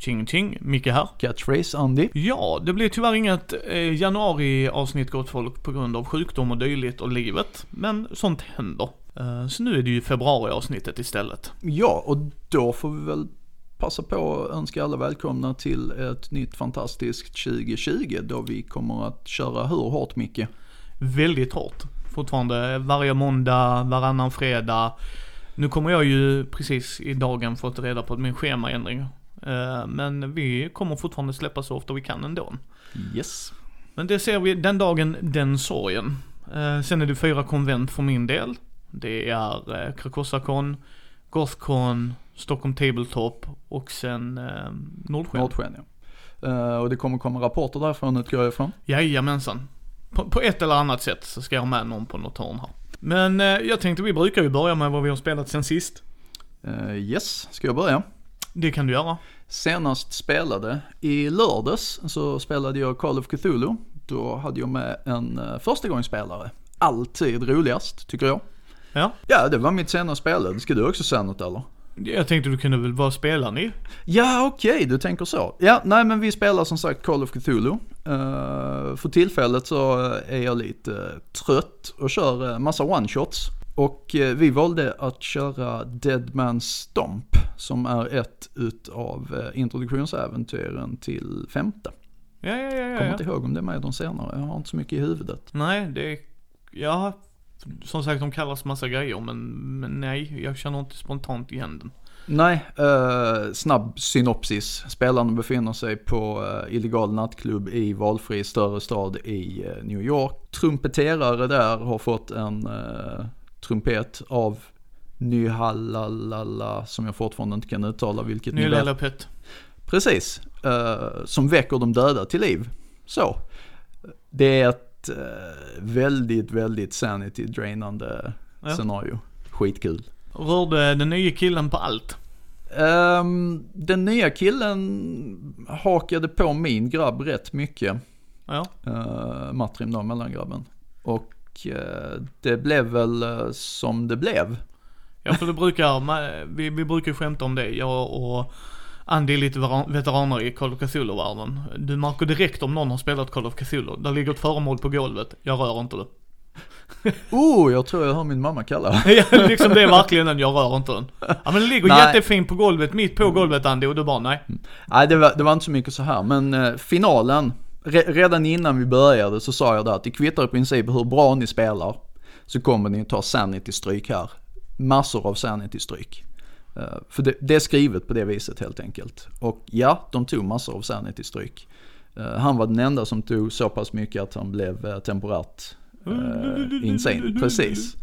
Ching ching, Micke här. Catchphrase Andy. Ja, det blir tyvärr inget eh, januari-avsnitt gott folk på grund av sjukdom och dylikt och livet. Men sånt händer. Eh, så nu är det ju februari-avsnittet istället. Ja, och då får vi väl passa på att önska alla välkomna till ett nytt fantastiskt 2020 då vi kommer att köra hur hårt Micke? Väldigt hårt. Fortfarande varje måndag, varannan fredag. Nu kommer jag ju precis i dagen fått reda på min schemaändring. Eh, Men vi kommer fortfarande släppa så ofta vi kan ändå. Yes. Men det ser vi den dagen, den sorgen. Eh, sen är det fyra konvent för min del. Det är eh, Krakossacon, Gothcon, Stockholm Tabletop och sen Nordsken. Nordsken ja. Och det kommer komma rapporter därifrån utgår jag ifrån. Jajamensan. På, på ett eller annat sätt så ska jag ha med någon på något hörn här. Men jag tänkte vi brukar ju börja med vad vi har spelat sen sist. Yes, ska jag börja? Det kan du göra. Senast spelade, i lördags så spelade jag Call of Cthulhu. Då hade jag med en uh, förstagångsspelare. Alltid roligast, tycker jag. Ja. Ja, det var mitt senaste spel. Ska du också säga något eller? Jag tänkte du kunde väl vara spelaren i? Ja, okej, du tänker så. Ja, nej men vi spelar som sagt Call of Cthulhu. Eh, för tillfället så är jag lite eh, trött och kör uh, massa one-shots. Och eh, vi valde att köra Dead Man's Stomp, som är ett utav uh, introduktionsäventyren till femte. Ja, ja, ja, ja. Kommer inte ihåg om det är med de senare, jag har inte så mycket i huvudet. Nej, det är, ja, som sagt de kallas massa grejer men, men nej, jag känner inte spontant igen den. Nej, eh, snabb synopsis. Spelarna befinner sig på eh, illegal nattklubb i valfri större stad i eh, New York. Trumpeterare där har fått en eh, trumpet av Nyhallalala, som jag fortfarande inte kan uttala vilket ni vet. Nylla Pet. Precis, eh, som väcker de döda till liv. Så. Det är ett eh, väldigt, väldigt sanity drainande Ja. scenario. Skitkul. Rörde den nya killen på allt. Ehm, den nya killen hakade på min grabb rätt mycket. Ja. Uh, Matrim då, mellangrabben. Och det blev väl eh, som det blev. Ja för det brukar, vi, vi brukar skämta om det, jag och Andy är lite veteran- veteraner i Call of Cthulhu-världen. Du märker direkt om någon har spelat Call of Cthulhu. Där ligger ett föremål på golvet, jag rör inte det. Oh, jag tror jag hör min mamma kalla. Ja, liksom det är verkligen den, jag rör inte den. Ja men den ligger Nej. jättefint på golvet, mitt på golvet Andy och du bara nej. Nej, det var, det var inte så mycket så här, men eh, finalen, re, redan innan vi började så sa jag där att det kvittar i princip hur bra ni spelar, så kommer ni ta sanity-stryk här. Massor av sanity-stryk. Eh, för det, det är skrivet på det viset helt enkelt. Och ja, de tog massor av sanity-stryk. Eh, han var den enda som tog så pass mycket att han blev eh, temporärt insane, precis.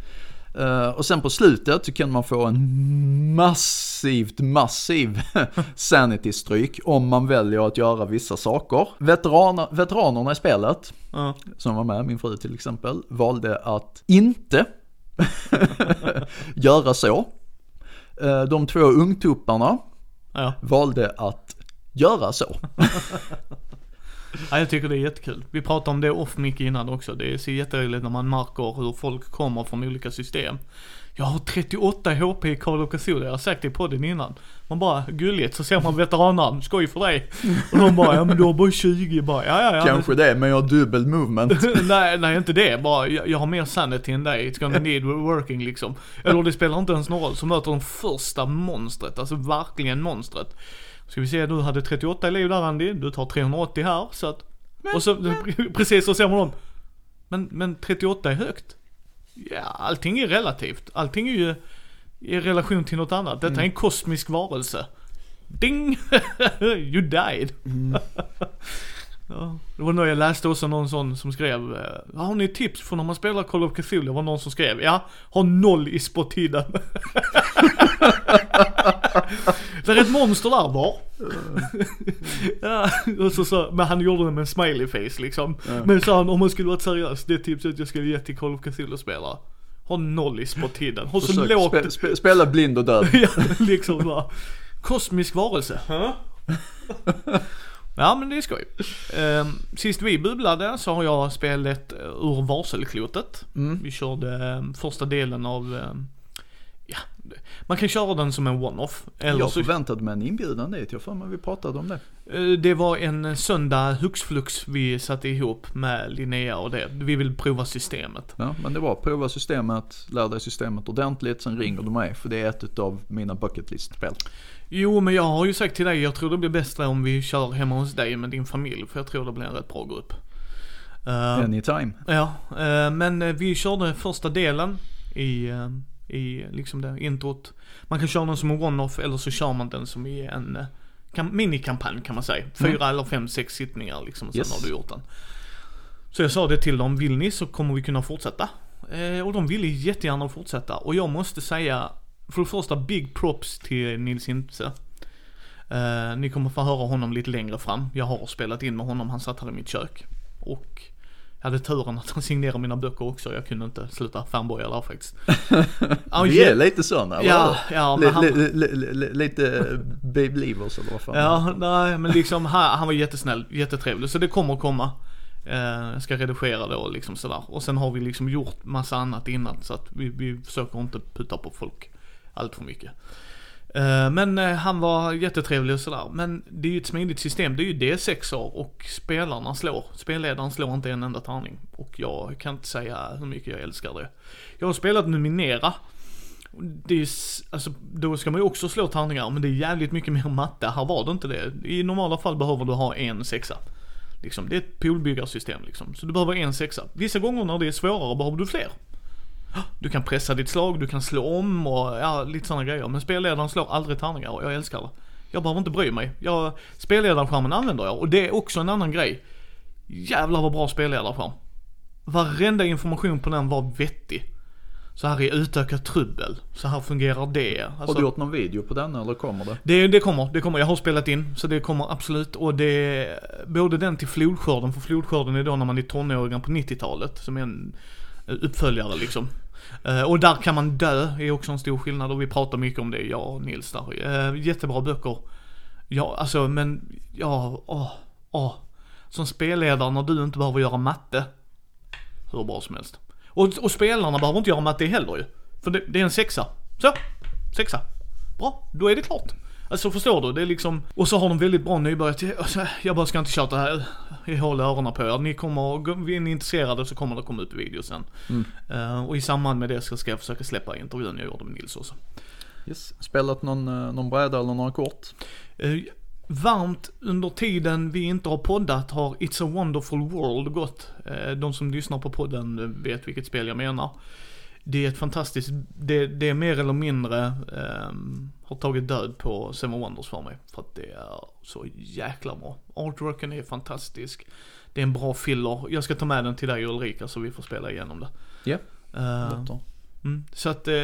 Eh, och sen på slutet så kan man få en massivt, massiv sanity-stryk om man väljer att göra vissa saker. Veteraner, veteranerna i spelet, Ja. som var med, min fru till exempel, valde att inte göra så. Eh, de två ungtupparna valde att göra så. ja, jag tycker det är jättekul. Vi pratade om det off mycket innan också. Det är så jätteroligt när man märker hur folk kommer från olika system. Jag har 38 HP i Call of Cthulhu, jag har sagt det i podden innan. Man bara, gulligt, så ser man veteranarm, skoj för dig. Och de bara, ja men du har bara 20, bara, ja ja ja. Kanske det, men jag har dubbel movement. nej, nej inte det. Bara, jag, jag har mer sanity än dig. It's gonna need working liksom. Eller det spelar inte ens någon roll. Så möter de första monstret. Alltså verkligen monstret. Ska vi se, du hade 38 i liv där Andy. Du tar 380 här. Så att, och så, precis så ser man dem. Men, men 38 är högt. Ja, allting är relativt. Allting är ju i relation till något annat. Detta är en kosmisk varelse. Ding! you died. Ja, det var nog jag läste också någon sån som skrev, eh, har ni tips för när man spelar Call of Cthulhu? Det var någon som skrev, ja, ha noll i spottiden. det är ett monster där var. ja, och så, så, men han gjorde det med en smiley face liksom. Men sa han, om man skulle varit seriös, det tipset jag skulle ge till Call of Cthulhu-spelare. Ha noll i spottiden. Ha så Försök lågt spe, spe, spela blind och död. ja, liksom bara. Kosmisk varelse. Ja men det är skoj. Ehm, sist vi bubblade så har jag spelat eh, ur varselklotet. Mm. Vi körde eh, första delen av, eh, ja, Man kan köra den som en one-off. Jag förväntade mig en inbjudan dit, jag för mig vi pratade om det. Eh, det var en söndag hux flux vi satte ihop med Linnea och det. Vi vill prova systemet. Ja, men det var prova systemet, lär dig systemet ordentligt, sen ringer du mig för det är ett av mina bucket list-spel. Jo, men jag har ju sagt till dig, jag tror det blir bättre om vi kör hemma hos dig med din familj. För jag tror det blir en rätt bra grupp. Eh, Anytime. Ja, eh, men eh, vi körde första delen i, eh, i liksom det introt. Man kan köra den som en one-off eller så kör man den som i en kam- minikampanj kan man säga. Fyra eller fem, sex sittningar liksom, sen Yes. har du gjort den. Så jag sa det till dem, vill ni så kommer vi kunna fortsätta. Och de ville jättegärna fortsätta. Och jag måste säga, för det första big props till Nils Hintze. Eh, ni kommer få höra honom lite längre fram. Jag har spelat in med honom, han satt här i mitt kök. Och jag hade turen att han signerade mina böcker också, jag kunde inte sluta fanboya där faktiskt. Vi är lite sådana, Ja, ja, men han- li- li- li- li- Lite babe-leavers eller vad fan. Ja, nej men liksom han, han var jättesnäll, jättetrevlig. Så det kommer komma. Eh, jag ska redigera det och liksom sådär. Och sen har vi liksom gjort massa annat innan så att vi, vi försöker inte putta på folk allt för mycket. Eh, men eh, han var jättetrevlig och sådär. Men det är ju ett smidigt system. Det är ju D6 och spelarna slår. Spelledaren slår inte en enda tärning. Och jag kan inte säga hur mycket jag älskar det. Jag har spelat Numinera. Det är, alltså, då ska man ju också slå tärningar, men det är jävligt mycket mer matte. Här var det inte det. I normala fall behöver du ha en sexa. Liksom, det är ett poolbyggarsystem liksom. Så du behöver en sexa. Vissa gånger när det är svårare behöver du fler. Du kan pressa ditt slag, du kan slå om och ja, lite sådana grejer. Men spelledaren slår aldrig tärningar och jag älskar det. Jag behöver inte bry mig. Jag, spelledarskärmen använder jag och det är också en annan grej. Jävlar vad bra spelledarskärm. Varenda information på den var vettig. Så här är utökat trubbel. Så här fungerar det. Har Alltså, du gjort någon video på den eller kommer det? det, det kommer, det kommer. Jag har spelat in, så det kommer absolut. Och det både den till flodskörden, för flodskörden är då när man är tonåringar på 90-talet, som är en uppföljare liksom. Eh, och där kan man dö, är också en stor skillnad och vi pratar mycket om det, jag och Nils där. Eh, jättebra böcker. Ja, alltså men, ja, åh, åh. Som spelledare när du inte behöver göra matte. Hur bra som helst. Och, och spelarna behöver inte göra matte heller ju. För det, det är en sexa. Så, sexa. Bra, då är det klart. Alltså förstår du? Det är liksom, och så har de väldigt bra nybörjare. Alltså, jag bara ska inte tjata här. Jag håller öronen på er. Ni kommer, är ni intresserade så kommer det komma upp video sen. Eh, och i samband med det så ska jag försöka släppa intervjun jag gjorde med Nils också. Yes. Spelat någon, eh, någon bräda eller några kort? Eh, varmt under tiden vi inte har poddat har It's a wonderful world gått. Eh, de som lyssnar på podden vet vilket spel jag menar. Det är ett fantastiskt, det, det är mer eller mindre ehm, har tagit död på Seven Wonders för mig. För att det är så jäkla bra. Artworken är fantastisk. Det är en bra filler. Jag ska ta med den till dig Ulrika så vi får spela igenom det. Ja, Lätt då. mm, så att eh,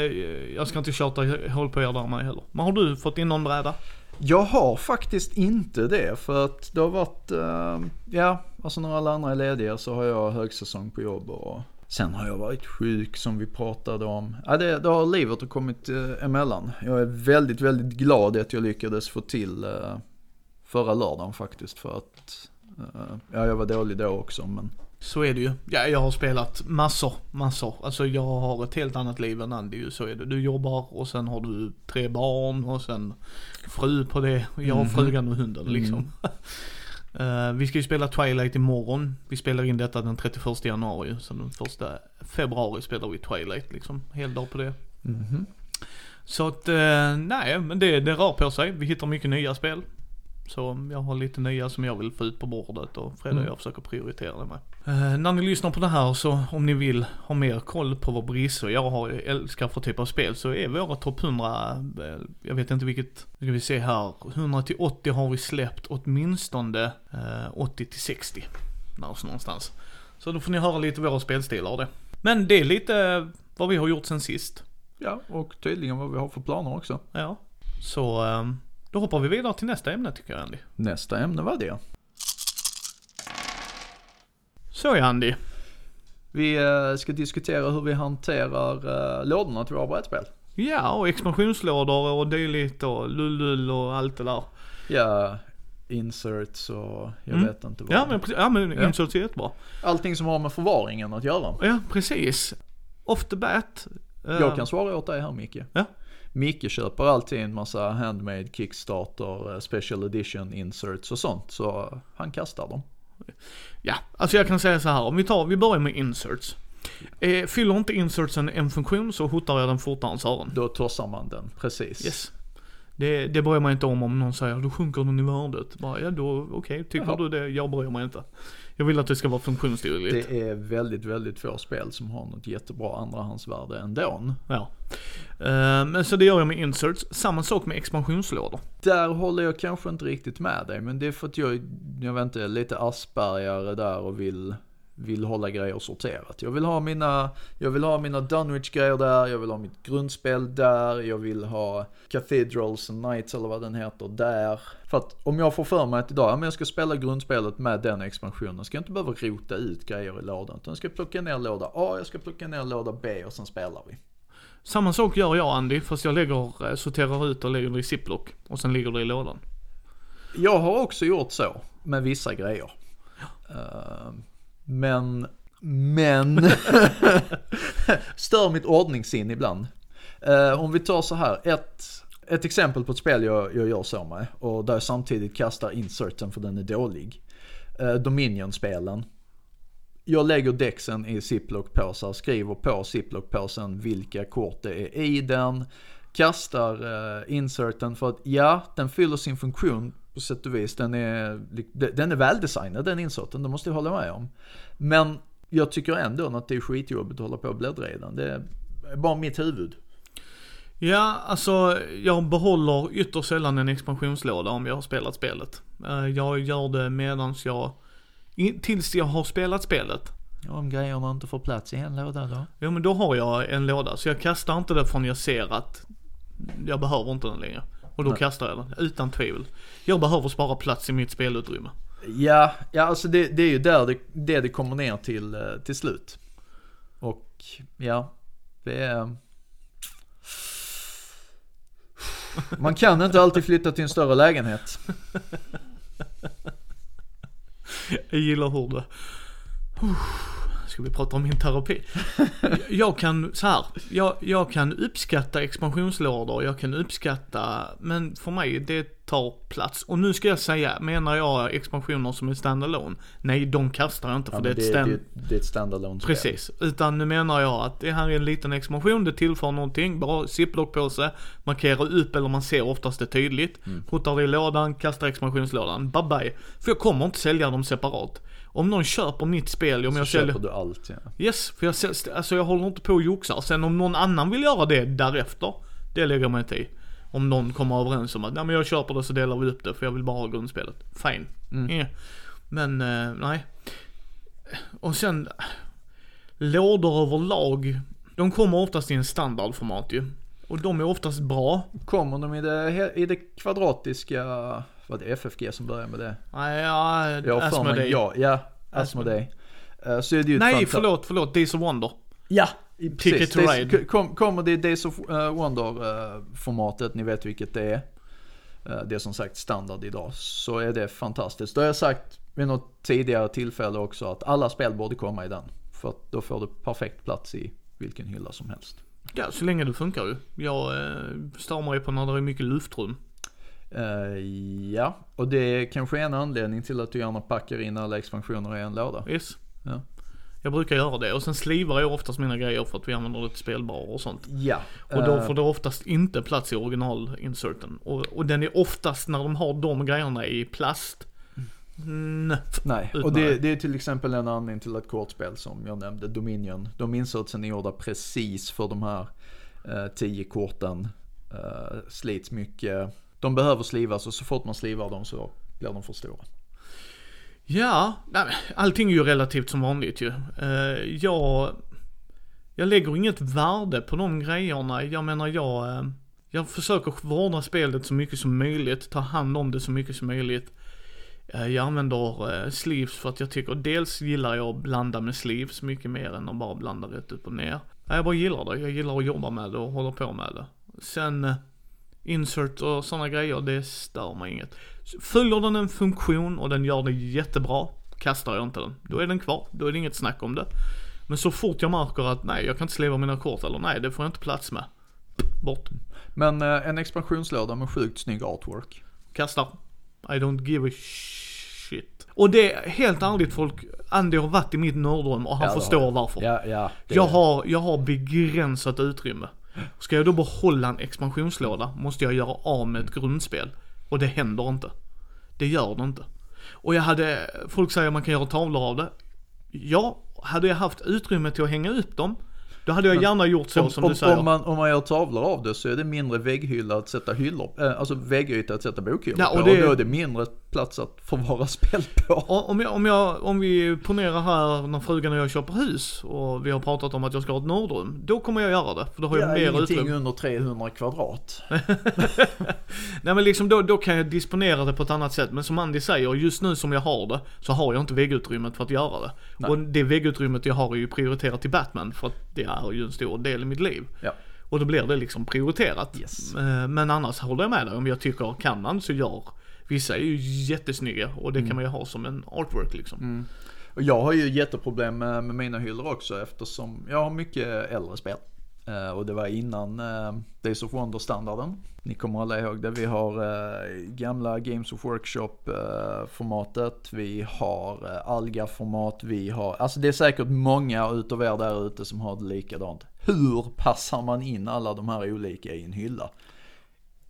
jag ska inte tjata håll på er där med heller. Men har du fått in någon bräda? Jag har faktiskt inte det för att det har varit, eh, ja, alltså när alla andra är lediga så har jag högsäsong på jobb och sen har jag varit sjuk som vi pratade om. Ja, det, det har livet kommit eh, emellan. Jag är väldigt, väldigt glad att jag lyckades få till eh, förra lördagen faktiskt för att, eh, ja jag var dålig då också men Så är det ju. Ja, jag har spelat massor, massor. Alltså jag har ett helt annat liv än Andy ju, så är det. Du jobbar och sen har du tre barn och sen fru på det. Jag har frugan och hunden liksom. Eh, vi ska ju spela Twilight imorgon. Vi spelar in detta den 31 januari. Så den första februari spelar vi Twilight liksom. Hel dag på det. Så att, eh, nej men det, det rör på sig. Vi hittar mycket nya spel. Så jag har lite nya som jag vill få ut på bordet och Fred och jag försöker prioritera det med. Eh, när ni lyssnar på det här så om ni vill ha mer koll på vad Brisse och jag har älskar för typ av spel så är våra topp 100, eh, jag vet inte vilket, nu ska vi se här, 100 till 80 har vi släppt åtminstone eh, 80 till 60. Där någonstans. Så då får ni höra lite våra spelstilar och det. Men det är lite vad vi har gjort sen sist. ja, och tydligen vad vi har för planer också. Ja. Så eh, då hoppar vi vidare till nästa ämne tycker jag Andy. Nästa ämne var det. Så ja Andy. Vi eh, ska diskutera hur vi hanterar eh, lådorna till våra brädspel. Ja, och expansionslådor och dylikt och lullull och allt det där. Ja, inserts och jag Mm. vet inte vad. Ja men, ja, men Ja. inserts är jättebra. Allting som har med förvaringen att göra. Ja, precis. Off the bat. eh, Jag kan svara åt dig här Micke. Ja. Micke köper alltid en massa handmade Kickstarter, eh, special edition inserts och sånt. Så han kastar dem. Ja, alltså jag kan säga så här, om vi tar, vi börjar med inserts. Eh, fyller inte insertsen en funktion så hotar jag den fortare än Sören. Då tossar man den, precis. Yes. Det, det bryr man inte om om någon säger, då sjunker den i värdet. Bara, ja då, okej, okay, tycker Jaha. du det? Jag bryr mig inte. Jag vill att det ska vara funktionsdugligt. Det är väldigt, väldigt få spel som har något jättebra andrahandsvärde ändå. Ja. Eh, men så det gör jag med inserts. Samma sak med expansionslådor. Där håller jag kanske inte riktigt med dig, men det är för att jag, jag vet inte, lite aspergare där och vill, vill hålla grejer sorterat. Jag vill ha mina, jag vill ha mina Dunwich-grejer där, jag vill ha mitt grundspel där, jag vill ha Cathedrals and Knights eller vad den heter där. För att om jag får för mig att idag, ja, men jag ska spela grundspelet med den expansionen, ska jag inte behöva rota ut grejer i lådan. Utan jag ska plocka ner låda A, jag ska plocka ner låda B och sen spelar vi. Samma sak gör jag Andy, fast jag lägger, eh, sorterar ut och lägger det i ziplock. Och sen ligger det i lådan. Jag har också gjort så med vissa grejer. Eh, men, men, stör mitt ordningssinne ibland. Eh, om vi tar så här, ett, ett exempel på ett spel jag, jag gör så med och där jag samtidigt kastar inserten för den är dålig. Uh, Dominion-spelen. Jag lägger dexen i ziplock-påsar, skriver på ziplock-påsen vilka kort det är i den. Kastar uh, inserten för att ja, den fyller sin funktion på sätt och vis. Den är, den är väldesignad den inserten, det måste jag hålla med om. Men jag tycker ändå att det är skitjobbigt att hålla på och bläddra i den. Det är bara mitt huvud. Ja, alltså jag behåller ytterst sällan en expansionslåda om jag har spelat spelet. Eh, Jag gör det medans jag, tills jag har spelat spelet. Om grejerna inte får plats i en låda då? Ja men då har jag en låda, så jag kastar inte det förrän jag ser att jag behöver inte den längre. Och då Nej. kastar jag den, utan tvivel. Jag behöver spara plats i mitt spelutrymme. Ja, ja alltså det, det är ju där det, det, det kommer ner till, eh, till slut. Och ja, det är... Man kan inte alltid flytta till en större lägenhet. Jag gillar hur det... Ska vi prata om min terapi? Jag kan, så här, jag, jag kan uppskatta expansionslådor, jag kan uppskatta, men för mig det tar plats. Och nu ska jag säga, menar jag expansioner som är standalone? Nej, de kastar jag inte för Ja, det är det, stand... det, det är ett standalone spel. Precis, utan nu menar jag att det här är en liten expansion, det tillför någonting, bara ziplock på sig, markera upp eller man ser oftast det tydligt, Mm. puttar det i lådan, kastar expansionslådan, bye bye. För jag kommer inte sälja dem separat. Om någon köper mitt spel, om Så jag köper säljer... du allt ja. Yes, för jag, alltså jag håller inte på och joxar. Sen om någon annan vill göra det därefter, det lägger mig inte i. Om någon kommer överens om att, nej men jag köper det så delar vi upp det för jag vill bara ha grundspelet. Fine. Mm. Ja. Men, eh, nej. Och sen, lådor överlag, de kommer oftast i en standardformat ju. Och de är oftast bra. Kommer de i det, i det kvadratiska, vad det FFG som börjar med det? Nej, ja, Jag Asmodee. ja, ja, Asmodee. Eh, Så är det ju Nej, fanta- förlåt, förlåt, Days of Wonder. Ja, Ticket precis. to Days- Ride. kom, kommer det Days of eh, Wonder-formatet, ni vet vilket det är. Eh, Det är som sagt standard idag. Så är det fantastiskt. Då har jag sagt vid något tidigare tillfälle också att alla spel borde komma i den. För att då får du perfekt plats i vilken hylla som helst. Ja, så länge det funkar ju. Jag eh, stör mig på när det är mycket luftrum. Eh, ja, och det är kanske en anledning till att du gärna packar in alla expansioner i en låda. Yes. Ja. Jag brukar göra det och sen slivar jag oftast mina grejer för att vi använder det till spelbarer och sånt. Ja. Och då eh, får det oftast inte plats i originalinserten. Och, och den är oftast när de har de grejerna i plast. Mm. Nej, och det. det är till exempel en anledning till att kortspel som jag nämnde, Dominion, de insertsen är gjorda precis för de här eh, tio korten. Eh, slits mycket. De behöver slivas och så fort man slivar dem så blir de för stora. Ja, allting är ju relativt som vanligt ju. Eh, jag, jag lägger inget värde på de grejerna. Jag menar jag, eh, jag försöker vårda spelet så mycket som möjligt, ta hand om det så mycket som möjligt. Eh, jag använder sleeves för att jag tycker, dels gillar jag att blanda med sleeves mycket mer än att bara blanda rätt upp och ner. Jag bara gillar det, jag gillar att jobba med det och hålla på med det. Sen insert och sådana grejer, det stör mig inget. Följer den en funktion och den gör det jättebra, kastar jag inte den. Då är den kvar, då är det inget snack om det. Men så fort jag märker att nej, jag kan inte sliva mina kort eller nej, det får jag inte plats med. bort. Men eh, en expansionslåda med sjukt snygg artwork. Kastar. I don't give a shit. Och det är helt ärligt folk, Andy har varit i mitt nördrum och han Ja, förstår varför. Ja, ja. Jag har, jag har begränsat utrymme. Ska jag då behålla en expansionslåda måste jag göra av med ett grundspel. Och det händer inte. Det gör det inte. Och jag hade, folk säger man kan göra tavlor av det. Ja, hade jag haft utrymme till att hänga upp dem, då hade jag gärna gjort så om, som om, du säger. om, man, om man gör tavlor av det så är det mindre vägghylla att sätta hyllor, eh, alltså väggyta att sätta bokhyllor Ja, på. och det- Och då är det mindre plats att förvara spel på. Om, jag, om, jag, om vi ponerar här när frugan och jag köper hus och vi har pratat om att jag ska ha ett nordrum. Då kommer jag göra det, för då har jag Ja, mer ingenting utrymme. under 300 kvadrat. Nej men liksom då, då kan jag disponera det på ett annat sätt. Men som Andy säger, just nu som jag har det, så har jag inte väggutrymmet för att göra det. Nej. Och det väggutrymmet jag har är ju prioriterat till Batman, för att det är ju en stor del i mitt liv. Ja. Och då blir det liksom prioriterat. Yes. Eh, Men annars håller jag med dig, om jag tycker kan man så gör Vissa är ju jättesnygga och det Mm. kan man ju ha som en artwork liksom. Och jag har ju jätteproblem med, med mina hyllor också eftersom jag har mycket äldre spel. Uh, och det var innan uh, Days of Wonder standarden. Ni kommer alla ihåg det. Vi har uh, gamla Games of Workshop formatet. Vi har uh, Alga-format. Vi har, alltså det är säkert många utav er där ute som har det likadant. Hur passar man in alla de här olika i en hylla?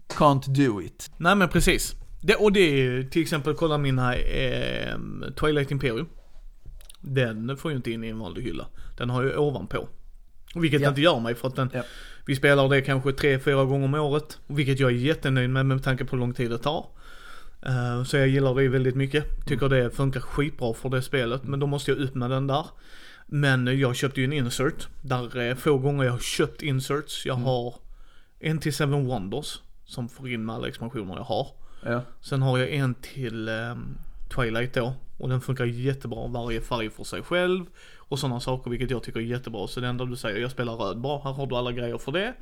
Can't do it. Nej men precis. Det, och det är till exempel, kolla mina eh, Twilight Imperium. Den får ju inte in i en vanlig hylla. Den har ju ovanpå. Vilket Ja. inte gör mig för att den, Ja. vi spelar det kanske tre, fyra gånger om året. Vilket jag är jättenöjd med med tanke på hur lång tid det tar. Eh, så jag gillar det väldigt mycket. Tycker det funkar skitbra för det spelet. Men då måste jag upp med den där. Men jag köpte ju en insert. Där är få gånger jag har köpt inserts. Jag har en till Seven Wonders. Som får in med alla expansioner jag har. Ja. Sen har jag en till eh, Twilight då. Och den funkar jättebra, varje färg för sig själv. Och sådana saker, vilket jag tycker är jättebra. Så det enda du säger, jag spelar röd, bra, här har du alla grejer för det.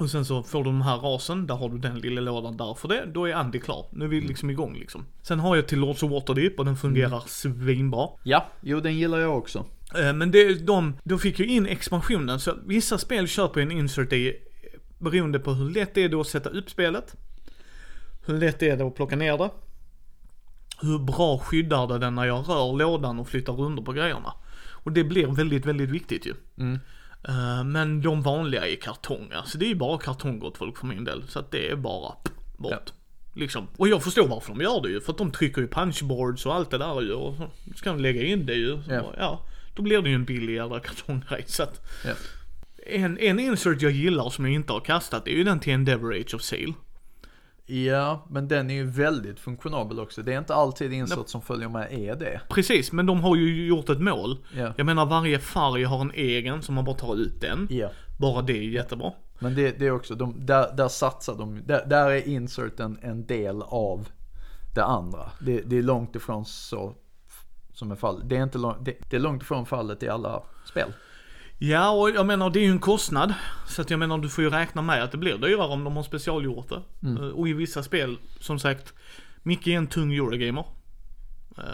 Och sen så får du den här rasen, där har du den lilla lådan där för det. Då är Andy klar. Nu är vi liksom igång liksom. Sen har jag till Lords of Waterdeep och den fungerar svinbra. Ja, jo den gillar jag också. Eh, Men det, de, de fick ju in expansionen, så vissa spel köper en insert i beroende på hur lätt det är då att sätta upp spelet. Hur lätt det är då att plocka ner det. Hur bra skyddar det den när jag rör lådan och flyttar runt på grejerna. Och det blir väldigt, väldigt viktigt ju. Mm. Eh, Men de vanliga är kartong, alltså det är ju bara kartong gott folk för min del. Så att det är bara bort. Ja. Liksom. Och jag förstår varför de gör det ju, för att de trycker ju punchboards och allt det där ju. Och så ska de lägga in det ju. Så, Ja. ja. Då blir det ju en billig jävla kartonggrej. Så att Ja. en, en insert jag gillar som jag inte har kastat är ju den till Endeavor Age of Sail. Ja, men den är ju väldigt funktionabel också. Det är inte alltid insats som följer med är det. Precis, men de har ju gjort ett mål. Ja. Jag menar varje färg har en egen så man bara tar ut den. Ja. Bara det är jättebra. Men det, det är också, de, där, där satsar de, där, där är inserten en del av det andra. Det, det är långt ifrån så som är fallet. Det är, inte lång, det, det är långt ifrån fallet i alla spel. Ja, och jag menar det är ju en kostnad. Så att jag menar du får ju räkna med att det blir dyrare om de har specialgjort det. Mm. Eh, Och i vissa spel, som sagt, Micke är en tung Eurogamer. Eh,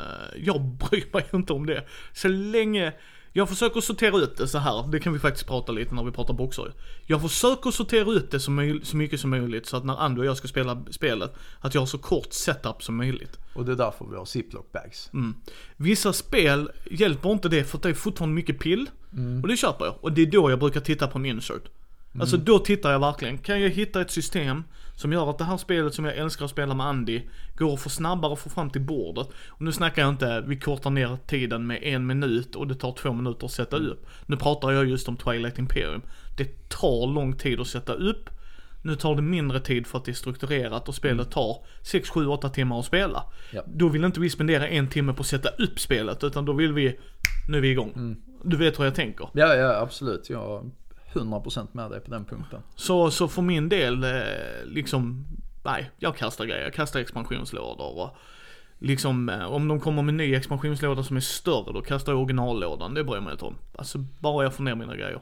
Jag bryr mig inte om det. Så länge, jag försöker sortera ut det så här. det kan vi faktiskt prata lite när vi pratar boxar. Jag försöker sortera ut det så, mycket som möjligt så att när Andy och jag ska spela spelet, att jag har så kort setup som möjligt. Och det är därför vi har ziplock bags. Mm. Vissa spel hjälper inte det för att det är fortfarande mycket pill. Och det köper jag. Och det är då jag brukar titta på en insert. Alltså då tittar jag verkligen. Kan jag hitta ett system som gör att det här spelet som jag älskar att spela med Andy går att få snabbare att få fram till bordet. Och nu snackar jag inte, vi kortar ner tiden med en minut och det tar två minuter att sätta upp. Nu pratar jag just om Twilight Imperium. Det tar lång tid att sätta upp. Nu tar det mindre tid för att det är strukturerat och spelet tar 6, 7, 8 timmar att spela. Ja. Då vill inte vi spendera en timme på att sätta upp spelet utan då vill vi, nu är vi igång. Du vet hur jag tänker. Ja, ja absolut. Jag 100% med dig på den punkten. Så, så för min del, eh, liksom, nej, jag kastar grejer. Jag kastar expansionslådor och liksom, eh, om de kommer med ny expansionslåda som är större, då kastar jag originallådan. Det bryr jag mig inte om. Alltså, bara jag får ner mina grejer.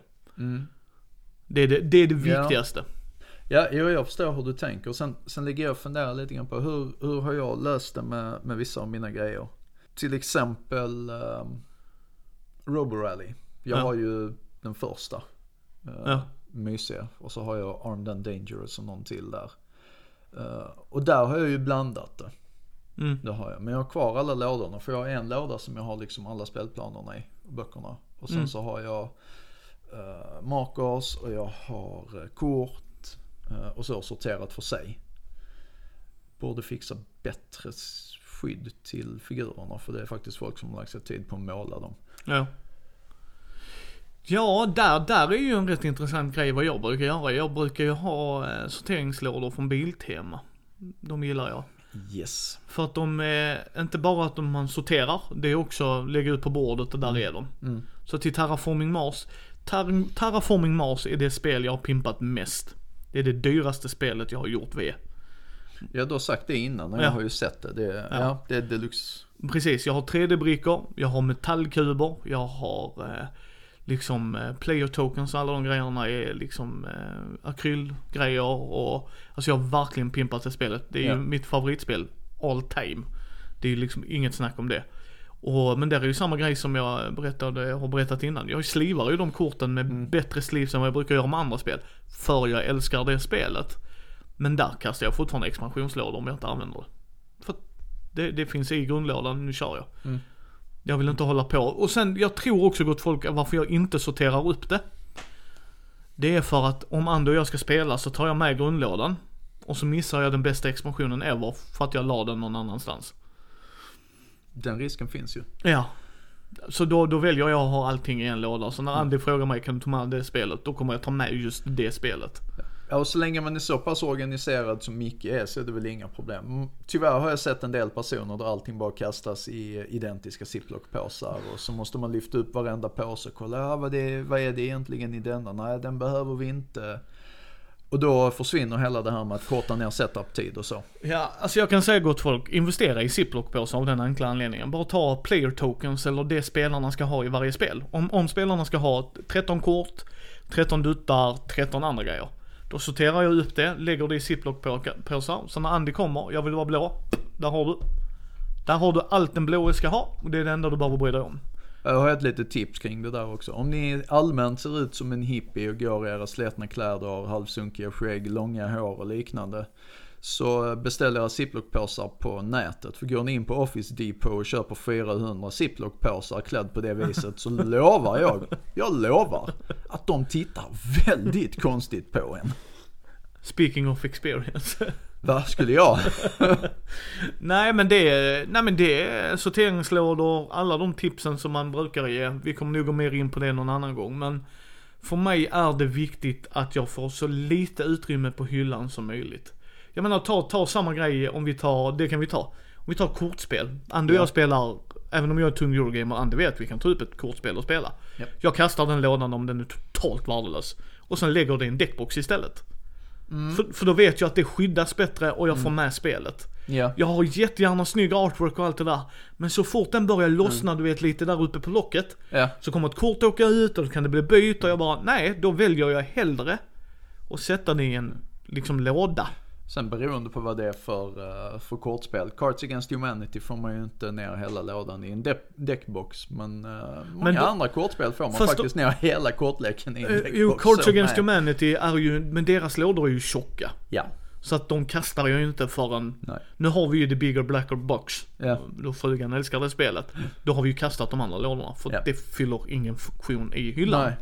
Det är det, det, är det viktigaste. Ja, jo, jag förstår hur du tänker. Sen, sen ligger jag och funderar lite grann på hur, hur har jag löst det med, med vissa av mina grejer. Till exempel um, Roborally. Jag Ja. har ju den första. Eh, Ja. mysiga. Och så har jag Armed and Dangerous och någon till där. Eh, och där har jag ju blandat det. Mm. Det har jag. Men jag har kvar alla lådorna. För jag har en låda som jag har liksom alla spelplanerna i. Böckerna. Och sen Mm. så har jag uh, markers och jag har eh, kort. eh, och så sorterat för sig. Borde fixa bättre skydd till figurerna. För det är faktiskt folk som har lagt sig tid på att måla dem. Ja. Ja, där, där är ju en rätt intressant grej vad jag brukar göra. Jag brukar ju ha eh, sorteringslådor från Biltema. De gillar jag. Yes. För att de är, inte bara att de man sorterar, det är också lägga ut på bordet och där är de. Mm. Så till Terraforming Mars, Ter, Terraforming Mars är det spel jag har pimpat mest. Det är det dyraste spelet jag har gjort V. Jag har då sagt det innan och Ja. jag har ju sett det. Det, är- Ja. ja. det är deluxe. Precis, jag har 3D-brickor, jag har metallkuber, jag har eh, liksom eh, player tokens, alla de grejerna är liksom eh, akrylgrejer och alltså jag har verkligen pimpat det spelet. Det är Ja. ju mitt favoritspel all time. Det är ju liksom inget snack om det. Och, men det är ju samma grej som jag berättade, har berättat innan. Jag slivar ju de korten med Mm. bättre slivs än vad jag brukar göra med andra spel. För jag älskar det spelet. Men där kastar jag fortfarande expansionslådor om jag inte använder det. För det, det finns i grundlådan, nu kör jag. Mm. Jag vill inte hålla på. Och sen, jag tror också gott folk, varför jag inte sorterar upp det. Det är för att om Ando och jag ska spela så tar jag med grundlådan. Och så missar jag den bästa expansionen ever för att jag la den någon annanstans. Den risken finns ju. Ja. Så då, då väljer jag att ha allting i en låda. Så när Andy frågar mig kan du ta med det spelet, då kommer jag ta med just det spelet. Ja, och så länge man är så pass organiserad som Micke är så är det väl inga problem. Mm, tyvärr har jag sett en del personer där allting bara kastas i identiska ziplock-påsar och så måste man lyfta upp varenda påse och kolla, ja, vad, det, vad är det egentligen i denna? Nej, den behöver vi inte. Och då försvinner hela det här med att korta ner setup-tid och så. Ja, alltså jag kan säga gott folk, investera i ziplock-påsar av den enkla anledningen. Bara ta player tokens eller det spelarna ska ha i varje spel. Om, om spelarna ska ha 13 kort, 13 duttar, 13 andra grejer. Då sorterar jag upp det, lägger det i ziplock-påsar. Så när Andy kommer, jag vill vara blå, där har du. Där har du allt den blåa ska ha och det är det enda du behöver bry dig om. Jag har ett litet tips kring det där också. Om ni allmänt ser ut som en hippie och går i era slätna kläder, halvsunkiga skägg, långa hår och liknande. Så beställ era ziplock-påsar på nätet. För går ni in på Office Depot och köper 400 ziplock-påsar klädd på det viset så lovar jag, jag lovar att de tittar väldigt konstigt på en. Speaking of experience. Vad skulle jag? nej men det är, nej men det är sorteringslådor, alla de tipsen som man brukar ge. Vi kommer nog gå mer in på det någon annan gång men för mig är det viktigt att jag får så lite utrymme på hyllan som möjligt. Jag menar ta, ta samma grej om vi tar, det kan vi ta. Om vi tar kortspel. Andy och Ja. jag spelar, även om jag är tung Eurogamer, Andy vet vi kan ta upp ett kortspel och spela. Japp. Jag kastar den lådan om den är totalt värdelös. Och sen lägger det i en deckbox istället. För, för då vet jag att det skyddas bättre och jag får med spelet. Ja. Jag har jättegärna snygg artwork och allt det där. Men så fort den börjar lossna, du vet lite där uppe på locket. Ja. Så kommer ett kort åka ut och då kan det bli byt och jag bara, nej, då väljer jag hellre att sätta det i en, liksom låda. Sen beroende på vad det är för, eh, för kortspel. Cards Against Humanity får man ju inte ner hela lådan i en de- deckbox. Men, uh, många Men då- andra kortspel får man Fast då- faktiskt ner hela kortleken i en Eh, deckbox. Jo, Cards Against nej. Humanity är ju, men deras lådor är ju tjocka. Ja. Så att de kastar ju inte förrän, Nej. nu har vi ju the bigger blacker box. Ja. Då frugan älskar det spelet. Då har vi ju kastat de andra lådorna för Ja. det fyller ingen funktion i hyllan.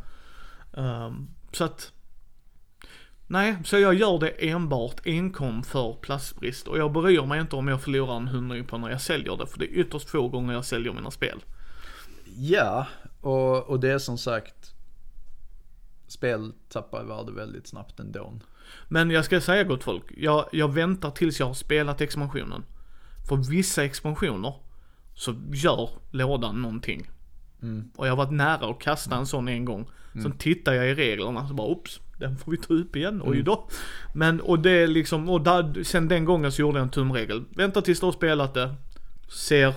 Ehm, så att, nej, så jag gör det enbart enkom för plastbrist och jag bryr mig inte om jag förlorar en hundring på när jag säljer det för det är ytterst få gånger jag säljer mina spel. Ja, och, och det är som sagt. Spel tappar värde väldigt snabbt ändå. Men jag ska säga gott folk, jag, jag väntar tills jag har spelat expansionen. För vissa expansioner så gör lådan någonting. Mm. Och jag har varit nära att kasta en sån en gång. Sen tittar jag i reglerna så bara oops, den får vi ta upp igen, oj då. Men och det är liksom, och där, sen den gången så gjorde jag en tumregel. Vänta tills du har spelat det, ser.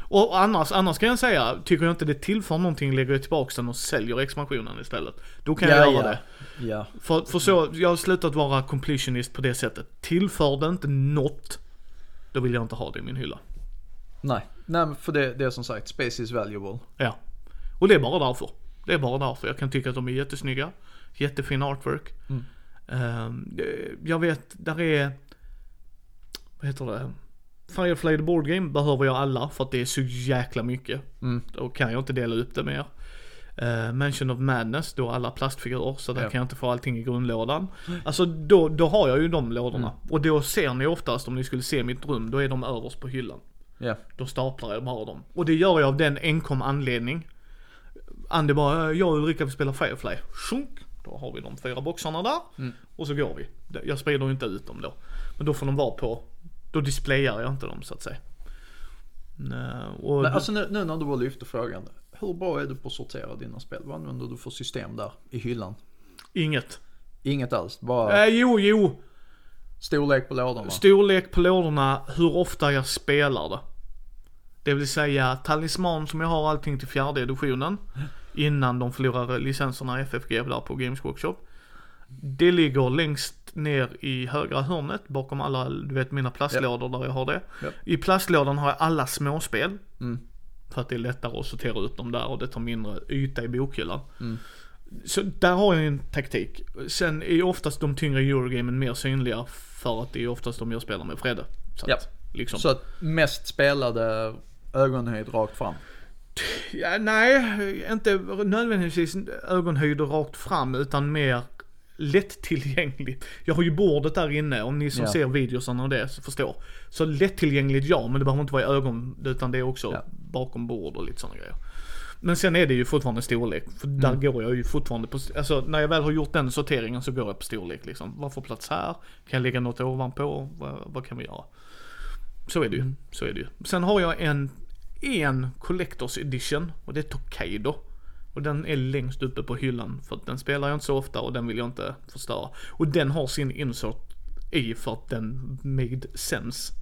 Och annars, annars kan jag säga, tycker jag inte det tillför någonting lägger jag tillbaka den och säljer expansionen istället. Då kan jag ja, göra ja. det. Ja. För, för så, jag har slutat vara completionist på det sättet. Tillför det inte något, då vill jag inte ha det i min hylla. Nej, nej för det, det är som sagt, space is valuable. Ja. Och det är bara därför. Det är bara därför. Jag kan tycka att de är jättesnygga. Jättefin artwork. Mm. Det- jag vet, där är, vad heter det? Firefly the Board Game behöver jag alla för att det är så jäkla mycket. Mm. Då kan jag inte dela upp det mer. Uh, Mansion of Madness, då alla plastfigurer, så där Ja. kan jag inte få allting i grundlådan. Alltså då, då har jag ju de lådorna. Mm. Och då ser ni oftast, om ni skulle se mitt rum, då är de överst på hyllan. Ja. Då staplar jag bara dem. Och det gör jag av den enkom anledning. Andy bara, "Eh, jag och Ulrika vill spela Firefly. Sjunk. Då har vi de fyra boxarna där. Mm. Och så går vi. Jag sprider ju inte ut dem då. Men då får de vara på, då displayar jag inte dem så att säga. Nej, och Men alltså nu, nu när du bara lyfter frågan. Hur bra är du på att sortera dina spel? Vad använder du för system där i hyllan? inget. Inget alls, bara Eh, jo, jo. storlek på lådorna. Storlek på lådorna, hur ofta jag spelar det. Det vill säga talisman som jag har allting till fjärde editionen. Innan de förlorar licenserna FFG där på Games Workshop. Det ligger längst ner i högra hörnet bakom alla, du vet mina plastlådor där jag har det. Japp. I plastlådan har jag alla småspel. Mm. För att det är lättare att sortera ut dem där och det tar mindre yta i bokhyllan. Mm. Så där har jag en taktik. Sen är ju oftast de tyngre Eurogamen mer synliga för att det är oftast de jag spelar med Fredde. Så att, liksom. Så att mest spelade ögonhöjd rakt fram. Ja, nej, inte nödvändigtvis ögonhöjd och rakt fram utan mer lättillgängligt. Jag har ju bordet där inne, om ni som Ja. ser videosarna och det så förstår. Så lättillgängligt ja, men det behöver inte vara i ögon utan det är också Ja. bakom bord och lite sådana grejer. Men sen är det ju fortfarande storlek, för där Mm. går jag ju fortfarande på, alltså när jag väl har gjort den sorteringen så går jag på storlek liksom. Vad får plats här? Kan jag lägga något ovanpå? Vad, vad kan vi göra? Så är det ju, Mm. så är det ju. Sen har jag en, en Collectors Edition och det är Tokaido. Och den är längst uppe på hyllan för att den spelar jag inte så ofta och den vill jag inte förstöra. Och den har sin insert i för att den made sense.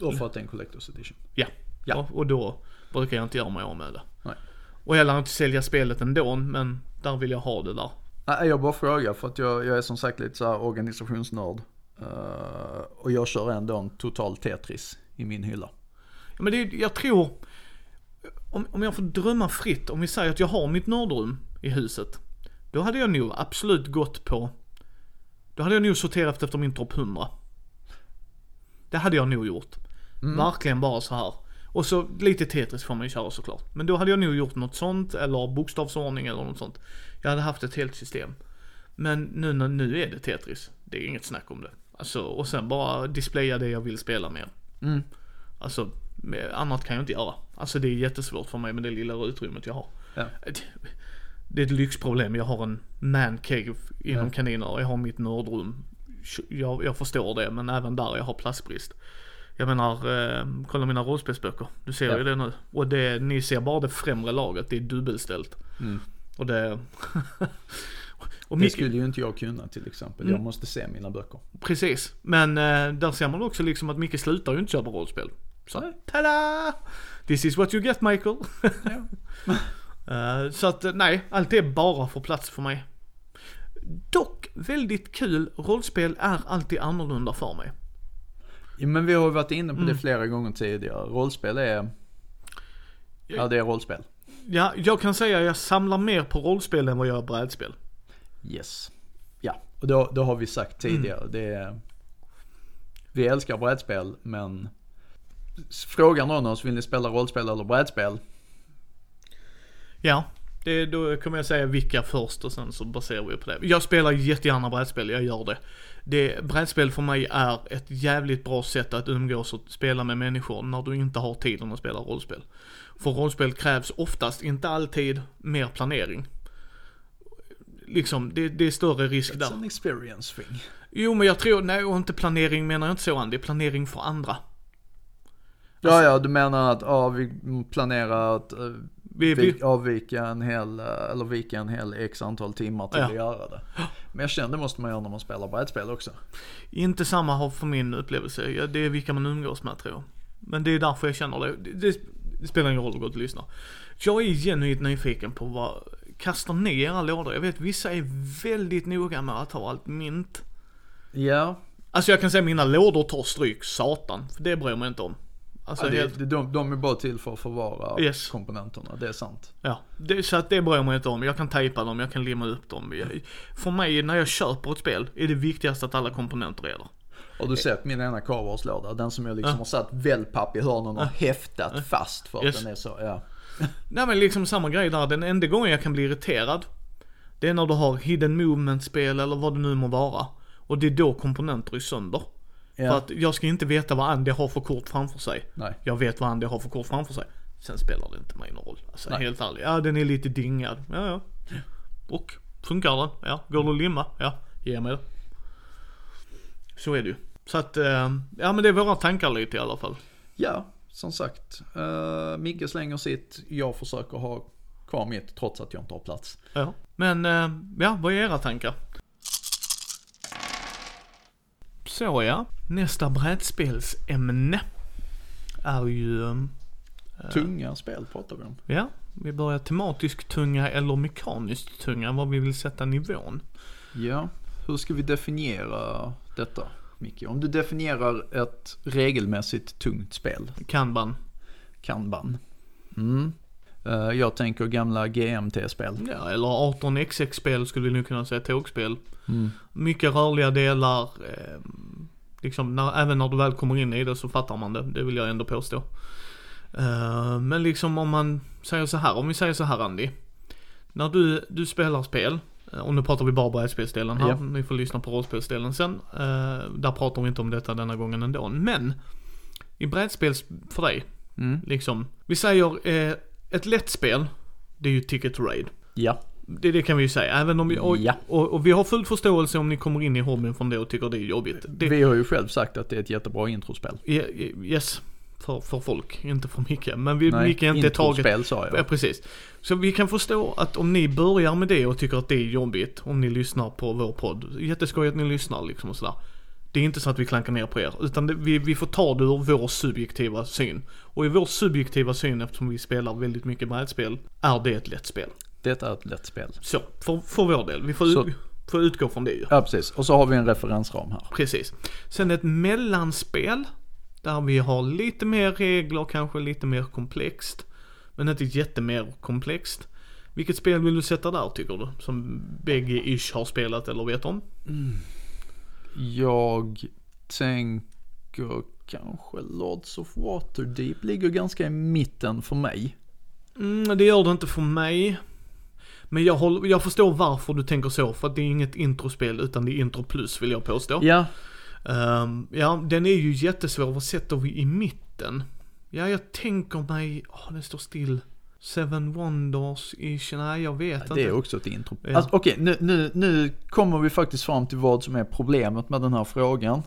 Och för att det är en Collector's Edition. Ja. Ja. Och, och då brukar jag inte göra mig av med det. Nej. Och jag lär inte sälja spelet ändå men där vill jag ha det där. Nej, jag bara frågar för att jag, jag är som sagt lite så här organisationsnörd. Eh, och jag kör ändå en total Tetris i min hylla. Men det, jag tror, om, om jag får drömma fritt, om vi säger att jag har mitt nördrum i huset. Då hade jag nog absolut gått på, då hade jag nog sorterat efter min topp 100. Det hade jag nog gjort. Verkligen bara så här. Och så lite Tetris får man ju köra såklart. Men då hade jag nog gjort något sånt, eller bokstavsordning eller något sånt. Jag hade haft ett helt system. Men nu, nu är det Tetris. Det är inget snack om det. Alltså, och sen bara displaya det jag vill spela med. Mm. Alltså, annat kan jag inte göra. Alltså det är jättesvårt för mig med det lilla utrymmet jag har. Ja. Det- är ett lyxproblem. Jag har en man cave inom Ja. kaniner. Jag har mitt nördrum. Jag, jag förstår det, men även där jag har platsbrist. Jag menar, eh, kolla mina rollspelsböcker. Du ser Ja. ju det nu. Och det, ni ser bara det främre laget. Det är dubbelställt. Mm. Och det... och Det skulle ju inte jag kunna till exempel. Mm. Jag måste se mina böcker. Precis. Men eh, där ser man också liksom att Micke slutar ju inte köpa rollspel. Så, Nej. tada! This is what you get Michael. Eh, så att eh, nej, allt är bara för plats för mig. Dock väldigt kul, rollspel är alltid annorlunda för mig. Ja, men vi har ju varit inne på Mm. det flera gånger tidigare. Rollspel är, ja det är rollspel. Ja, jag kan säga att jag samlar mer på rollspel än vad jag gör brädspel. Yes. Ja, och då, då har vi sagt tidigare. Mm. Det är, vi älskar brädspel men frågar någon av oss, vill ni spela rollspel eller brädspel? Ja, det, då kommer jag säga vilka först och sen så baserar vi på det. Jag spelar jättegärna brädspel, jag gör det. det. Brädspel för mig är ett jävligt bra sätt att umgås och spela med människor när du inte har tiden att spela rollspel. För rollspel krävs oftast, inte alltid, mer planering. Liksom, det, det är större risk där. It's an experience thing. Jo men jag tror, nej och inte planering menar jag inte så Andy, planering för andra. Ja, ja, du menar att ja, vi planerar att eh, Vi, vi, vi, avvika en hel, eh, eller vika en hel x antal timmar till Ja. att göra det. Men jag känner det måste man göra när man spelar brädspel också. Inte samma har för min upplevelse. Det är vilka man umgås med tror jag. Men det är därför jag känner det. Det, det, det spelar ingen roll att gå och lyssna. Jag är genuint nyfiken på vad, kastar ni era lådor? Jag vet vissa är väldigt noga med att ha allt mint. Ja, Alltså jag kan säga mina lådor tar stryk, satan. För det bryr jag mig inte om. Alltså ja, helt, det, de, de är bara till för att förvara Yes. komponenterna, det är sant. ja. Det, så att det bryr jag mig inte om. Jag kan tejpa dem, jag kan limma upp dem. Jag, för mig, när jag köper ett spel, är det viktigast att alla komponenter är där. Har du sett min ena carvarslåda? Den som jag liksom Ja. har satt wellpapp i hörnen och häftat fast för att Yes. den är så, ja. Nej men liksom samma grej där, den enda gången jag kan bli irriterad, det är när du har hidden movement-spel eller vad det nu må vara. Och det är då komponenter är sönder. För att jag ska inte veta vad Andy har för kort framför sig. Nej. Jag vet vad Andy har för kort framför sig. Sen spelar det inte mig någon roll. Alltså Nej. helt ärligt. Ja den är lite dingad. Ja ja. Och funkar den? Ja. Går det att limma? Ja. Ge mig det. Så är det ju. Så att, eh, ja men det är våra tankar lite i alla fall. Ja, som sagt. Uh, Migge slänger sitt, jag försöker ha kvar mitt trots att jag inte har plats. Ja. Men, eh, ja vad är era tankar? Så ja. Nästa brädspelsämne är ju, eh, Tunga spel pratar vi om. ja, vi börjar tematiskt tunga eller mekaniskt tunga, vad vi vill sätta nivån. Ja, hur ska vi definiera detta, Micke? Om du definierar ett regelmässigt tungt spel, Kanban. kanban. Mm. Eh, jag tänker gamla GMT-spel. Ja, eller 18xx-spel skulle vi nu kunna säga, tågspel. Mm. Mycket rörliga delar. Eh, liksom, när, även när du väl kommer in i det så fattar man det, det vill jag ändå påstå. Eh, men liksom om man säger så här, om vi säger så här Andy. När du, du spelar spel, eh, och nu pratar vi bara brädspelsdelen här, Ja. ni får lyssna på rollspelsdelen sen. Där pratar vi inte om detta denna gången ändå. Men, i brädspels, för dig, Mm. liksom. Vi säger eh, ett lätt spel, det är ju Ticket to Raid. Ja. Det, det kan vi ju säga, även om vi, och, Ja. och, och vi har full förståelse om ni kommer in i hobbyn från det och tycker det är jobbigt. Det, Vi har ju själv sagt att det är ett jättebra introspel. Ye- Yes, för, för folk, inte för Micke. Men vi, Nej, Micke är inte taget... introspel sa Ja, jag. precis. Så vi kan förstå att om ni börjar med det och tycker att det är jobbigt, om ni lyssnar på vår podd, jätteskoj att ni lyssnar liksom och sådär. Det är inte så att vi klankar ner på er, utan det, vi, vi får ta det ur vår subjektiva syn. Och i vår subjektiva syn, eftersom vi spelar väldigt mycket brädspel, är det ett lätt spel. Detta är ett lätt spel. Så, för, för vår del, vi får, Så- ut, får utgå från det ju. Ja, precis. Och så har vi en referensram här. Precis. Sen ett mellanspel. Där vi har lite mer regler, kanske lite mer komplext. Men inte jättemer komplext. Vilket spel vill du sätta där tycker du? Som bägge ish har spelat eller vet om? Jag tänker kanske Lords of Waterdeep ligger ganska i mitten för mig. Mm, det gör det inte för mig. Men jag, håller, jag förstår varför du tänker så, för att det är inget introspel utan det är intro plus vill jag påstå. Ja, Ehm, ja, den är ju jättesvår. Vad sätter vi i mitten? Ja, jag tänker mig, åh, det står still. Seven Wonders-ish, nej jag vet det är inte. också ett intro. Ja. Alltså, Okej, nu, nu, nu kommer vi faktiskt fram till vad som är problemet med den här frågan.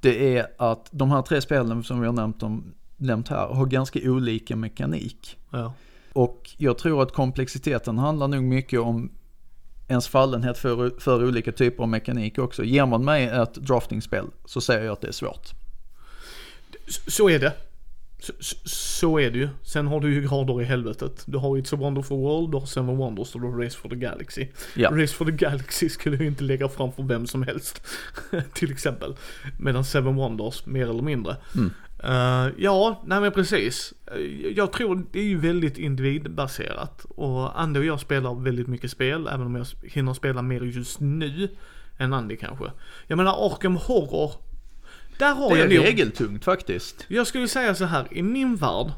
Det är att de här tre spelen som vi har nämnt, om, nämnt här har ganska olika mekanik. Ja. Och jag tror att komplexiteten handlar nog mycket om ens fallenhet för, för olika typer av mekanik också. Ger man mig ett draftingspel så säger jag att det är svårt. Så är det. Så, så, är det ju. Sen har du ju grader i helvetet. Du har It's a Wonderful World, du har Seven Wonders och du har Race for the Galaxy. Ja. Race for the Galaxy skulle jag inte lägga fram för vem som helst. Till exempel. Medan Seven Wonders, mer eller mindre. Mm. Eh, ja, nej men precis. Eh, jag tror det är ju väldigt individbaserat. Och Andy och jag spelar väldigt mycket spel, även om jag hinner spela mer just nu än Andy kanske. Jag menar Arkham Horror, där har Det är jag nog... regeltungt faktiskt. Jag skulle säga så här, i min värld,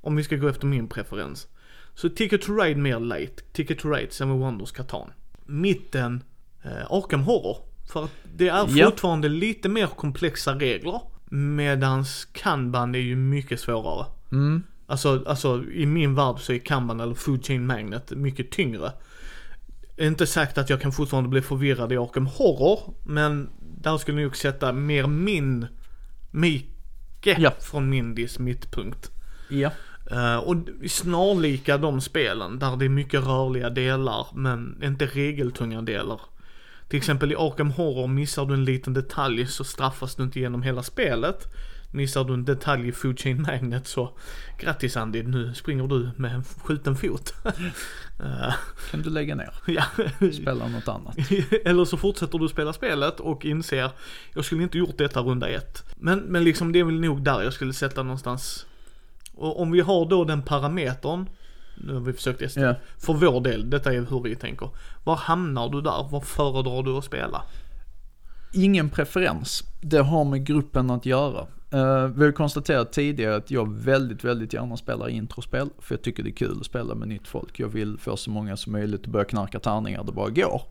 om vi ska gå efter min preferens, så Ticket to Ride mer light, Ticket to Ride, Seven Wonders, Catan. Mitten, eh, Arkham Horror. För att det är Ja. fortfarande lite mer komplexa regler, medans Kanban är ju mycket svårare. Mm. Alltså, alltså i min värld så är Kanban eller Food Chain Magnet mycket tyngre. Inte sagt att jag kan fortfarande bli förvirrad i Arkham Horror, men där skulle jag nog sätta mer min, Mike Ja. från Mindys mittpunkt. Ja. Eh, och snarlika de spelen där det är mycket rörliga delar men inte regeltunga delar. Till exempel i Arkham Horror missar du en liten detalj så straffas du inte genom hela spelet. Missar du en detalj i Food Chain Magnet så grattis Andy, nu springer du med en skjuten fot. Eh, Kan du lägga ner? ja. Spela något annat. Eller så fortsätter du spela spelet och inser, jag skulle inte gjort detta runda ett. Men, men liksom det är väl nog där jag skulle sätta någonstans. Och om vi har då den parametern, nu har vi försökt testa, Ja. för vår del, detta är hur vi tänker. Var hamnar du där? Vad föredrar du att spela? Ingen preferens. Det har med gruppen att göra. Uh, vi har konstaterat tidigare att jag väldigt, väldigt gärna spelar introspel. För jag tycker det är kul att spela med nytt folk. Jag vill få så många som möjligt att börja knarka tärningar det bara går.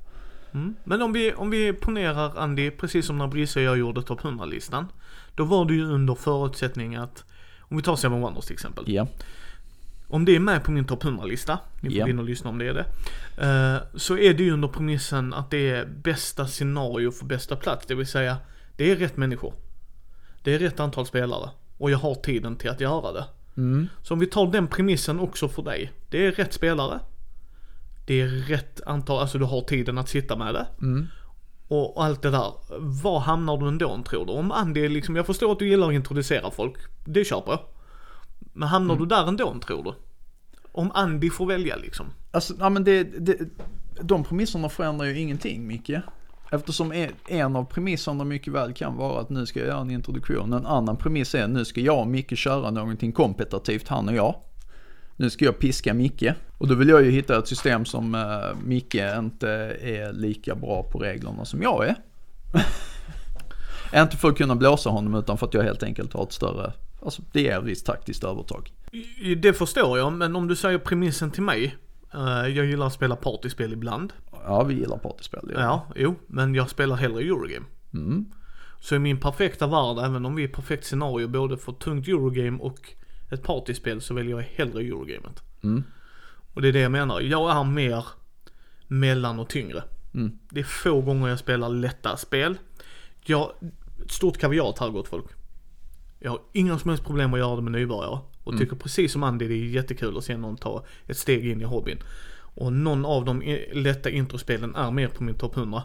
Mm. Men om vi, om vi ponerar Andy, precis som när Brisse och jag gjorde topp 100-listan. Då var det ju under förutsättning att, om vi tar Seven Wonders till exempel. Ja. Om det är med på min topp 100-lista, ni får gå in och lyssna om det är det. eh, så är det ju under premissen att det är bästa scenario för bästa plats, det vill säga det är rätt människor. Det är rätt antal spelare. Och jag har tiden till att göra det. Mm. Så om vi tar den premissen också för dig. Det är rätt spelare. Det är rätt antal, alltså du har tiden att sitta med det. Mm. Och allt det där. Var hamnar du ändå tror du? Om Andy liksom, jag förstår att du gillar att introducera folk. Det köper jag. Men hamnar du där ändå tror du? Om Andy får välja liksom. Alltså, ja men det, det, de premisserna förändrar ju ingenting Micke. Eftersom e-, en, av premisserna mycket väl kan vara att nu ska jag göra en introduktion. En annan premiss är nu ska jag och Micke köra någonting kompetitivt, han och jag. Nu ska jag piska Micke. Och då vill jag ju hitta ett system som uh, Micke inte är lika bra på reglerna som jag är. inte för att kunna blåsa honom utan för att jag helt enkelt har ett större, alltså det är ett visst taktiskt övertag. Det förstår jag, men om du säger premissen till mig. Uh, jag gillar att spela partyspel ibland. Ja, vi gillar partyspel. Ja, jo, men jag spelar hellre Eurogame. Mm. Så i min perfekta värld, även om vi är perfekt scenario både för tungt Eurogame och ett partyspel så väljer jag hellre Eurogamet. Mm. Och det är det jag menar. Jag är mer mellan och tyngre. Mm. Det är få gånger jag spelar lätta spel. Jag, stort kaviat här gott folk. Jag har inga som helst problem att göra det med nybörjare. Och tycker precis som Andy det är jättekul att se någon ta ett steg in i hobbyn. Och någon av de lätta introspelen är med på min topp 100.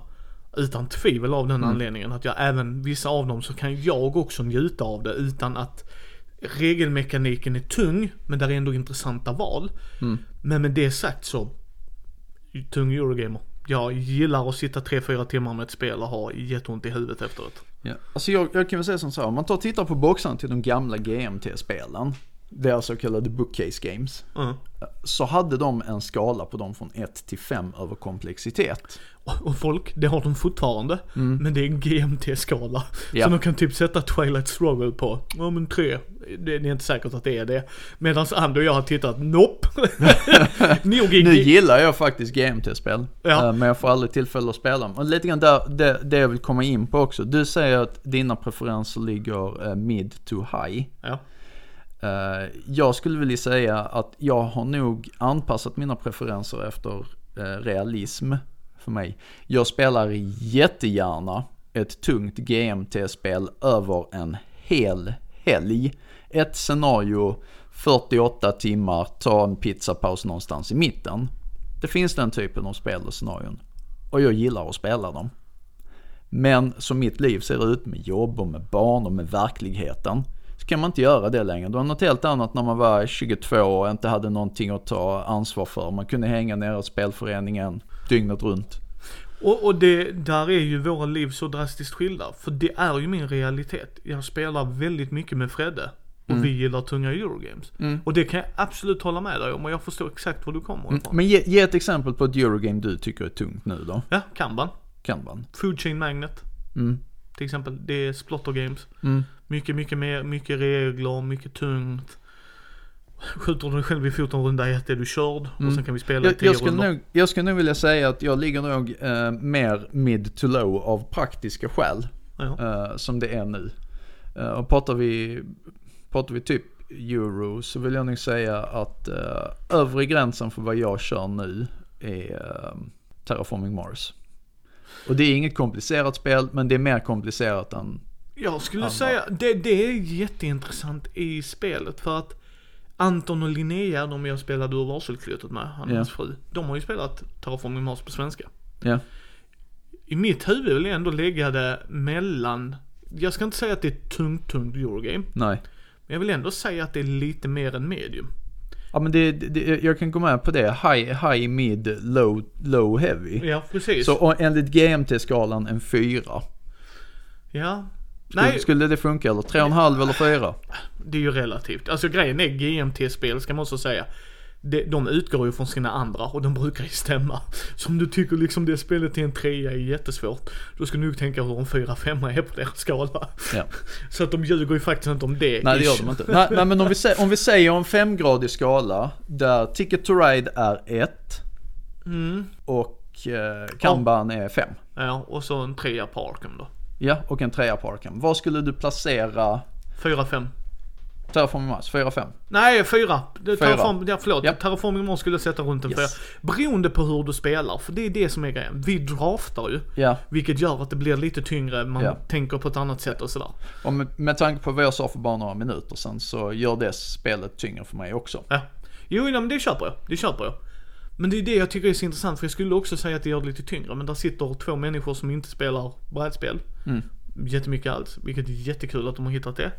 Utan tvivel av den anledningen att jag även, vissa av dem så kan jag också njuta av det utan att regelmekaniken är tung men där är ändå intressanta val. Mm. Men med det sagt så, tung Eurogamer. Jag gillar att sitta 3-4 timmar med ett spel och ha jätteont i huvudet efteråt. Ja. Alltså jag, jag kan väl säga som så om man tar och tittar på boxarna till de gamla GMT-spelen, deras så kallade bookcase games, Mm. så hade de en skala på dem från 1 till 5 över komplexitet. Och- folk, det har de fortfarande. Men det är en GMT-skala. Ja. Så de kan typ sätta Twilight Struggle på, ja men 3. Det, är inte säkert att det är det. Medan Andy och jag har tittat, nope. Nog Nu gillar jag faktiskt GMT-spel, Ja. eh, men jag får aldrig tillfälle att spela dem. Och lite grann där, det, det jag vill komma in på också. Du säger att dina preferenser ligger eh, mid to high. Ja. Eh, jag skulle vilja säga att jag har nog anpassat mina preferenser efter eh, realism för mig. Jag spelar jättegärna ett tungt GMT-spel över en hel helg. Ett scenario, 48 timmar, ta en pizzapaus någonstans i mitten. Det finns den typen av spel och scenarion. Och jag gillar att spela dem. Men som mitt liv ser ut med jobb och med barn och med verkligheten så kan man inte göra det längre. Det var något helt annat när man var 22 och inte hade någonting att ta ansvar för. Man kunde hänga nere i spelföreningen dygnet runt. Och, och det, där är ju våra liv så drastiskt skilda. För det är ju min realitet. Jag spelar väldigt mycket med Fredde. Och vi gillar tunga Eurogames. Mm. Och det kan jag absolut hålla med dig om och jag förstår exakt var du kommer ifrån. Men ge, ge ett exempel på ett Eurogame du tycker är tungt nu då. Ja, Kanban. Kanban. Food Chain Magnet. Mm. Till exempel. Det är Splotter Games. Mm. Mycket, mycket mer, mycket regler, mycket tungt. Skjuter du dig själv i foten runda ett är du körd. Och sen kan vi spela i Mm. Jag, tio jag, skulle rundor. nog, jag skulle nog vilja säga att jag ligger nog eh, mer mid to low av praktiska skäl. Eh, som det är nu. Eh, och pratar vi, pratar vi typ euro så vill jag nog säga att uh, övre gränsen för vad jag kör nu är eh, Terraforming Mars. Och det är inget komplicerat spel men det är mer komplicerat än, Jag skulle Andra. säga, det, det är jätteintressant i spelet för att Anton och Linnea, de jag spelade ur varselklytet med, han och Ja. hans fru. De har ju spelat Terraforming Mars på svenska. ja. I mitt huvud vill jag ändå lägga det mellan jag ska inte säga att det är ett tungt, tungt Eurogame. Nej. Men jag vill ändå säga att det är lite mer än medium. Ja men det, det, jag kan gå med på det. High, high, mid, low, low, heavy. Ja, precis. Så och enligt GMT-skalan en fyra. Ja. Skulle, Nej, skulle det funka eller? Tre och en halv eller fyra? det är ju relativt. Alltså grejen är GMT-spel ska man också säga. De, de utgår ju från sina andra och de brukar ju stämma. Så om du tycker liksom det spelet till en trea är jättesvårt. Då ska du nog tänka hur en fyra, femma är på deras skala. Ja. Så att de ljuger ju faktiskt inte om det. Nej det gör de inte. Nej, nej men om vi, säger, om vi säger en femgradig skala där Ticket to Ride är ett Mm. och eh, Kanban är fem. Ja, och så en trea på Arkham då. Ja, och en trea på Arkham. Var skulle du placera Fyra, fem. Terraforming Mars? Fyra, fem? Nej, fyra. Det Fyra. Terraform, ja, förlåt. Ja. Terraforming Mars skulle jag sätta runt en Yes. fyra. Beroende på hur du spelar, för det är det som är grejen. Vi draftar ju. Ja. Vilket gör att det blir lite tyngre, man Ja. tänker på ett annat sätt och sådär. Och med, med tanke på vad jag sa för bara några minuter sedan så gör det spelet tyngre för mig också. Ja. Jo, nej, men det köper jag. Det köper jag. Men det är det jag tycker är så intressant, för jag skulle också säga att det gör det lite tyngre. Men där sitter två människor som inte spelar brädspel. Mm. Jättemycket alls, vilket är jättekul att de har hittat det.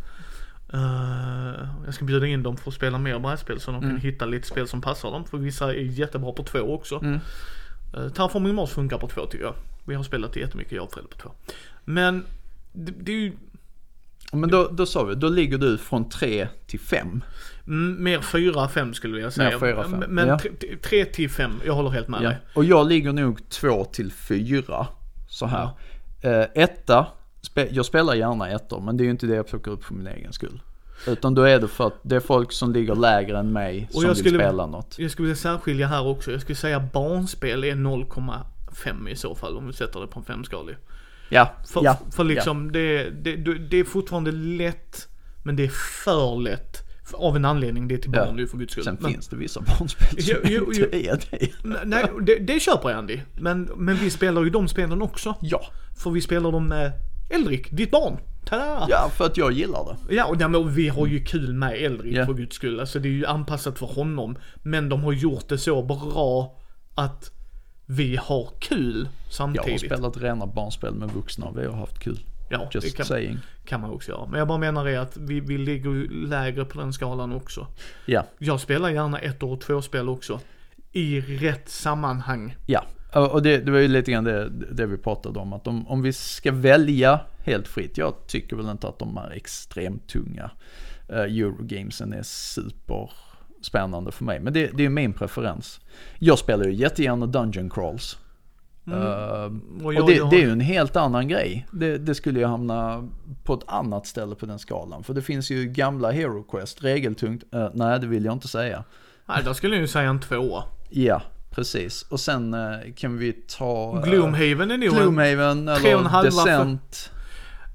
Eh, jag ska bjuda in dem för att spela mer brädspel så de kan hitta lite spel som passar dem. För vissa är jättebra på två också. Mm. Uh, Terraforming Mars funkar på två tycker jag. Vi har spelat det jättemycket, jag och Fredrik på två. Men det, det är ju Men då, då sa vi, då ligger du från tre till fem. mm, mer fyra, fem skulle jag säga. Mer fyra, fem, Men ja. tre, tre till fem, jag håller helt med Ja. dig. Och jag ligger nog två till fyra. Så här. Eh, etta, spe, jag spelar gärna ettor men det är ju inte det jag plockar upp för min egen skull. Utan då är det för att det är folk som ligger lägre än mig Och som vill skulle- spela något. Jag skulle särskilja här också. Jag skulle säga barnspel är 0,5 i så fall om vi sätter det på en femskalig. Ja, För, ja, för liksom det, det, det är fortfarande lätt, men det är för lätt. Av en anledning, det är till Ja. barn ju för guds skull. Sen men, finns det vissa barnspel som Jo, jo, inte är det. Nej, det, det köper jag Andy. Men, men vi spelar ju de spelen också. Ja, För vi spelar dem med Eldrik, ditt barn. Tada! ja för att jag gillar det. Ja, och nej, men vi har ju kul med Eldrik Ja. för guds skull. Alltså det är ju anpassat för honom. Men de har gjort det så bra att vi har kul Jag har samtidigt. spelat rena barnspel med vuxna och vi har haft kul. Ja, Just det kan, saying. kan man också göra. Men jag bara menar det att vi, vi ligger lägre på den skalan också. Ja, Jag spelar gärna ett och två spel också. I rätt sammanhang. ja. Och det, det var ju lite grann det, det vi pratade om. Att om, om vi ska välja helt fritt. Jag tycker väl inte att de är extremt tunga. Uh, Eurogamesen är superspännande för mig. Men det, det är min preferens. Jag spelar ju jättegärna Dungeon Crawls. Eh, Och och jag, det, jag, det är ju en helt annan grej. Det, det skulle ju hamna på ett annat ställe på den skalan. För det finns ju gamla Hero Quest, regeltungt. Eh, nej, det vill jag inte säga. Nej, där skulle jag ju säga en tvåa. Ja, precis. Och sen eh, kan vi ta... eh, Gloomhaven är nog en... Gloomhaven en eller halva för- Descent.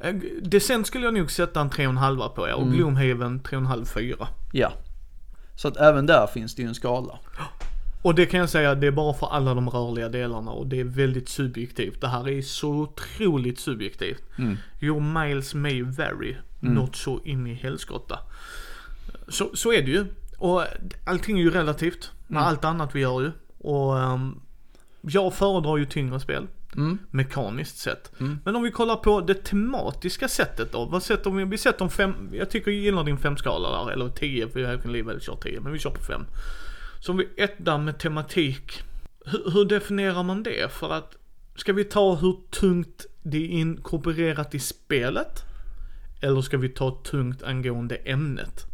eh, Descent skulle jag nog sätta en tre och en halva på ja. Och Mm. Gloomhaven tre och en halv, fyra. Ja. Så att även där finns det ju en skala. Och det kan jag säga, det är bara för alla de rörliga delarna och det är väldigt subjektivt. Det här är så otroligt subjektivt. Mm. Your miles may vary, not så in i helskotta. Så, så är det ju. Och allting är ju relativt med Mm. allt annat vi gör ju. Och ehm, jag föredrar ju tyngre spel. Mm. Mekaniskt sett. Mm. Men om vi kollar på det tematiska sättet då. Vad sätter vi? Vi sätter fem, jag tycker jag gillar din femskala där. Eller tio, för jag kan lika väl köra tio. Men vi kör på fem. Så om vi etta med tematik. Hur, hur definierar man det? För att, ska vi ta hur tungt det är inkorporerat i spelet? Eller ska vi ta tungt angående ämnet?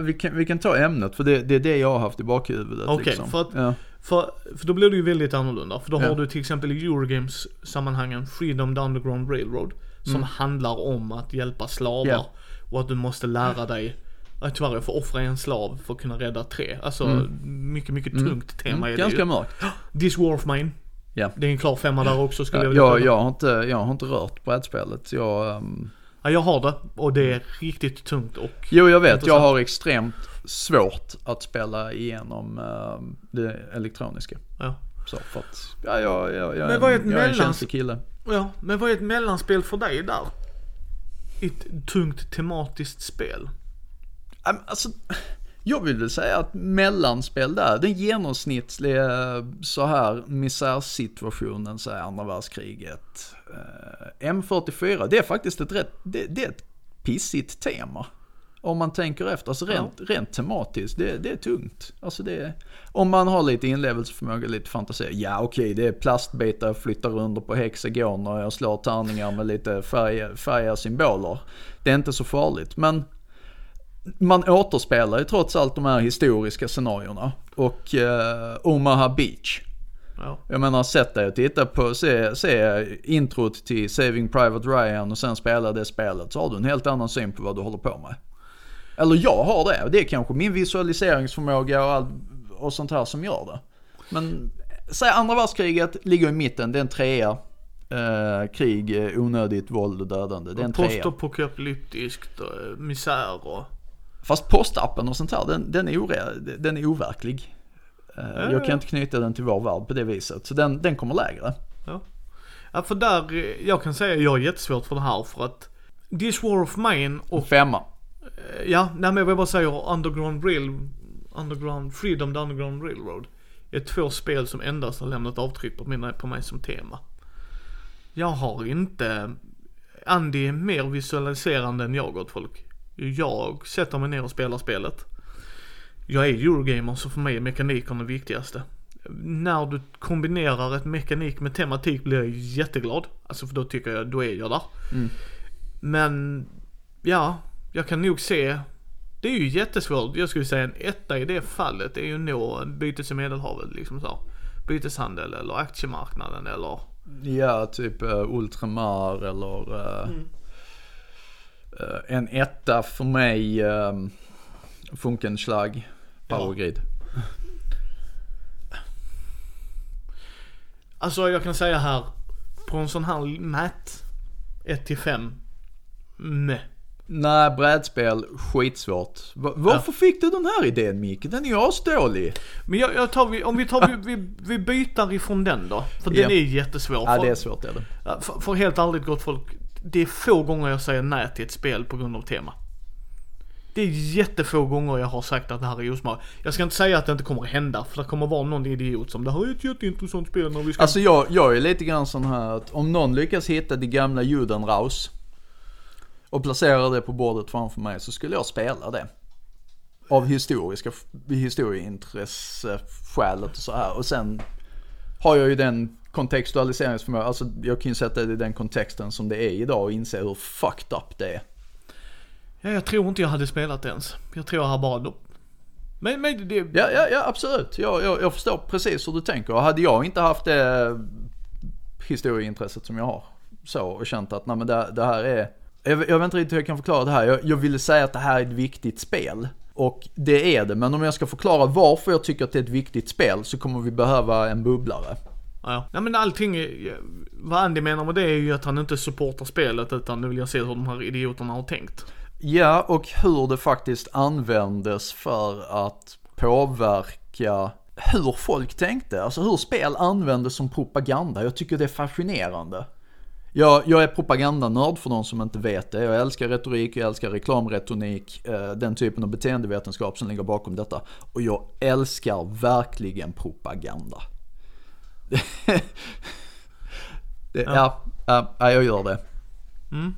Vi kan, vi kan ta ämnet för det, det är det jag har haft i bakhuvudet. Okej, liksom. för att- ja. För, för då blir det ju väldigt annorlunda. För då Ja. har du till exempel i Eurogames sammanhangen Freedom the Underground Railroad. Som handlar om att hjälpa slavar. Mm. Ja. Och att du måste lära dig att tyvärr jag får offra en slav för att kunna rädda tre. Alltså mycket, mycket tungt tema är Mm, det ganska ju. mörkt. This War of Mine. Ja. Det är en klar femma där också skulle Ja, jag vilja jag, jag, har inte, jag har inte rört brädspelet. Jag, ehm, Ja, jag har det. Och det är riktigt tungt och jo jag vet, jag Intressant. har extremt svårt att spela igenom ehm, det elektroniska. ja. Så för att, ja, jag, jag, jag, Men vad är ett jag är en känslig kille. Ja, men vad är ett mellanspel för dig där? Ett tungt tematiskt spel. Alltså, Jag vill väl säga att mellanspel där, den genomsnittliga så här misärsituationen, så här andra världskriget. Eh, M44, det är faktiskt ett rätt, det, det är ett pissigt tema. Om man tänker efter, alltså rent, ja. rent tematiskt, det, det är tungt. Alltså det om man har lite inlevelseförmåga, lite fantasi. Ja okej, okay, det är plastbitar jag flyttar runt på hexagoner och jag slår tärningar med lite färg, färgiga symboler. Det är inte så farligt. Men man återspelar ju trots allt de här historiska scenarierna. Och eh, Omaha Beach. Ja. Jag menar sätt dig och titta på, se, se introt till Saving Private Ryan och sen spela det spelet så har du en helt annan syn på vad du håller på med. Eller jag har det. Det är kanske min visualiseringsförmåga och, all, och sånt här som gör det. Men säg andra världskriget ligger i mitten, det är en trea. Eh, krig, onödigt våld och dödande. Det är en trea. Postapokalyptiskt, eh, misär och... Fast postappen och sånt här, den, den, är, ore, den är overklig. Eh, jag kan inte knyta den till vår värld på det viset. Så den, den kommer lägre. Ja. ja, för där, jag kan säga jag har jättesvårt för det här för att This War of Mine och... Femma. Eh, ja, nej men jag vill bara säga Underground Rail, Underground, Freedom the Underground Railroad. Är två spel som endast har lämnat avtryck på mig, på mig som tema. Jag har inte, Andy är mer visualiserande än jag åt folk. Jag sätter mig ner och spelar spelet. Jag är Eurogamer så för mig är mekaniken det viktigaste. När du kombinerar ett mekanik med tematik blir jag jätteglad. Alltså för då tycker jag, då är jag där. Mm. Men, ja, jag kan nog se, det är ju jättesvårt. Jag skulle säga en etta i det fallet det är ju att nå bytes i medelhavet liksom så. Byteshandel eller aktiemarknaden eller Ja, typ uh, Ultramar eller uh, mm. uh, en etta för mig, um, Funkenschlag, Powergrid. Ja. Alltså jag kan säga här, på en sån här mät, 1 till 5, meh. Nej, brädspel, skitsvårt. Varför ja. fick du den här idén Micke? Den är ju asdålig. Men jag, jag tar, om vi tar, vi, vi, vi byter ifrån den då. För ja. den är jättesvår. Ja, det är svårt är det. För, för helt ärligt gott folk, det är få gånger jag säger nej till ett spel på grund av tema. Det är jättefå gånger jag har sagt att det här är osmart. Jag ska inte säga att det inte kommer att hända, för det kommer att vara någon idiot som det här är ett jätteintressant spel när vi ska... Alltså jag, jag är lite grann sån här att om någon lyckas hitta det gamla Judenraus och placerar det på bordet framför mig så skulle jag spela det. Av historiska, historieintresse-skälet och så här. Och sen har jag ju den kontextualiseringsförmågan, alltså jag kan ju sätta det i den kontexten som det är idag och inse hur fucked up det är. Ja, jag tror inte jag hade spelat det ens. Jag tror jag har bara men, men det... Ja, ja, ja absolut. Jag, jag, jag förstår precis hur du tänker. Hade jag inte haft det historieintresset som jag har så och känt att nej men det, det här är jag, jag vet inte riktigt hur jag kan förklara det här. Jag, jag ville säga att det här är ett viktigt spel. Och det är det, men om jag ska förklara varför jag tycker att det är ett viktigt spel så kommer vi behöva en bubblare. Ja, ja. men allting, vad Andy menar med det är ju att han inte supportar spelet utan nu vill jag se hur de här idioterna har tänkt. Ja, och hur det faktiskt användes för att påverka hur folk tänkte. Alltså hur spel användes som propaganda. Jag tycker det är fascinerande. Jag, jag är propagandanörd för de som inte vet det. Jag älskar retorik, jag älskar reklamretorik, eh, den typen av beteendevetenskap som ligger bakom detta. Och jag älskar verkligen propaganda. det, ja. Ja, ja, jag gör det. Mm.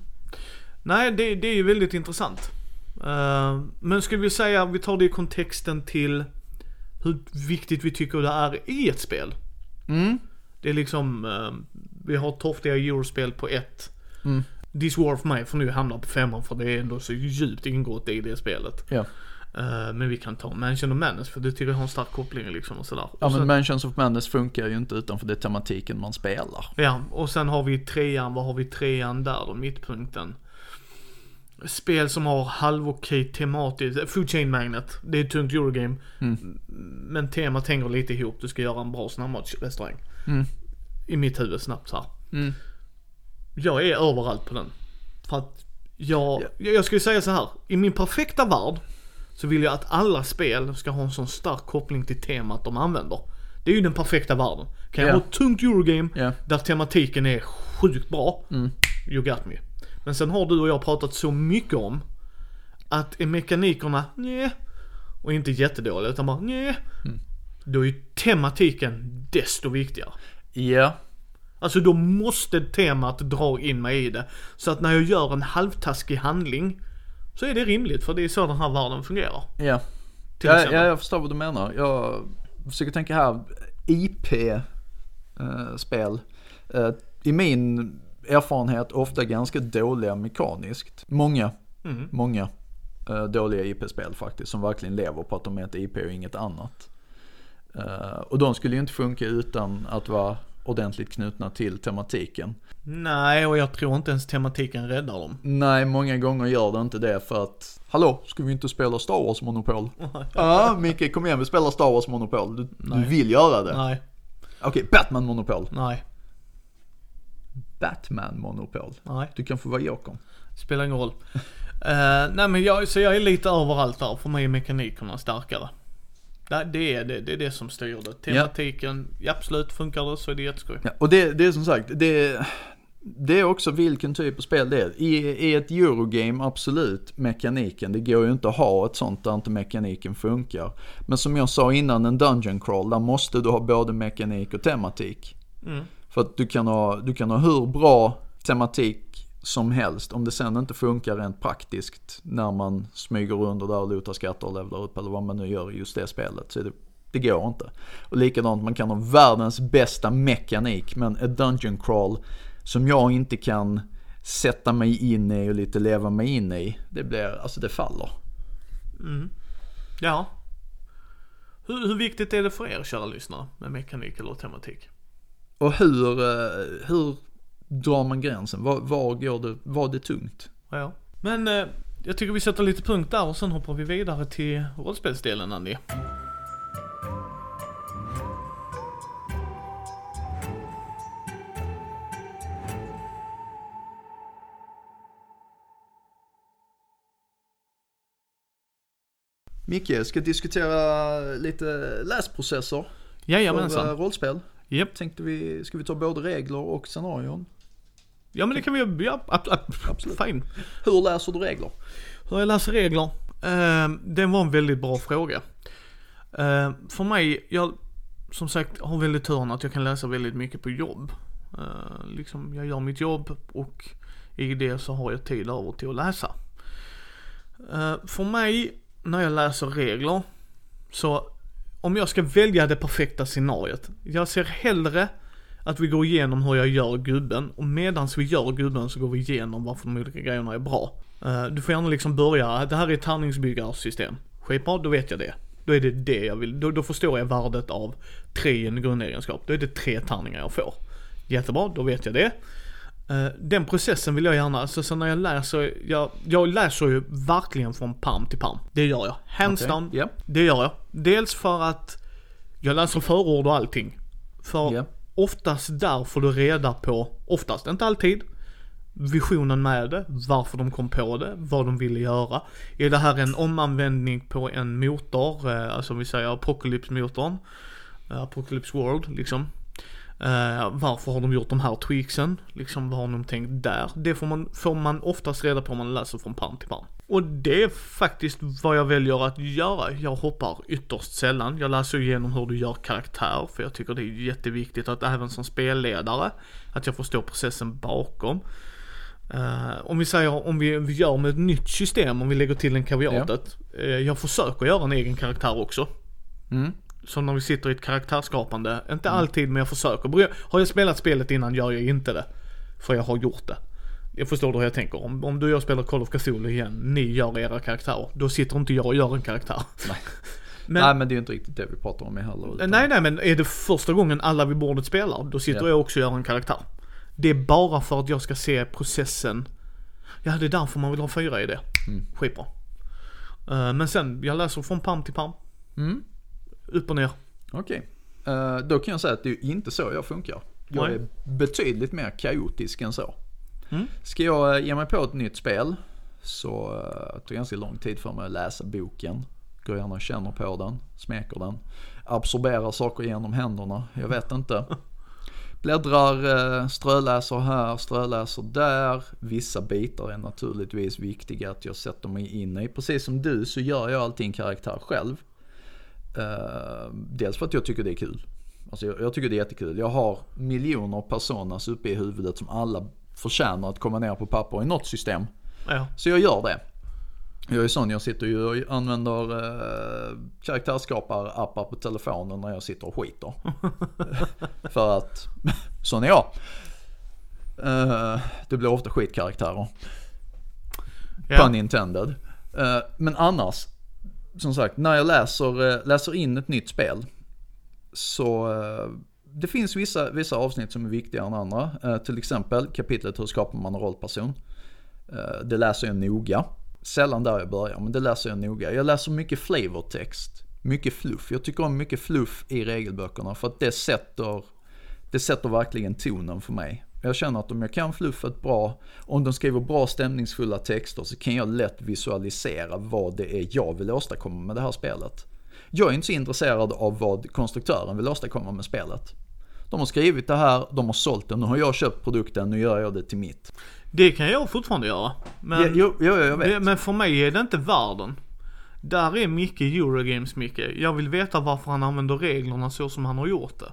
Nej, det, det är ju väldigt intressant. Uh, men skulle vi säga, vi tar det i kontexten till hur viktigt vi tycker det är i ett spel. Mm. Det är liksom, uh, vi har torftiga eurospel på ett. Mm. This War of Mine får nu hamna på femman för det är ändå så djupt ingått i det spelet. Ja. Uh, men vi kan ta Mansion of Madness för det tycker jag har en stark koppling liksom och sådär. Ja och men Mansions of Madness funkar ju inte utanför det tematiken man spelar. Ja, och sen har vi trean, vad har vi trean där då, mittpunkten? Spel som har halvokej tematiskt, Food Chain Magnet, det är ett tungt Eurogame. Mm. Men temat hänger lite ihop, du ska göra en bra snabbmatsrestaurang. Mm i mitt huvud snabbt så här. Mm. Jag är överallt på den. För att jag, ja. jag skulle säga så här. I min perfekta värld så vill jag att alla spel ska ha en sån stark koppling till temat de använder. Det är ju den perfekta världen. Kan jag yeah. ha ett tungt Eurogame yeah. där tematiken är sjukt bra, mm. you got me. Men sen har du och jag pratat så mycket om att är mekanikerna, nej. och inte jättedåliga utan bara nej. Mm. Då är ju tematiken desto viktigare. Ja, Alltså då måste temat dra in mig i det. Så att när jag gör en halvtaskig handling så är det rimligt för det är så den här världen fungerar. ja. Ja, ja, jag förstår vad du menar. Jag försöker tänka här, IP-spel. Eh, I min erfarenhet ofta ganska dåliga mekaniskt. Många, Mm. många eh, dåliga IP-spel faktiskt som verkligen lever på att de är ett IP och inget annat. Eh, och de skulle ju inte funka utan att vara ordentligt knutna till tematiken. Nej, och jag tror inte ens tematiken räddar dem. Nej, många gånger gör det inte det för att, hallå, ska vi inte spela Star Wars Monopol? Ja, Micke, kom igen, vi spelar Star Wars Monopol. Du, du vill göra det. Nej, Okej, Batman Monopol. nej, Batman Monopol. nej. Du kan få vara Jokern. Spelar ingen roll. Eh, nej men jag, så jag är lite överallt där. För mig är mekanikerna starkare. Det, det, är, det, det är det som styr det. Tematiken, ja. absolut funkar det så är det jätteskoj. Ja, och det, det är som sagt, det, det är också vilken typ av spel det är. I, I ett Eurogame, absolut, mekaniken. Det går ju inte att ha ett sånt där inte mekaniken funkar. Men som jag sa innan, en Dungeon Crawl, där måste du ha både mekanik och tematik. Mm. För att du kan ha, du kan ha hur bra tematik som helst. Om det sen inte funkar rent praktiskt när man smyger runt där och lotar skatter och levlar upp eller vad man nu gör i just det spelet. Så det, det går inte. Och likadant, man kan ha världens bästa mekanik men ett dungeon crawl som jag inte kan sätta mig in i och lite leva mig in i. Det blir, alltså det faller. Ja. Hur, hur viktigt är det för er kära lyssnare med mekanik eller tematik? Och hur, eh, hur drar man gränsen? Var, var går det, var det tungt? Ja. Men eh, jag tycker vi sätter lite punkt där och sen hoppar vi vidare till rollspelsdelen Andy. Micke, ska diskutera lite läsprocesser för eh, Jajamensan. rollspel. Japp. Tänkte vi, ska vi ta både regler och scenarion? Ja men det kan vi ja, ab, ab, Absolut. Fine. Hur läser du regler? Hur jag läser regler? Eh, det var en väldigt bra fråga. Eh, för mig, jag som sagt har väldigt turen att jag kan läsa väldigt mycket på jobb. Eh, liksom, jag gör mitt jobb och i det så har jag tid över till att läsa. Eh, för mig, när jag läser regler, så om jag ska välja det perfekta scenariot. Jag ser hellre att vi går igenom hur jag gör gubben och medans vi gör gubben så går vi igenom varför de olika grejerna är bra. Eh, du får gärna liksom börja, det här är ett tärningsbyggarsystem. Skitbra, då vet jag det. Då är det det jag vill, då, då förstår jag värdet av tre i en grundegenskap. Då är det tre tärningar jag får. Jättebra, då vet jag det. Eh, Den processen vill jag gärna, alltså så när jag läser, jag, jag läser ju verkligen från palm till palm. Det gör jag. Hands Okej, down. ja. Det gör jag. Dels för att jag läser förord och allting. För Ja oftast där får du reda på, oftast, inte alltid, visionen med det, varför de kom på det, vad de ville göra. Är det här en omanvändning på en motor, eh, alltså om vi säger Apocalypse-motorn, eh, Apocalypse World liksom. Eh, varför har de gjort de här tweaksen? Liksom vad har de tänkt där? Det får man, får man oftast reda på om man läser från pärm till pärm. Och det är faktiskt vad jag väljer att göra. Jag hoppar ytterst sällan. Jag läser igenom hur du gör karaktär, för jag tycker det är jätteviktigt att även som spelledare, att jag förstår processen bakom. Eh, om vi säger, om vi, vi gör med ett nytt system, om vi lägger till en kaviatet. eh, jag försöker göra en egen karaktär också. Mm. Så när vi sitter i ett karaktärsskapande, inte alltid men jag försöker. Har jag spelat spelet innan gör jag inte det. För jag har gjort det. Jag förstår hur jag tänker. Om, om du och jag spelar Call of Cthulhu igen, ni gör era karaktärer. Då sitter inte jag och gör en karaktär. Nej. Men, Nej men det är ju inte riktigt det vi pratar om heller. utan- nej nej men är det första gången alla vid bordet spelar, då sitter Ja. jag också och gör en karaktär. Det är bara för att jag ska se processen. Ja det är därför man vill ha fyra i det. Mm. Skitbra. Eh, men sen, jag läser från pam till pam. Mm. Upp och ner. Okej. Eh, då kan jag säga att det är inte så jag funkar. Jag Nej. är betydligt mer kaotisk än så. Mm. Ska jag eh, ge mig på ett nytt spel så uh, det tar ganska lång tid för mig att läsa boken. Går gärna och känner på den, smeker den. Absorberar saker genom händerna, jag vet inte. Bläddrar, eh, ströläser här, ströläser där. Vissa bitar är naturligtvis viktiga att jag sätter mig in i. Precis som du så gör jag alltid en karaktär själv. Eh, dels för att jag tycker det är kul. Alltså jag, jag tycker det är jättekul. Jag har miljoner personas uppe i huvudet som alla förtjänar att komma ner på papper i något system. Ja. Så jag gör det. Jag är sån, jag sitter ju och använder eh, karaktärskapar-appar på telefonen när jag sitter och skiter. För att, sån är jag. Eh, det blir ofta skitkaraktärer. Ja. Pun intended. Eh, men annars, som sagt, när jag läser, eh, läser in ett nytt spel så eh, det finns vissa, vissa avsnitt som är viktigare än andra. Eh, till exempel kapitlet hur skapar man en rollperson. Eh, det läser jag noga. Sällan där jag börjar, men det läser jag noga. Jag läser mycket flavortext, mycket fluff. Jag tycker om mycket fluff i regelböckerna för att det sätter, det sätter verkligen tonen för mig. Jag känner att om jag kan fluffet bra, om de skriver bra stämningsfulla texter så kan jag lätt visualisera vad det är jag vill åstadkomma med det här spelet. Jag är inte så intresserad av vad konstruktören vill åstadkomma med spelet. De har skrivit det här, de har sålt det, nu har jag köpt produkten, nu gör jag det till mitt. Det kan jag fortfarande göra. Men, Ja, jo, jo, jag vet. det, men för mig är det inte världen. Där är Micke Eurogames Micke. Jag vill veta varför han använder reglerna så som han har gjort det.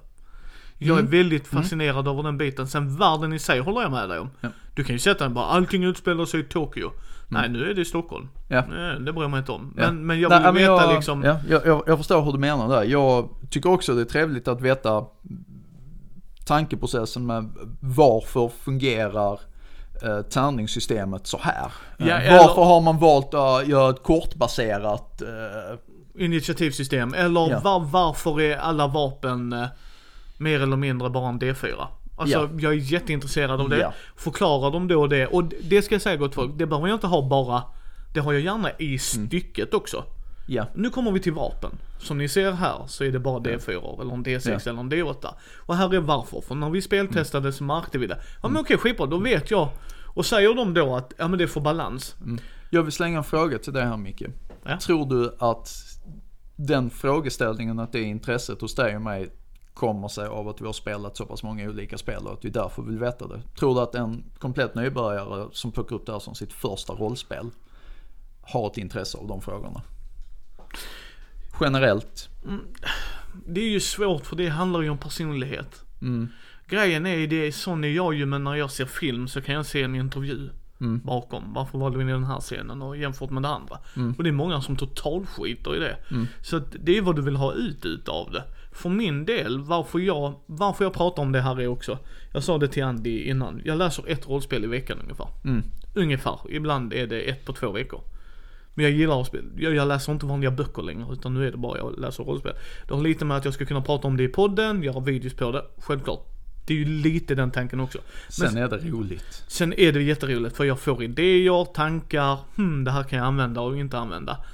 Jag Mm. är väldigt fascinerad över den biten. Sen världen i sig håller jag med dig om. Ja. Du kan ju sätta den bara, allting utspelar sig i Tokyo. Nej, nu är det i Stockholm. Ja. Nej, det bryr mig inte om. Ja. Men, men jag Nej, vill men veta jag, liksom. Ja, jag, jag förstår hur du menar där. Jag tycker också det är trevligt att veta tankeprocessen med varför fungerar eh, tärningssystemet så här. Eh, Ja, varför har man valt att göra ett kortbaserat eh, initiativsystem. Eller Ja. var, varför är alla vapen eh, mer eller mindre bara en D4? Alltså Ja. jag är jätteintresserad av det. Ja. Förklarar de då det. Och det ska jag säga gott folk, det behöver jag inte ha bara, det har jag gärna i Mm. stycket också. Ja, Nu kommer vi till vapen. Som ni ser här så är det bara D4 eller en D6 Ja. eller en D8. Och här är varför. För när vi speltestade så märkte vi det. Ja men okej skitbra, då vet jag. Och säger de då att, ja men det är för balans. jag vill slänga en fråga till dig här Micke. Ja. Tror du att den frågeställningen, att det intresset hos dig och mig kommer sig av att vi har spelat så pass många olika spel och att vi därför vill veta det? Tror du att en komplett nybörjare som plockar upp det här som sitt första rollspel har ett intresse av de frågorna? Generellt. Det är ju svårt för det handlar ju om personlighet. Mm. Grejen är, det är sån är jag ju men när jag ser film så kan jag se en intervju Mm. bakom. Varför valde vi den här scenen och jämfört med det andra. Mm. Och det är många som totalskiter i det. Så att det är vad du vill ha ut utav det. För min del, varför jag, varför jag pratar om det här är också. Jag sa det till Andy innan. Jag läser ett rollspel i veckan ungefär. Mm. Ungefär. Ibland är det ett på två veckor. Men jag gillar att spela. Jag, jag läser inte vanliga böcker längre utan nu är det bara jag läser rollspel. Det har lite med att jag ska kunna prata om det i podden, göra videos på det. Självklart. Det är ju lite den tanken också. Men Sen är det roligt. sen är det jätteroligt för jag får idéer, tankar, hmm det här kan jag använda och inte använda.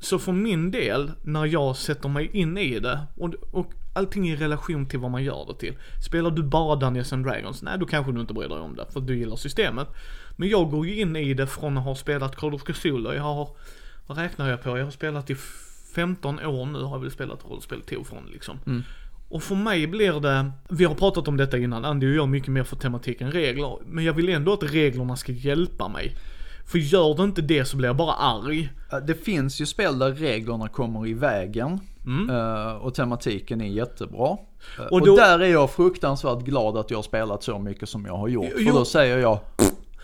Så för min del, när jag sätter mig in i det och, och allting i relation till vad man gör det till. Spelar du bara Dungeons and Dragons? Nej, då kanske du inte bryr dig om det för du gillar systemet. Men jag går ju in i det från att ha spelat Call of Cthulhu. Jag har, vad räknar jag på? Jag har spelat i 15 år nu har jag väl spelat rollspel till och från liksom. Och för mig blir det, vi har pratat om detta innan, Andy och jag mycket mer för tematik än regler. Men jag vill ändå att reglerna ska hjälpa mig. För gör det inte det så blir jag bara arg. Eh, Det finns ju spel där reglerna kommer i vägen. Mm. eh, Och tematiken är jättebra. Eh, Och Och, då- där är jag fruktansvärt glad att jag har spelat så mycket som jag har gjort. Jo. För då säger jag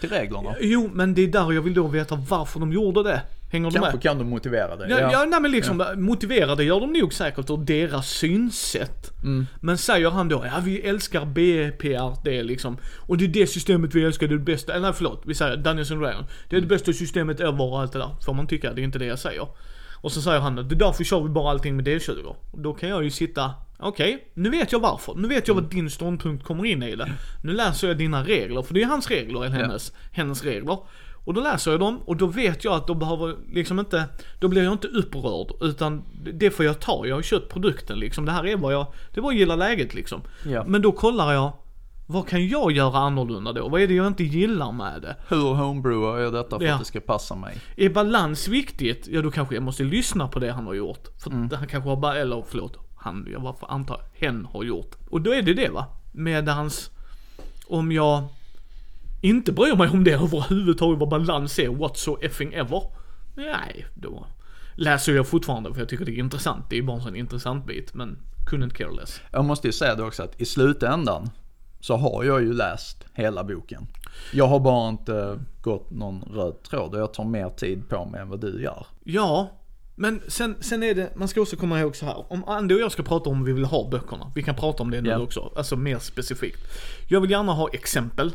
till reglerna. Jo, men det är där jag vill då veta varför de gjorde det. Hänger du med? Kanske kan du motivera det. Ja, ja. nej men liksom, motiverade gör de nog säkert ur deras synsätt. Mm. Men säger han då, ja vi älskar BPR det liksom. Och det är det systemet vi älskar, det är det bästa, eller nej förlåt, vi säger Dungeons and Dragons. Det är det bästa systemet och allt det där. Får man tycka, det är inte det jag säger. Och så säger han, det är därför kör vi bara allting med D20. Och då kan jag ju sitta, okej, nu vet jag varför. Nu vet jag vad din ståndpunkt kommer in i det. Nu läser jag dina regler, för det är hans regler, eller hennes, hennes regler. Och då läser jag dem och då vet jag att de behöver liksom inte, då blir jag inte upprörd utan det får jag ta. Jag har köpt produkten liksom. Det här är vad jag, det att gilla läget liksom. Ja. Men då kollar jag, vad kan jag göra annorlunda då? Vad är det jag inte gillar med det? Hur homebrewar jag detta för Ja. att det ska passa mig? Är balans viktigt? Ja då kanske jag måste lyssna på det han har gjort. För Mm. han kanske har bara, eller förlåt, han, jag varför antar hen har gjort. Och då är det det va? Medans om jag inte bryr mig om det överhuvudtaget, vad balans är whatsoever ever. Nej, då läser jag fortfarande för jag tycker det är intressant. Det är bara en sån intressant bit, men couldn't care less. Jag måste ju säga det också att i slutändan så har jag ju läst hela boken. Jag har bara inte gått någon röd tråd och jag tar mer tid på mig än vad du gör. Ja, men sen, sen är det, man ska också komma ihåg så här. Om Andy och jag ska prata om vi vill ha böckerna, vi kan prata om det nu Ja. också, alltså mer specifikt. Jag vill gärna ha exempel.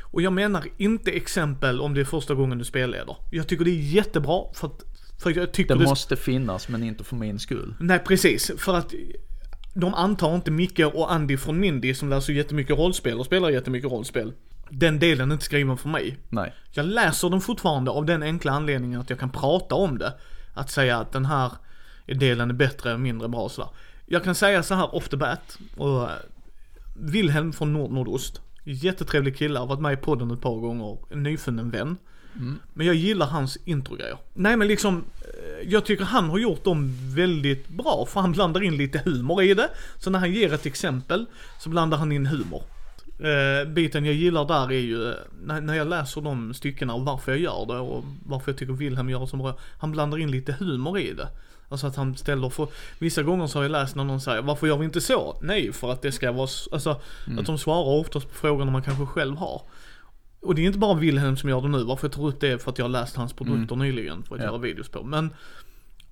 Och jag menar inte exempel om det är första gången du spelleder. Jag tycker det är jättebra för att, för jag tycker Det det, måste finnas men inte för min skull. Nej precis, för att de antar inte Micke och Andy från Mindy som läser jättemycket rollspel och spelar jättemycket rollspel. Den delen är inte skriven för mig. Nej. Jag läser den fortfarande av den enkla anledningen att jag kan prata om det. Att säga att den här delen är bättre, mindre bra och sådär. Jag kan säga så här off the bat. Och, eh, Wilhelm från Nord Nordost. Jättetrevlig kille, har varit med i podden ett par gånger. En nyfunnen vän. Men jag gillar hans introgrejer. Nej men liksom, eh, jag tycker han har gjort dem väldigt bra för han blandar in lite humor i det. Så när han ger ett exempel så blandar han in humor. Eh, biten jag gillar där är ju, eh, när, när jag läser de styckena och varför jag gör det och varför jag tycker Wilhelm gör det som bra. Han blandar in lite humor i det. Alltså att han ställer för, vissa gånger så har jag läst när någon säger varför gör vi inte så? Nej, för att det ska vara, alltså att de svarar oftast på frågorna man kanske själv har. Och det är inte bara Wilhelm som gör det nu, varför jag tar upp det är för att jag har läst hans produkter nyligen för att Ja. göra videos på. Men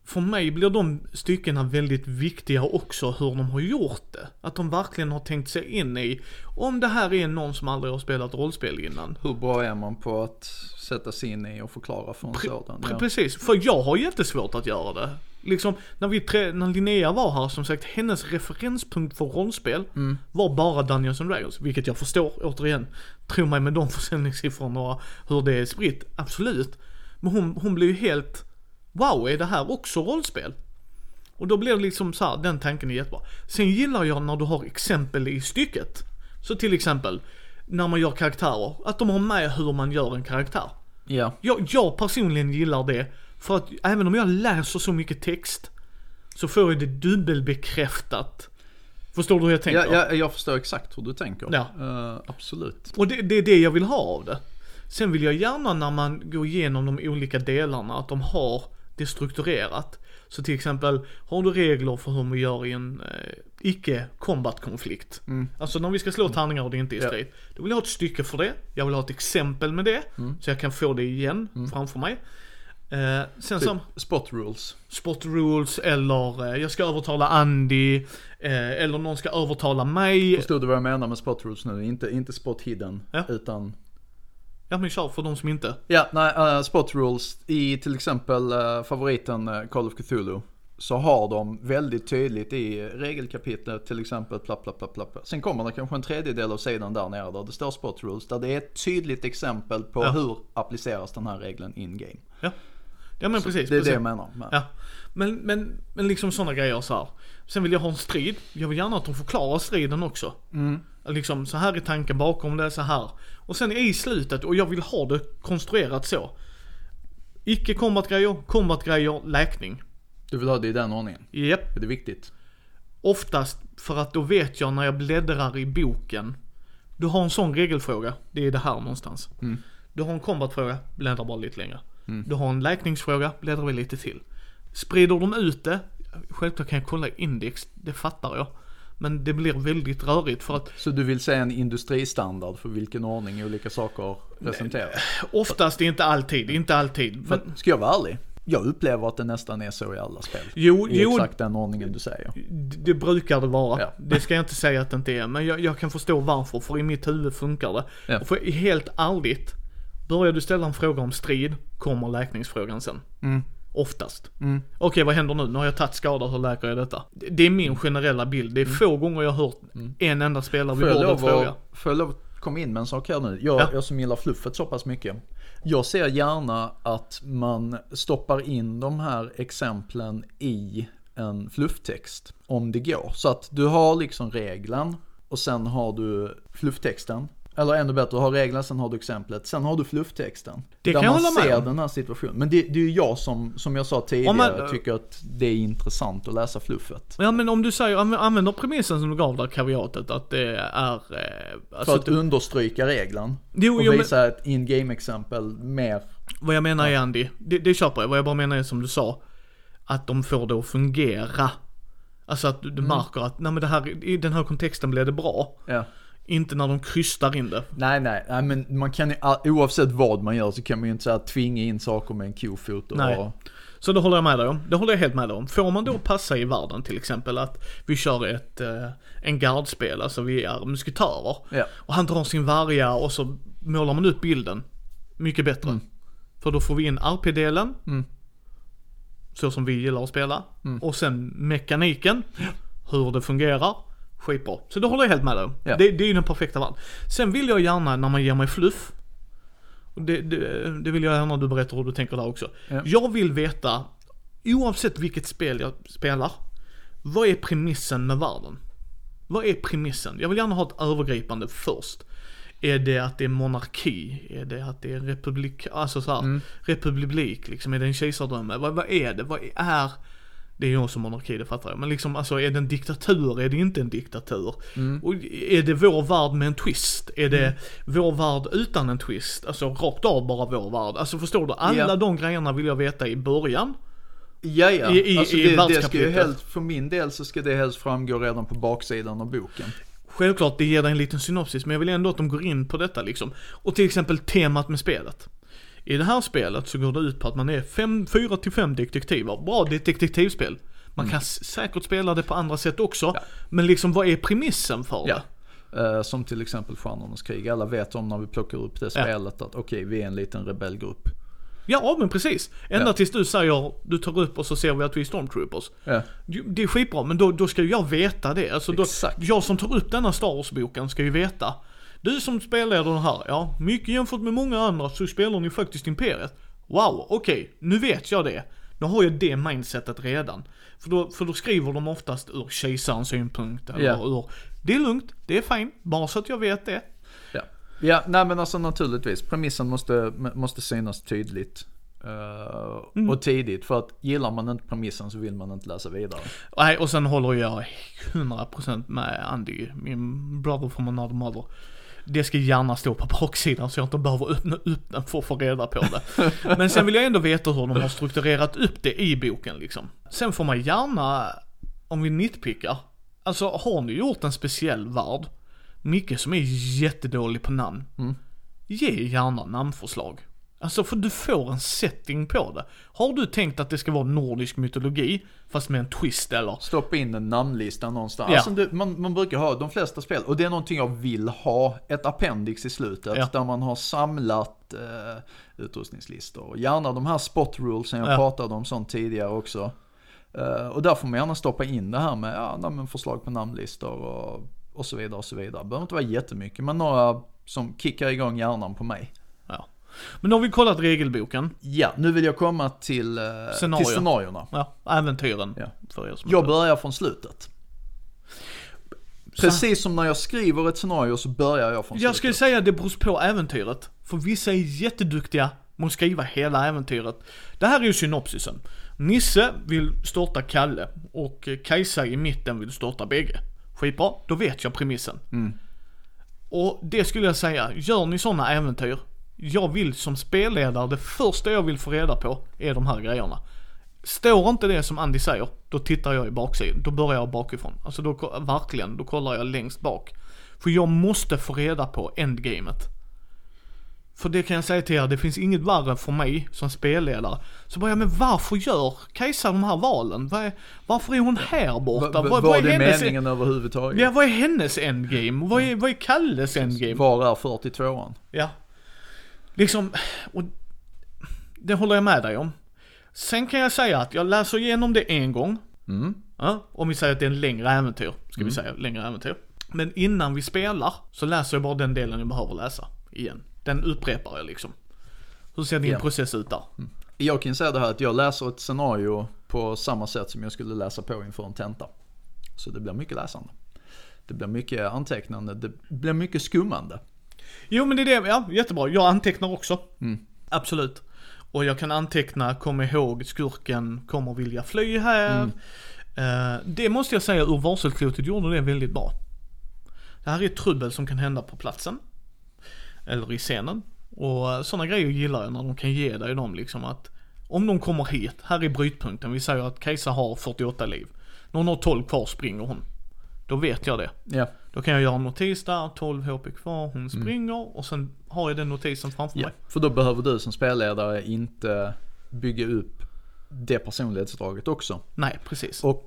för mig blir de styckena väldigt viktiga också hur de har gjort det. Att de verkligen har tänkt sig in i, om det här är någon som aldrig har spelat rollspel innan. Hur bra är man på att sätta sig in i och förklara för en sådan? Pre- Ja. Precis, för jag har jättesvårt att göra det. Liksom, när vi tre, när Linnea var här, som sagt, hennes referenspunkt för rollspel Mm. var bara Dungeons and Dragons, vilket jag förstår, återigen. Tro mig med de försäljningssiffrorna och hur det är spritt, absolut. Men hon, hon blev ju helt, wow, är det här också rollspel? Och då blir det liksom så här, den tanken är jättebra. Sen gillar jag när du har exempel i stycket. Så till exempel, när man gör karaktärer, att de har med hur man gör en karaktär. ja. Jag, jag personligen gillar det. För att även om jag läser så mycket text så får jag det dubbelbekräftat. Förstår du hur jag tänker? Ja, ja, jag förstår exakt hur du tänker. Ja. Eh, absolut. Och det, det är det jag vill ha av det. Sen vill jag gärna när man går igenom de olika delarna att de har det strukturerat. Så till exempel, har du regler för hur man gör i en eh, icke-combat-konflikt? Alltså när vi ska slå tärningar och det inte är Ja. strid. Då vill jag ha ett stycke för det. Jag vill ha ett exempel med det. Så jag kan få det igen framför mig. Eh, sen som Typ spot rules. spot rules eller eh, jag ska övertala Andy. Eh, eller någon ska övertala mig. Förstod du vad jag menar med spot rules nu? Inte, inte spot hidden, Ja. utan Ja men kör för de som inte. Ja, nej, eh, spot rules i till exempel eh, favoriten eh, Call of Cthulhu. Så har de väldigt tydligt i regelkapitlet till exempel pla pla pla pla. pla. Sen kommer det kanske en tredjedel av sidan där nere där det står spot rules. Där det är ett tydligt exempel på Ja. hur appliceras den här regeln in game. Ja. Ja men precis. Det är precis. det jag menar. Med. Ja. Men, men, men liksom sådana grejer så här. Sen vill jag ha en strid. Jag vill gärna att de förklarar striden också. Mm. Liksom så här är tanken bakom det, så här. Och sen i slutet, och jag vill ha det konstruerat så. Icke combat-grejer, combat-grejer, läkning. Du vill ha det i den ordningen. Japp. Är det viktigt? Oftast för att då vet jag när jag bläddrar i boken. Du har en sån regelfråga, det är det här någonstans. Du har en combatfråga, bläddrar bara lite längre. Du har en läkningsfråga, bläddrar vi lite till. Sprider de ut det, självklart kan jag kolla index, det fattar jag. Men det blir väldigt rörigt för att Så du vill se en industristandard för vilken ordning olika saker presenteras? oftast, inte alltid, inte alltid. Men, ska jag vara ärlig? Jag upplever att det nästan är så i alla spel. jo, I jo, exakt den ordningen du säger. det brukar det vara. Ja. Det ska jag inte säga att det inte är, men jag, jag kan förstå varför, för i mitt huvud funkar det. Ja. Och för helt ärligt, börjar du ställa en fråga om strid, kommer läkningsfrågan sen. Mm. Oftast. Okej, vad händer nu? Nu har jag tagit skada, hur läker jag detta? Det är min generella bild. Det är få gånger jag har hört en enda spelare vid bordet fråga. får jag lov att komma in med en sak här nu? Jag, Ja. jag som gillar fluffet så pass mycket. Jag ser gärna att man stoppar in de här exemplen i en flufftext. Om det går. Så att du har liksom regeln och sen har du flufftexten. Eller ännu bättre, du har reglerna, sen har du exemplet, sen har du flufftexten. Det där kan jag man hålla med ser om. den här situationen. Men det, det är ju jag som, som jag sa tidigare, man- tycker att det är intressant att läsa fluffet. Ja men om du säger, anv- använder premissen som du gav där, kaviatet, att det är... Eh, För alltså, att understryka regeln. jo, Och jo, men, visa ett in-game exempel mer. vad jag menar är Andy, det, det köper jag. Vad jag bara menar är som du sa, att de får det att fungera. Alltså att Mm. du, du märker att, nej men det här, i den här kontexten blev det bra. Ja. Inte när de krystar in det. Nej, nej, nej, men man kan ju, oavsett vad man gör så kan man ju inte så här tvinga in saker med en kofot och... Nej. Så det håller jag med dig om. Det håller jag helt med dig om. Får man då passa i världen till exempel att vi kör ett, eh, en gardspel, alltså vi är musketörer. Ja. Och han drar sin varga och så målar man ut bilden. Mycket bättre. För då får vi in RP-delen. Mm. Så som vi gillar att spela. Mm. Och sen mekaniken. Hur det fungerar. Skitbra. Så det håller jag helt med dig. Ja. Det, det är ju den perfekta världen. Sen vill jag gärna när man ger mig fluff. Det, det, det vill jag gärna du berättar hur du tänker där också. Ja. Jag vill veta, oavsett vilket spel jag spelar. Vad är premissen med världen? Vad är premissen? Jag vill gärna ha ett övergripande först. Är det att det är monarki? Är det att det är republik, alltså så här, republik liksom? Är det en kejsardröm? Vad, vad är det? Vad är, det är ju också monarki, det fattar jag. Men liksom alltså, är det en diktatur? Är det inte en diktatur? Och är det vår värld med en twist? Är det vår värld utan en twist? Alltså rakt av bara vår värld. Alltså förstår du? Alla Ja. de grejerna vill jag veta i början. Ja, ja. I- i- alltså i det, det ska ju helst, för min del så ska det helst framgå redan på baksidan av boken. Självklart, det ger dig en liten synopsis, men jag vill ändå att de går in på detta liksom. Och till exempel temat med spelet. I det här spelet så går det ut på att man är fem, fyra till fem detektiver. Bra detektivspel. Man kan s- säkert spela det på andra sätt också. Mm. Ja. Men liksom vad är premissen för Ja. det? Eh, som till exempel Stjärnornas krig. Alla vet om när vi plockar upp det spelet att okej, vi är en liten rebellgrupp. Ja, men precis. Ända Ja. tills du säger, du tar upp och så ser vi att vi är stormtroopers. Ja. Det- Det är skitbra, men då, då ska ju jag veta det. Alltså då, Exakt. jag som tar upp denna Star Wars-boken ska ju veta. Du som spelar den här, ja, mycket jämfört med många andra så spelar ni faktiskt Imperiet. Wow, okej, nu vet jag det. Nu har jag det mindsetet redan. För då, för då skriver de oftast ur kejsarens synpunkt eller Ja. ur, det är lugnt, det är fine, bara så att jag vet det. Ja. ja, nej men alltså naturligtvis. Premissen måste, måste synas tydligt. eh, Och tidigt. För att gillar man inte premissen så vill man inte läsa vidare. Nej, och sen håller jag 100% med Andy, min brother from another mother. Det ska gärna stå på baksidan så jag inte behöver öppna upp den för att få reda på det. Men sen vill jag ändå veta hur de har strukturerat upp det i boken liksom. Sen får man gärna, om vi nitpickar, alltså har ni gjort en speciell värld, Micke som är jättedålig på namn, ge gärna namnförslag. Alltså för du får en setting på det. Har du tänkt att det ska vara nordisk mytologi, fast med en twist eller? Stoppa in en namnlista någonstans. Ja. Alltså det, man, man brukar ha de flesta spel, och det är någonting jag vill ha, ett appendix i slutet. Ja. Där man har samlat eh, utrustningslistor. Och gärna de här spot rules som jag Ja. pratade om sånt tidigare också. Eh, och där får man gärna stoppa in det här med ja, förslag på namnlistor och, och så vidare och så vidare. Det behöver inte vara jättemycket, men några som kickar igång hjärnan på mig. Men nu har vi kollat regelboken. Ja, nu vill jag komma till, eh, Scenario. till scenarierna. Ja, äventyren. Ja. För er som Jag inte- börjar från slutet. Precis som när jag skriver ett scenario så börjar jag från Jag skulle slutet. säga att det beror på äventyret. För vissa är jätteduktiga med att skriva hela äventyret. Det här är ju synopsisen. Nisse vill störta Kalle och Kajsa i mitten vill störta bägge. Skitbra, då vet jag premissen. Och det skulle jag säga, gör ni sådana äventyr, jag vill som spelledare, det första jag vill få reda på är de här grejerna. Står inte det som Andy säger, då tittar jag i baksidan. Då börjar jag bakifrån. Alltså då, verkligen, då kollar jag längst bak. För jag måste få reda på endgamet. För det kan jag säga till er, det finns inget värre för mig som spelledare. Så bara, ja, men varför gör Kajsa de här valen? Vad är, varför är hon här borta? Var vad är det hennes- meningen överhuvudtaget? Ja, vad är hennes endgame? Vad är, vad är Kalles endgame? Var är 42an? Ja. Liksom, och det håller jag med dig om. Sen kan jag säga att jag läser igenom det en gång. Mm. Ja, om vi säger att det är en längre äventyr, ska vi säga, längre äventyr. Men innan vi spelar så läser jag bara den delen jag behöver läsa igen. Den upprepar jag liksom. Hur ser din Ja. process ut där? Jag kan säga det här att jag läser ett scenario på samma sätt som jag skulle läsa på inför en tenta. Så det blir mycket läsande. Det blir mycket antecknande, det blir mycket skummande. Jo men det är det, ja jättebra. Jag antecknar också. Mm. Absolut. Och jag kan anteckna, kom ihåg skurken kommer vilja fly här. Mm. Eh, det måste jag säga, ur varselklotet gjorde det väldigt bra. Det här är trubbel som kan hända på platsen. Eller i scenen. Och sådana grejer gillar jag när de kan ge dig dem liksom att om de kommer hit, här är brytpunkten, vi säger att Kajsa har 48 liv. När hon har 12 kvar springer hon. Då vet jag det. Ja. Då kan jag göra en notis där, 12 HP kvar, hon springer och sen har jag den notisen framför ja. mig. För då behöver du som spelledare inte bygga upp det personlighetsdraget också. Nej, precis. Och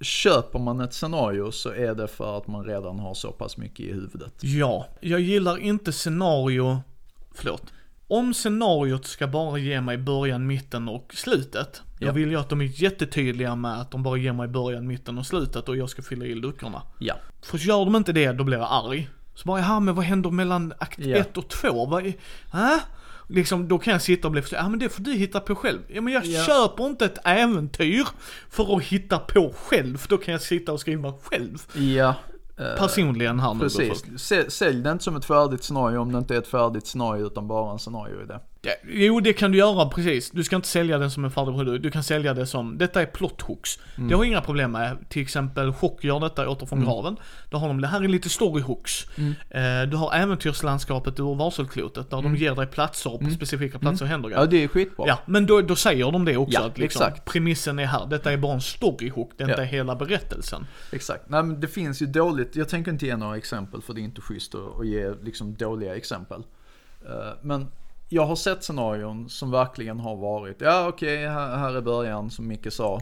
köper man ett scenario så är det för att man redan har så pass mycket i huvudet. Ja, jag gillar inte scenario, förlåt. Om scenariot ska bara ge mig början, mitten och slutet. Ja. Jag vill ju att de är jättetydliga med att de bara ger mig början, mitten och slutet och jag ska fylla i luckorna. Ja. För gör de inte det, då blir jag arg. Så bara, ja men vad händer mellan akt Ja. 1 och 2? Vad är, äh? Liksom, då kan jag sitta och bli ja men det får du hitta på själv. Ja men jag Ja. köper inte ett äventyr för att hitta på själv, då kan jag sitta och skriva själv. Ja. Personligen här nu Precis. Sälj det inte som ett färdigt scenario om det inte är ett färdigt scenario utan bara en scenario i det. Ja, Jo, det kan du göra precis. Du ska inte sälja den som en färdig produkt. Du kan sälja det som, detta är plot hooks. Det har jag inga problem med. Till exempel Chock gör detta åter från graven. Då har de, det här är lite story hooks. Eh, du har äventyrslandskapet ur varselklotet där de ger dig platser och på specifika platser händer grejer. Ja, det är skitbra. Ja, men då, då säger de det också Ja, att liksom, exakt. premissen är här. Detta är bara en storyhook, det är inte Ja. hela berättelsen. Exakt. Nej men det finns ju dåligt, jag tänker inte ge några exempel för det är inte schysst att, att ge liksom dåliga exempel. Eh, men jag har sett scenarion som verkligen har varit, ja okej här, här är början som Micke sa.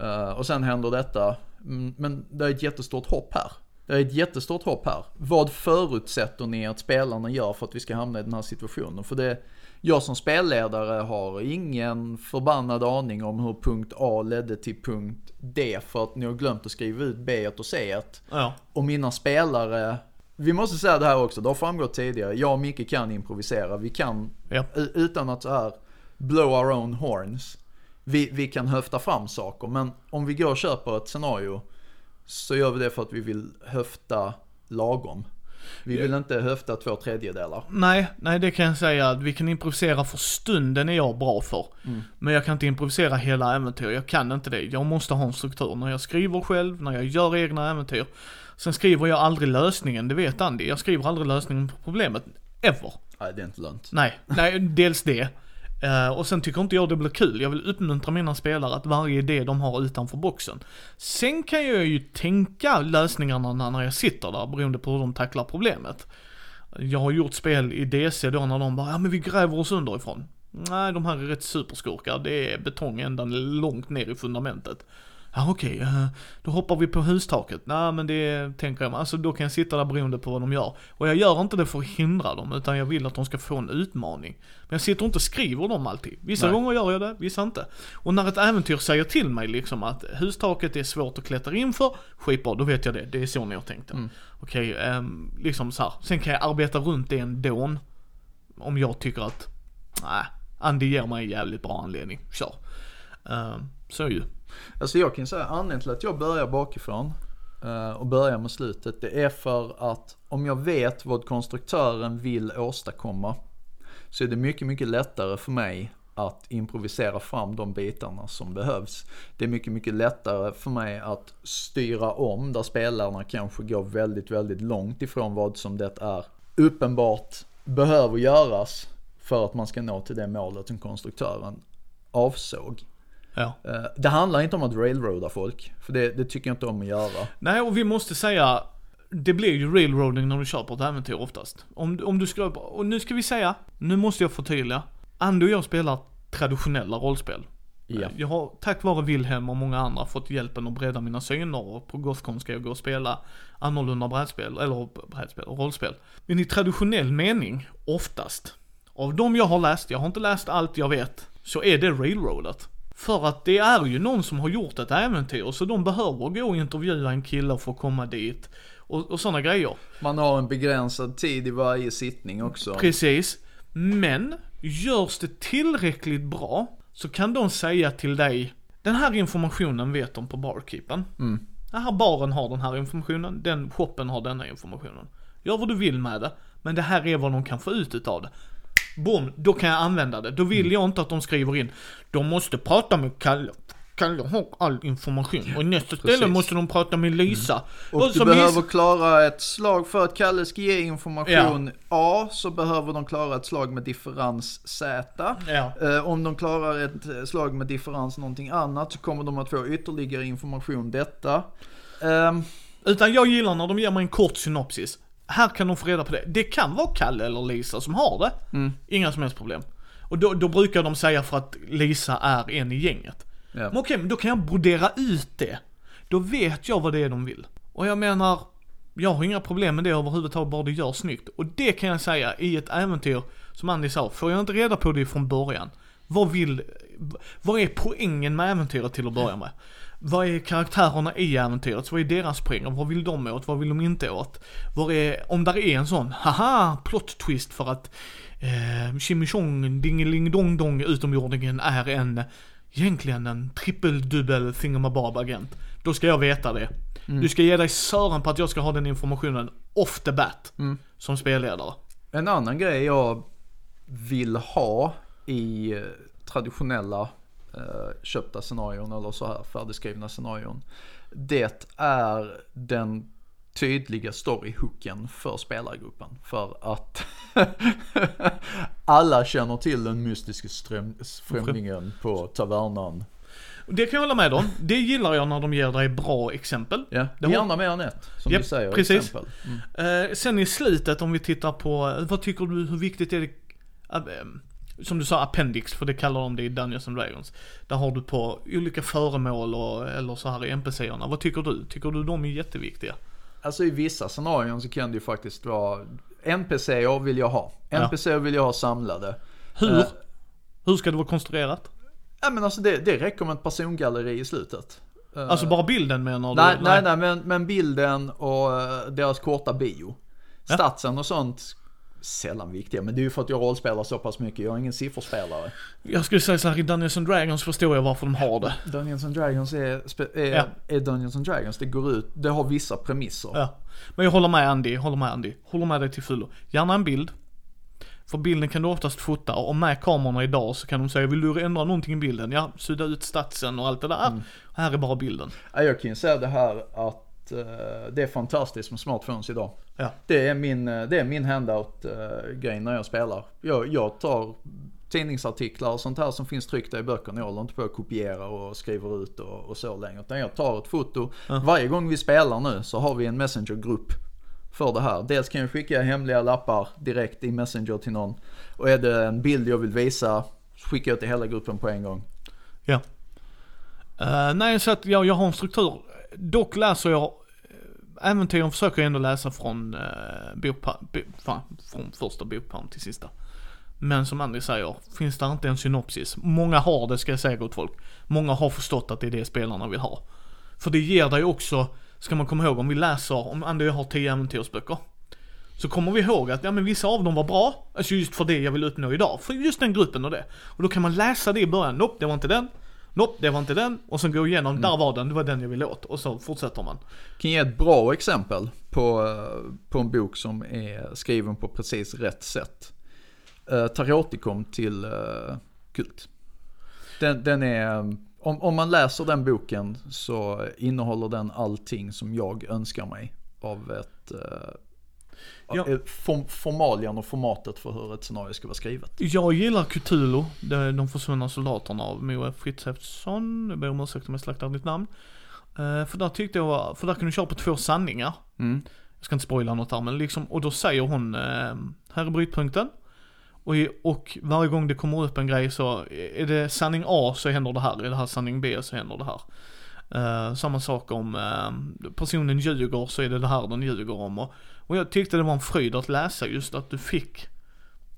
Eh, och sen händer detta. Mm, Men det är ett jättestort hopp här. Det är ett jättestort hopp här. Vad förutsätter ni att spelarna gör för att vi ska hamna i den här situationen? För det, jag som spelledare har ingen förbannad aning om hur punkt A ledde till punkt D för att ni har glömt att skriva ut B och C. Ja. Och mina spelare, vi måste säga det här också, det har framgått tidigare, jag och Micke kan improvisera. Vi kan, Ja. utan att så här blow our own horns, vi, vi kan höfta fram saker. Men om vi går och köper ett scenario så gör vi det för att vi vill höfta lagom. Vi vill inte höfta två tredjedelar. Nej, nej det kan jag säga att vi kan improvisera för stunden är jag bra för. Men jag kan inte improvisera hela äventyr, jag kan inte det. Jag måste ha en struktur. När jag skriver själv, när jag gör egna äventyr. Sen skriver jag aldrig lösningen, det vet Andy. Jag skriver aldrig lösningen på problemet. Ever. Nej, det är inte lönt. Nej, nej dels det. Eh, och sen tycker inte jag det blir kul. Jag vill uppmuntra mina spelare att varje idé de har utanför boxen. Sen kan jag ju tänka lösningarna när när jag sitter där beroende på hur de tacklar problemet. Jag har gjort spel i DC då när de bara, ja men vi gräver oss underifrån. Nej, de här är rätt superskurkar. Det är betong ända långt ner i fundamentet. Ja okej, eh, då hoppar vi på hustaket. Nej men det tänker jag, alltså då kan jag sitta där beroende på vad de gör. Och jag gör inte det för att hindra dem, utan jag vill att de ska få en utmaning. Men jag sitter inte och skriver dem alltid. Vissa Nej. gånger gör jag det, vissa inte. Och när ett äventyr säger till mig liksom att hustaket är svårt att klättra in för, skitbra, då vet jag det. Det är så ni har tänkt det. Okej, ehm, liksom så här. Sen kan jag arbeta runt det ändå. Om jag tycker att, nej, Andy ger mig en jävligt bra anledning. Kör. Ehm, så ju. Alltså jag kan säga anledningen till att jag börjar bakifrån eh, och börjar med slutet. Det är för att om jag vet vad konstruktören vill åstadkomma så är det mycket, mycket lättare för mig att improvisera fram de bitarna som behövs. Det är mycket, mycket lättare för mig att styra om där spelarna kanske går väldigt, väldigt långt ifrån vad som det är uppenbart behöver göras för att man ska nå till det målet som konstruktören avsåg. Ja. Eh, Det handlar inte om att railroada folk, för det, det tycker jag inte om att göra. Nej, och vi måste säga, det blir ju railroading när du kör på ett äventyr oftast. Om, om du ska, och nu ska vi säga, nu måste jag förtydliga. Andy och jag spelar traditionella rollspel. Ja. Jag har tack vare Wilhelm och många andra fått hjälpen att bredda mina syner och på Gothcon ska jag gå och spela annorlunda brädspel, eller brädspel, rollspel. Men i traditionell mening, oftast, av de jag har läst, jag har inte läst allt jag vet, så är det railroadat. För att det är ju någon som har gjort ett äventyr, så de behöver gå och intervjua en kille för att komma dit. Och, och sådana grejer. Man har en begränsad tid i varje sittning också. Precis. Men, görs det tillräckligt bra, så kan de säga till dig, den här informationen vet de på barkeepen. Den här baren har den här informationen, den shoppen har denna informationen. Gör vad du vill med det, Men det här är vad de kan få ut utav det. Boom, då kan jag använda det. Då vill jag inte att de skriver in, de måste prata med Kalle. Kalle har all information. Och nästa ställe Precis. måste de prata med Lisa. Och du så behöver miss- klara ett slag för att Kalle ska ge information A så behöver de klara ett slag med differens Z. Ja. Eh, om de klarar ett eh, slag med differens någonting annat så kommer de att få ytterligare information detta. Ehm, Utan jag gillar när de ger mig en kort synopsis. Här kan de få reda på det. Det kan vara Kalle eller Lisa som har det. Mm. Inga som helst problem. Och då, då brukar de säga för att Lisa är en i gänget. ja. Men okej, men då kan jag brodera ut det. Då vet jag vad det är de vill. Och jag menar, jag har inga problem med det överhuvudtaget, bara det görs snyggt. Och det kan jag säga i ett äventyr, som Andy sa, får jag inte reda på det från början. Vad vill, vad är poängen med äventyret till att börja med? Vad är karaktärerna i äventyret? Vad är deras poänger? Vad vill de åt? Vad vill de inte åt? Vad är, om där är en sån, haha, plot twist för att eh, Chimichong Dingeling Dong Dong utomjordingen är en, egentligen en trippeldubbel thingamabob agent. Då ska jag veta det. Du ska ge dig sören på att jag ska ha den informationen off the bat. Som spelledare. En annan grej jag vill ha i eh, traditionella köpta scenarion eller så här färdigskrivna scenarion. Det är den tydliga storyhooken för spelargruppen. För att alla känner till den mystiska främlingen på tavernan. Det kan jag hålla med om. Det gillar jag när de ger dig bra exempel. Ja, Det gärna mer än ett, som Japp, du säger. precis. Exempel. Mm. Eh, sen i slutet om vi tittar på, eh, vad tycker du, hur viktigt är det, eh, som du sa appendix, för det kallar de det i Dungeons and Dragons. Där har du på olika föremål och, eller så här i NPC-erna. Vad tycker du? Tycker du de är jätteviktiga? Alltså i vissa scenarion så kan det ju faktiskt vara NPCer vill jag ha. Ja. NPCer vill jag ha samlade. Hur? Eh, Hur ska det vara konstruerat? Ja men alltså det, det räcker med ett persongalleri i slutet. Eh, Alltså bara bilden menar du? Nej, nej, nej, men, men bilden och eh, deras korta bio. Ja. Statsen och sånt, sällan viktiga. Men det är ju för att jag rollspelar så pass mycket. Jag är ingen sifferspelare. Jag skulle säga så här, i Dungeons and Dragons förstår jag varför de har det. Dungeons and Dragons är, är, Ja. är Dungeons and Dragons. Det går ut, det har vissa premisser. Ja. Men jag håller med Andy, håller med Andy. Håller med dig till fullo. Gärna en bild. För bilden kan du oftast fota och med kamerorna idag så kan de säga, vill du ändra någonting i bilden? Ja, sudda ut statsen och allt det där. Här är bara bilden. Ja, jag kan ju säga det här att det är fantastiskt med smartphones idag. Ja. Det är min, eh, det är min handout-grej när jag spelar. Jag, jag tar tidningsartiklar och sånt här som finns tryckta i böckerna. Jag håller inte på att kopiera och skriver ut och, och så längre. Utan jag tar ett foto. Varje gång vi spelar nu så har vi en messengergrupp för det här. Dels kan jag skicka hemliga lappar direkt i messenger till någon. Och är det en bild jag vill visa så skickar jag till hela gruppen på en gång. Ja. Eh, nej, så att jag, jag har en struktur. Dock läser jag, eh, äventyren försöker jag ändå läsa från, eh, bokpa, bo, fan, från första bokpärm till sista. Men som Andy säger, finns det inte en synopsis? Många har det ska jag säga gott folk. Många har förstått att det är det spelarna vill ha. För det ger dig också, ska man komma ihåg, om vi läser, om Andy och jag har 10 äventyrsböcker. Så kommer vi ihåg att, ja men vissa av dem var bra, alltså just för det jag vill uppnå idag. För just den gruppen och det. Och då kan man läsa det i början, nope, det var inte den. Nope, det var inte den. Och sen gå igenom, där var den, det var den jag ville åt. Och så fortsätter man. kan ge ett bra exempel på, eh, på en bok som är skriven på precis rätt sätt. Uh, Tariotikum till uh, Kult. Den, den är, om, om man läser den boken så innehåller den allting som jag önskar mig av ett uh, Ja. form, formalian och formatet för hur ett scenario ska vara skrivet. Jag gillar Cthulhu, de försvunna soldaterna av Moa Fritzefsson. Jag ber om ursäkt om jag slaktar ditt namn. Eh, för där tyckte jag, för där kan du köra på två sanningar. Mm. Jag ska inte spoila något där men liksom, och då säger hon, eh, här är brytpunkten. Och, och varje gång det kommer upp en grej så, är det sanning A så händer det här, är det här sanning B så händer det här. Eh, samma sak om eh, personen ljuger så är det det här den ljuger om. Och, och jag tyckte det var en fröjd att läsa just att du fick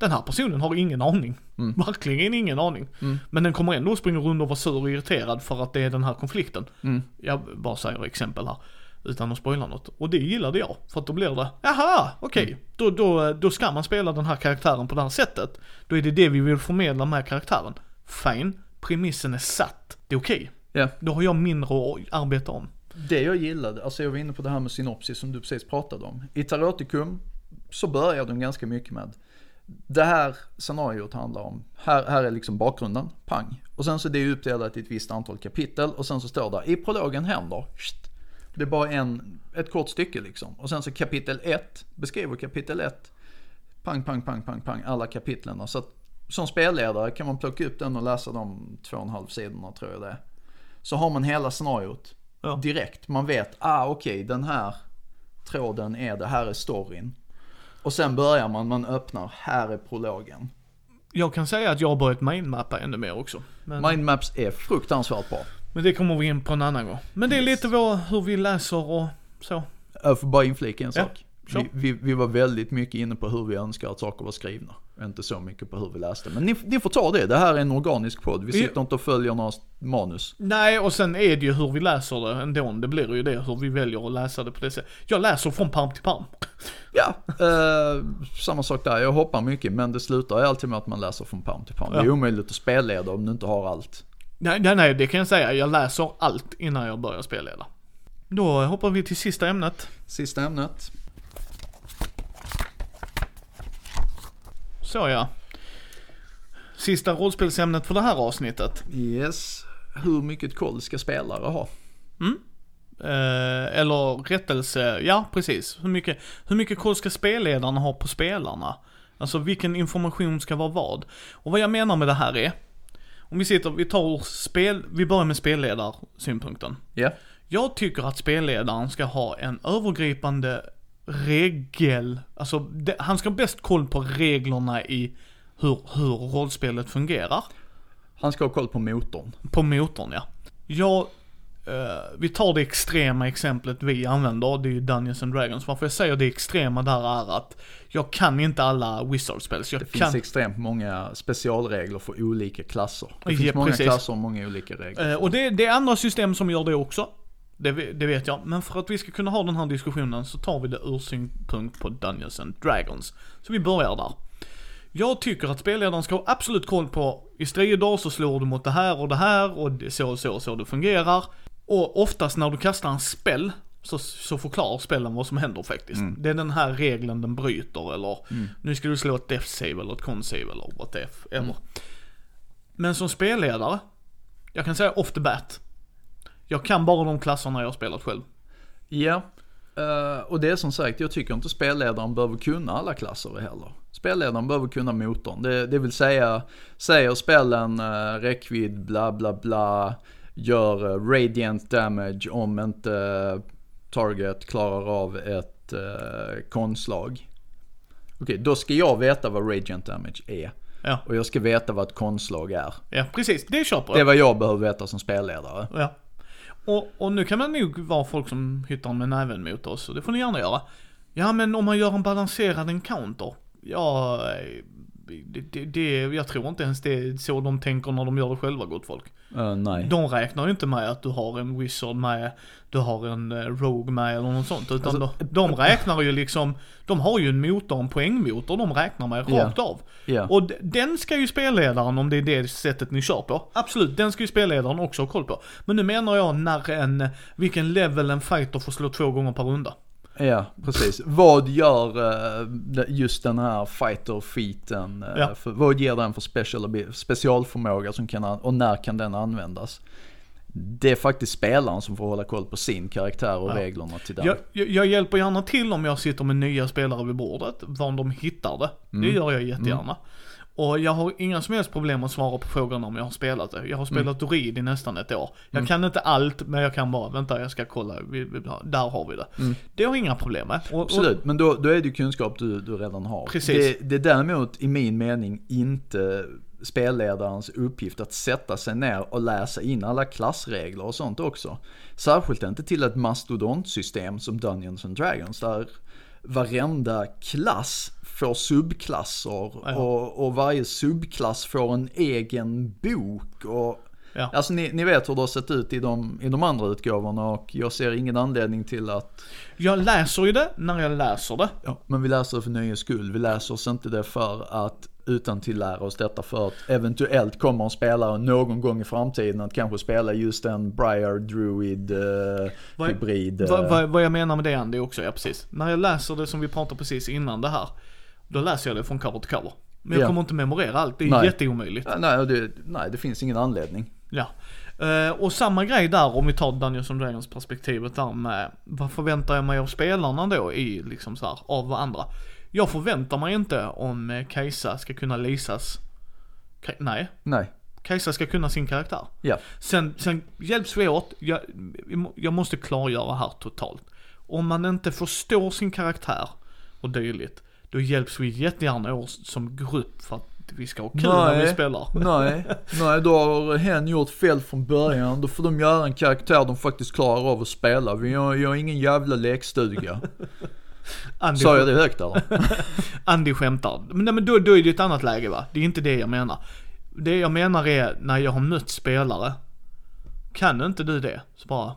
den här personen har ingen aning. Mm. Verkligen ingen aning. Mm. Men den kommer ändå springa runt och vara sur och irriterad för att det är den här konflikten. Mm. Jag bara säger exempel här. Utan att spoila något. Och det gillade jag. För att då blir det, jaha, okej. Mm. Då, då, då ska man spela den här karaktären på det här sättet. Då är det det vi vill förmedla med karaktären. Fine, premissen är satt. Det är okej. Ja. Då har jag mindre att arbeta om. Det jag gillade, alltså jag var inne på det här med synopsis som du precis pratade om. I Taroticum så börjar de ganska mycket med det här scenariot handlar om, här, här är liksom bakgrunden, pang. Och sen så är det uppdelat i ett visst antal kapitel och sen så står det i prologen händer, shit, det är bara en, ett kort stycke liksom. Och sen så kapitel 1 beskriver kapitel 1, pang, pang, pang, pang, pang, alla kapitlen. Så att som spelledare kan man plocka upp den och läsa de två och en halv sidorna tror jag det är. Så har man hela scenariot Ja. direkt. Man vet, ah okej den här tråden är det, här är storyn. Och sen börjar man, man öppnar, här är prologen. Jag kan säga att jag har börjat mindmappa ännu mer också. Men, Mindmaps är fruktansvärt bra. men det kommer vi in på en annan gång. Men det är lite vår, hur vi läser och så. Jag får bara inflika en Ja, kör. Vi, vi, vi var väldigt mycket inne på hur vi önskar att saker var skrivna. Inte så mycket på hur vi läste. Men ni, ni får ta det, det här är en organisk podd. Vi Ja. sitter inte och följer några manus. Nej, och sen är det ju hur vi läser det ändå. Det blir ju det, hur vi väljer att läsa det på det sättet. Jag läser från pärm till pärm. Ja, eh, samma sak där. Jag hoppar mycket men det slutar ju alltid med att man läser från pärm till pärm. Det är Ja. omöjligt att spelleda om du inte har allt. Nej, nej, nej, det kan jag säga. Jag läser allt innan jag börjar spelleda. Då hoppar vi till sista ämnet. Sista ämnet. Så ja. Sista rollspelsämnet för det här avsnittet. Yes. Hur mycket koll ska spelare ha? Eh, eller rättelse, ja precis. Hur mycket, hur mycket koll ska spelledarna ha på spelarna? Alltså vilken information ska vara vad? Och vad jag menar med det här är, om vi sitter, vi tar spel, vi börjar med spelledarsynpunkten. Ja. Jag tycker att spelledaren ska ha en övergripande regel, alltså det, han ska ha bäst koll på reglerna i hur, hur rollspelet fungerar. Han ska ha koll på motorn. På motorn ja. Jag, eh, vi tar det extrema exemplet vi använder, det är ju Dungeons and Dragons. Varför jag säger det extrema där är att jag kan inte alla wizard-spels. Det kan, finns extremt många specialregler för olika klasser. Det Ja, finns många precis. klasser och många olika regler. eh, och det, det är andra system som gör det också. Det, det vet jag. Men för att vi ska kunna ha den här diskussionen så tar vi det ur synpunkt på Dungeons and Dragons. Så vi börjar där. Jag tycker att spelledaren ska ha absolut koll på, i strider så slår du mot det här och det här och så och så och så det fungerar. Och oftast när du kastar en spell så, så förklarar spellen vad som händer faktiskt. Det är den här regeln den bryter eller nu ska du slå ett death save eller ett con save eller what the f ever. Men som spelledare, jag kan säga off the bat. Jag kan bara de klasserna jag har spelat själv. Ja, eh, och det är som sagt, jag tycker inte spelledaren behöver kunna alla klasser heller. Spelledaren behöver kunna motorn. Det, det vill säga, säger spelen uh, räckvidd, bla bla bla, gör eh, radiant damage om inte eh, target klarar av ett uh, konslag. Okej, då ska jag veta vad radiant damage är. Ja, Och jag ska veta vad ett konslag är. ja precis. Det köper Det är jag. vad jag behöver veta som spelledare. Ja. Och, och nu kan man nog vara folk som hittar med näven mot oss, och det får ni gärna göra. Ja men om man gör en balanserad encounter, ja, eh, det, det, det, jag tror inte ens det är så de tänker när de gör det själva gott folk. Eh, nej. De räknar ju inte med att du har en wizard med, du har en eh, rogue med eller något sånt. Utan Alltså, de, de räknar ju liksom, de har ju en motor, en poängmotor de räknar med rakt av. Ja. Och den ska ju spelledaren, om det är det sättet ni kör på, absolut, den ska ju spelledaren också ha koll på. Men nu menar jag när en, vilken level en fighter får slå två gånger per runda. Ja, precis. Vad gör eh, just den här fighter feeten? eh, Ja. vad ger den för special, specialförmåga som kan, an- och när kan den användas? Det är faktiskt spelaren som får hålla koll på sin karaktär och Ja. reglerna till den. Jag, jag, jag hjälper gärna till om jag sitter med nya spelare vid bordet, var de hittar det. Mm. Det gör jag jättegärna. Och jag har inga som helst problem att svara på frågan om jag har spelat det. Jag har spelat Mm. Druid i nästan ett år. Jag kan inte allt, men jag kan bara, vänta jag ska kolla, vi, vi, där har vi det. Det har jag inga problem med. Och, och, Mm. Absolut, men då, då är det ju kunskap du, du redan har. Precis. Det, det är däremot i min mening inte spelledarens uppgift att sätta sig ner och läsa in alla klassregler och sånt också. Särskilt inte till ett mastodontsystem som Dungeons and Dragons där varenda klass får subklasser Ja. och, och varje subklass får en egen bok. Och, Ja. Alltså ni, ni vet hur det har sett ut i de, i de andra utgåvorna och jag ser ingen anledning till att Jag läser ju det när jag läser det. Ja, men vi läser det för nöjes skull. Vi läser oss inte det för att utan till lära oss detta för att eventuellt kommer en spelare någon gång i framtiden att kanske spela just en Briar Druid eh, Vad- hybrid. Vad, eh, vad, vad jag menar med det Andy också, ja precis. När jag läser det som vi pratade precis innan det här, då läser jag det från cover till cover. Men jag Ja. kommer inte memorera allt, det är Nej. jätteomöjligt. Ja, nej, det, nej, det finns ingen anledning. Ja. Eh, och samma grej där om vi tar Dungeons and Dragons perspektivet där med vad förväntar jag mig av spelarna då i liksom så här, av andra. Jag förväntar mig inte om eh, Kajsa ska kunna lisas. Ka- nej, Nej, Kajsa ska kunna sin karaktär. ja. Sen, sen hjälps vi åt, jag, jag måste klargöra här totalt. Om man inte förstår sin karaktär och dylikt, då hjälps vi jättegärna åt som grupp för att vi ska ha kul när vi Nej. spelar. Nej, nej då har hen gjort fel från början. Då får de göra en karaktär de faktiskt klarar av att spela. Vi har, jag har ingen jävla lekstuga. Andy, Sa jag det högt eller? Andy skämtar. Men, nej, men då, då är det ett annat läge va? Det är inte det jag menar. Det jag menar är när jag har mött spelare. Kan inte du det? Så bara,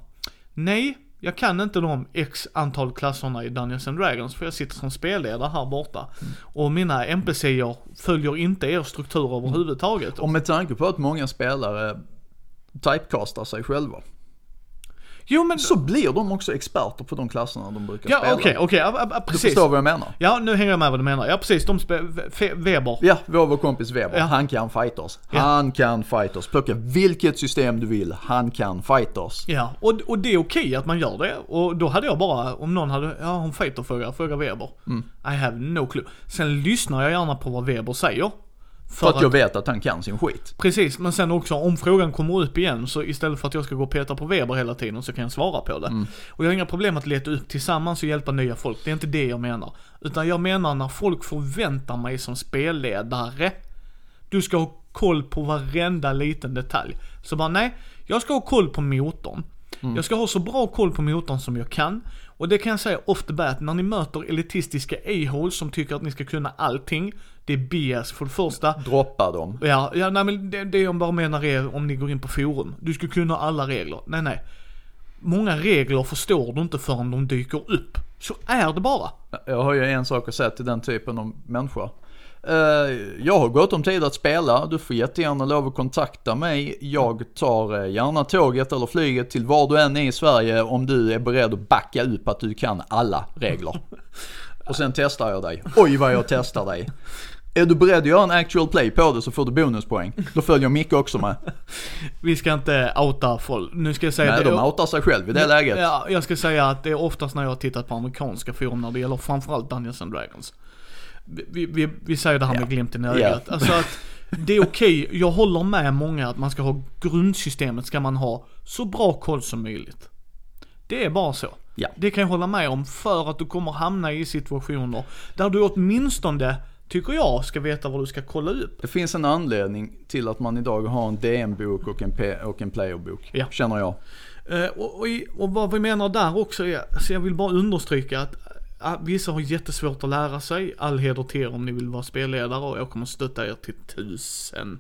nej, jag kan inte de x antal klasserna i Dungeons and Dragons för jag sitter som spelledare här borta. Och mina NPCer följer inte er struktur överhuvudtaget. Och med tanke på att många spelare typecastar sig själva. Jo men, Så blir de också experter på de klasserna de brukar ja spela. okej, okej, ja, ja, Du precis. förstår vad jag menar? Ja, nu hänger jag med vad du menar. Ja precis, de spelar, Weber. Ja, vår, kompis Weber, Ja. han kan fighters. Ja. Han kan fighters. Plocka vilket system du vill, han kan fighters. Ja, och, och det är okej att man gör det. Och då hade jag bara, om någon hade, ja om fighter frågar, fråga Weber. Mm. I have no clue. Sen lyssnar jag gärna på vad Weber säger. För att jag vet att han kan sin skit. Precis, men sen också om frågan kommer upp igen så istället för att jag ska gå och peta på Weber hela tiden så kan jag svara på det. Mm. Och jag har inga problem att leta upp tillsammans och hjälpa nya folk, det är inte det jag menar. Utan jag menar när folk förväntar mig som spelledare, du ska ha koll på varenda liten detalj. Så bara nej, jag ska ha koll på motorn. Mm. Jag ska ha så bra koll på motorn som jag kan. Och det kan jag säga off the bat, när ni möter elitistiska a-holes som tycker att ni ska kunna allting. Det är BS för det första. Droppa dem. Ja, ja nej men det, det jag bara menar är om ni går in på forum. Du ska kunna alla regler. Nej, nej. Många regler förstår du inte förrän de dyker upp. Så är det bara. Jag har ju en sak att säga till den typen av människa. Eh, Jag har gott om tid att spela, du får jättegärna lov att kontakta mig. Jag tar eh, gärna tåget eller flyget till var du än är i Sverige om du är beredd att backa upp att du kan alla regler. Och sen testar jag dig. Oj vad jag testar dig. Är du beredd att göra en actual play på det så får du bonuspoäng. Då följer Micke också med. Vi ska inte outa folk. Nu ska jag säga Nej, det. de outar sig själv i det läget. Ja, jag ska säga att det är oftast när jag har tittat på amerikanska forum när det gäller framförallt Dungeons and Dragons. Vi, vi, vi säger det här med glimten i ögat. Alltså att det är okej, jag håller med många att man ska ha grundsystemet ska man ha så bra koll som möjligt. Det är bara så. Ja. Det kan jag hålla med om för att du kommer hamna i situationer där du åtminstone, tycker jag, ska veta vad du ska kolla upp. Det finns en anledning till att man idag har en DM-bok och en, P- och en playerbok. Ja. Känner jag. Eh, och, och, och vad vi menar där också är, så jag vill bara understryka att vissa har jättesvårt att lära sig. All heder till er om ni vill vara spelledare och jag kommer stötta er till tusen.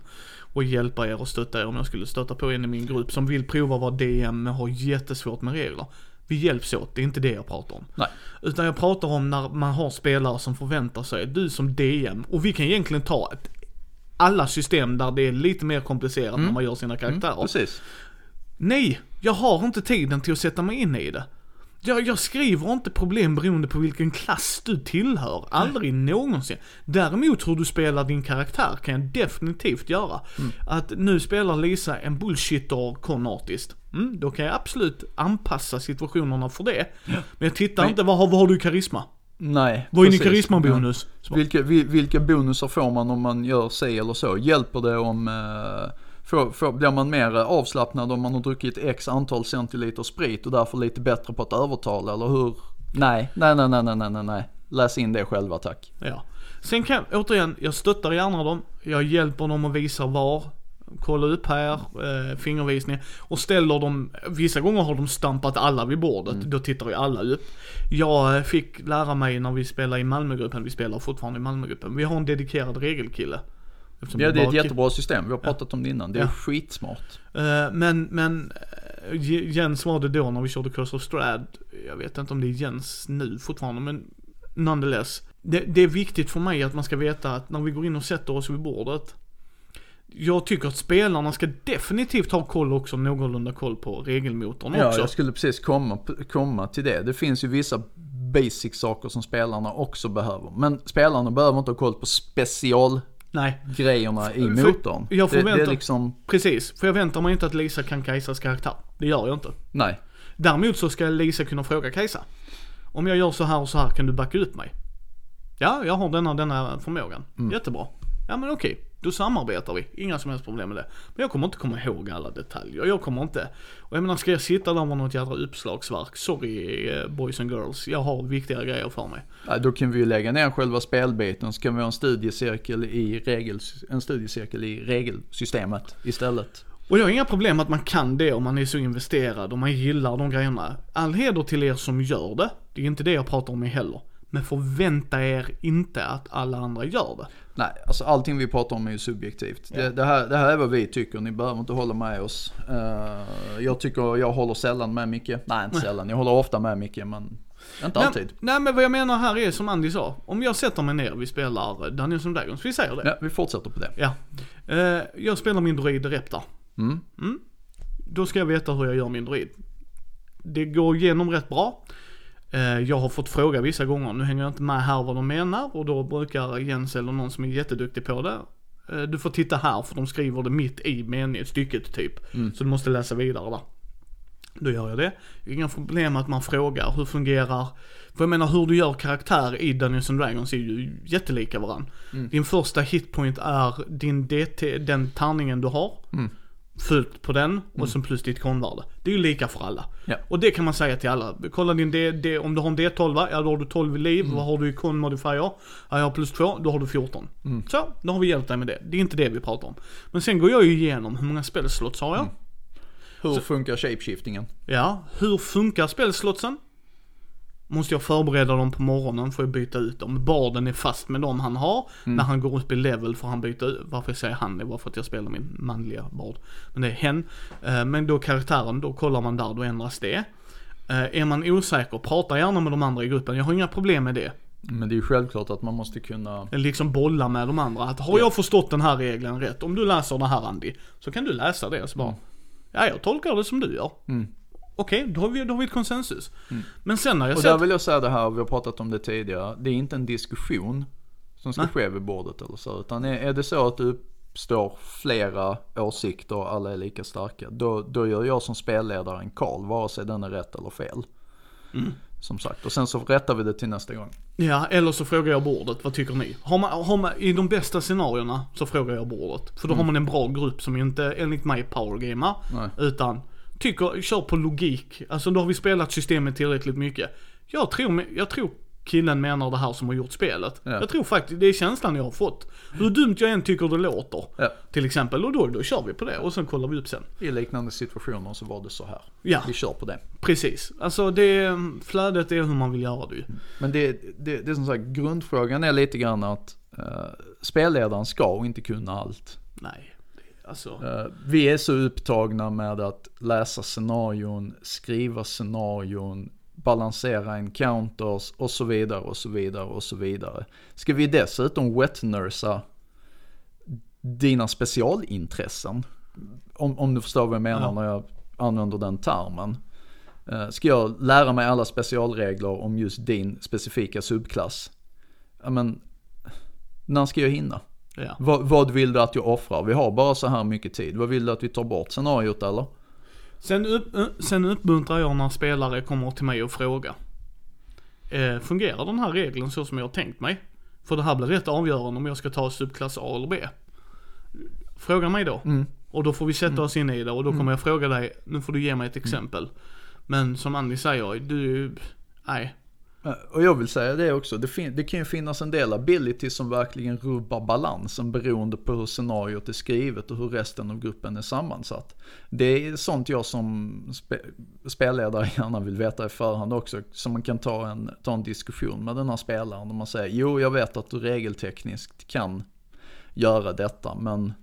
Och hjälpa er och stötta er om jag skulle stöta på en i min grupp som vill prova att vara DM men har jättesvårt med regler. Vi hjälps åt, det är inte det jag pratar om. Nej. Utan jag pratar om när man har spelare som förväntar sig, du som DM, och vi kan egentligen ta ett, alla system där det är lite mer komplicerat när man gör sina karaktärer. Precis. Nej, jag har inte tiden till att sätta mig in i det. Jag, jag skriver inte problem beroende på vilken klass du tillhör. Aldrig någonsin. Däremot hur du spelar din karaktär kan jag definitivt göra. Att nu spelar Lisa en bullshitter konartist. Mm, då kan jag absolut anpassa situationerna för det. Men jag tittar Men- inte, vad har, vad har du i karisma? Nej. Vad är din karismabonus? Bara, Vilka, vil- vilka bonusar får man om man gör sig eller så? Hjälper det om, eh, får, får, blir man mer avslappnad om man har druckit x antal centiliter sprit och därför lite bättre på att övertala eller hur? Nej, nej, nej, nej, nej, nej, nej. Läs in det själva tack. Ja. Sen kan, återigen, jag stöttar gärna dem. Jag hjälper dem och visar var. Kolla upp här, eh, fingervisning. Och ställer dem, vissa gånger har de stampat alla vid bordet. Då tittar ju alla upp. Jag eh, fick lära mig när vi spelade i Malmögruppen, vi spelar fortfarande i Malmögruppen. Vi har en dedikerad regelkille. Eftersom Ja, det är ett jättebra system. Vi har pratat om det innan. Det är Ja. skitsmart. Eh, Men, men eh, Jens var det då när vi körde Curse of Strad. Jag vet inte om det är Jens nu fortfarande men nonetheless. det, det är viktigt för mig att man ska veta att när vi går in och sätter oss vid bordet. Jag tycker att spelarna ska definitivt ha koll också, någorlunda koll på regelmotorn Ja, också. jag skulle precis komma, komma till det. Det finns ju vissa basic saker som spelarna också behöver. Men spelarna behöver inte ha koll på specialgrejerna Nej, i För- motorn. jag det, det förväntar- är liksom, precis. För jag väntar mig inte att Lisa kan Kajsas karaktär. Det gör jag inte. nej. Däremot så ska Lisa kunna fråga Kajsa. Om jag gör så här och så här, kan du backa upp mig? Ja, jag har denna denna förmågan. Jättebra. Ja men okej, då samarbetar vi. Inga som helst problem med det. Men jag kommer inte komma ihåg alla detaljer. Jag kommer inte... Och jag menar, ska jag sitta där med något jädra uppslagsverk? Sorry eh, boys and girls, jag har viktigare grejer för mig. Nej, Då kan vi ju lägga ner själva spelbiten så kan vi ha en studiecirkel i, regel, en studiecirkel i regelsystemet istället. Och jag har inga problem att man kan det om man är så investerad och man gillar de grejerna. All heder till er som gör det. Det är inte det jag pratar om heller. Men förvänta er inte att alla andra gör det. Nej, alltså allting vi pratar om är ju subjektivt. Det, det, här, det här är vad vi tycker, ni behöver inte hålla med oss. Eh, jag tycker, jag håller sällan med Micke. Nej, inte sällan. Jag håller ofta med Micke, men inte alltid. Nej, nej men vad jag menar här är som Andy sa. Om jag sätter mig ner och vi spelar and Dragons, vi säger det. Ja, vi fortsätter på det. Ja. Eh, jag spelar min druid Reptar. Mm. Då ska jag veta hur jag gör min druid. Det går igenom rätt bra. Eh, jag har fått fråga vissa gånger, nu hänger jag inte med här vad de menar och då brukar Jens eller någon som är jätteduktig på det. eh, Du får titta här för de skriver det mitt i meningen, stycket typ. Så du måste läsa vidare där. Då gör jag det. Inga problem att man frågar hur fungerar, för jag menar hur du gör karaktär i Dungeons and Dragons är ju jättelika varann. Din första hitpoint är din DT, den tärningen du har. Fullt på den och sen plus ditt konvärde. Det är ju lika för alla. Ja. Och det kan man säga till alla. Kolla din D, D, om du har en D12, ja då har du 12 i liv. Vad har du i con modifier? Ja jag har plus 2, då har du 14. Så, då har vi hjälpt dig med det. Det är inte det vi pratar om. Men sen går jag ju igenom hur många spelslots har jag? Hur funkar shapeshiftingen? Ja, hur funkar spelslotsen? Måste jag förbereda dem på morgonen för att byta ut dem. Barden är fast med dem han har. När han går upp i level får han byta ut. Varför jag säger han är bara för att jag spelar min manliga bard. Men det är hen. Eh, Men då karaktären, då kollar man där, då ändras det. Eh, Är man osäker, prata gärna med de andra i gruppen. Jag har inga problem med det. Men det är ju självklart att man måste kunna... Eller liksom bolla med de andra. Att har jag förstått den här regeln rätt, om du läser det här Andy, så kan du läsa det. Så bara, ja jag tolkar det som du gör. Okej, då, har vi, då har vi ett konsensus. Men sen när jag Och sett... där vill jag säga det här, vi har pratat om det tidigare. Det är inte en diskussion som ska Nej. ske vid bordet eller så. Utan är, är det så att det uppstår flera åsikter och alla är lika starka. Då, då gör jag som spelledare en call, vare sig den är rätt eller fel. Som sagt, och sen så rättar vi det till nästa gång. Ja, eller så frågar jag bordet, vad tycker ni? Har man, har man, I de bästa scenarierna så frågar jag bordet. För då har man en bra grupp som inte, enligt mig, powergamar. Utan, tycker, kör på logik. Alltså då har vi spelat systemet tillräckligt mycket. Jag tror, jag tror killen menar det här som har gjort spelet. Ja. Jag tror faktiskt, det är känslan jag har fått. Hur dumt jag än tycker det låter. Ja. Till exempel, och då, då kör vi på det och sen kollar vi upp sen. I liknande situationer så var det så här. Ja. Vi kör på det. Precis. Alltså det, flödet är hur man vill göra det ju. Men det, det, det är som sagt, grundfrågan är lite grann att uh, spelledaren ska inte kunna allt. Nej, alltså. Eh, vi är så upptagna med att läsa scenarion, skriva scenarion, balansera encounters och så vidare och så vidare och så vidare. Ska vi dessutom wetnursa dina specialintressen? Om, om du förstår vad jag menar Ja. när jag använder den termen. Eh, Ska jag lära mig alla specialregler om just din specifika subklass? Ja men, när ska jag hinna? Ja. Vad, vad vill du att jag offrar? Vi har bara så här mycket tid. Vad vill du att vi tar bort scenariot eller? Sen, upp, sen uppmuntrar jag när spelare kommer till mig och frågar. Eh, fungerar den här regeln så som jag har tänkt mig? För det här blir rätt avgörande om jag ska ta subklass A eller B. Fråga mig då. Och då får vi sätta oss in i det och då kommer jag fråga dig, nu får du ge mig ett exempel. Men som Andy säger, du, nej. Eh, och jag vill säga det också, det, fin- det kan ju finnas en del ability som verkligen rubbar balansen beroende på hur scenariot är skrivet och hur resten av gruppen är sammansatt. Det är sånt jag som spe- spelledare gärna vill veta i förhand också, så man kan ta en, ta en diskussion med den här spelaren och man säger, jo jag vet att du regeltekniskt kan göra detta, men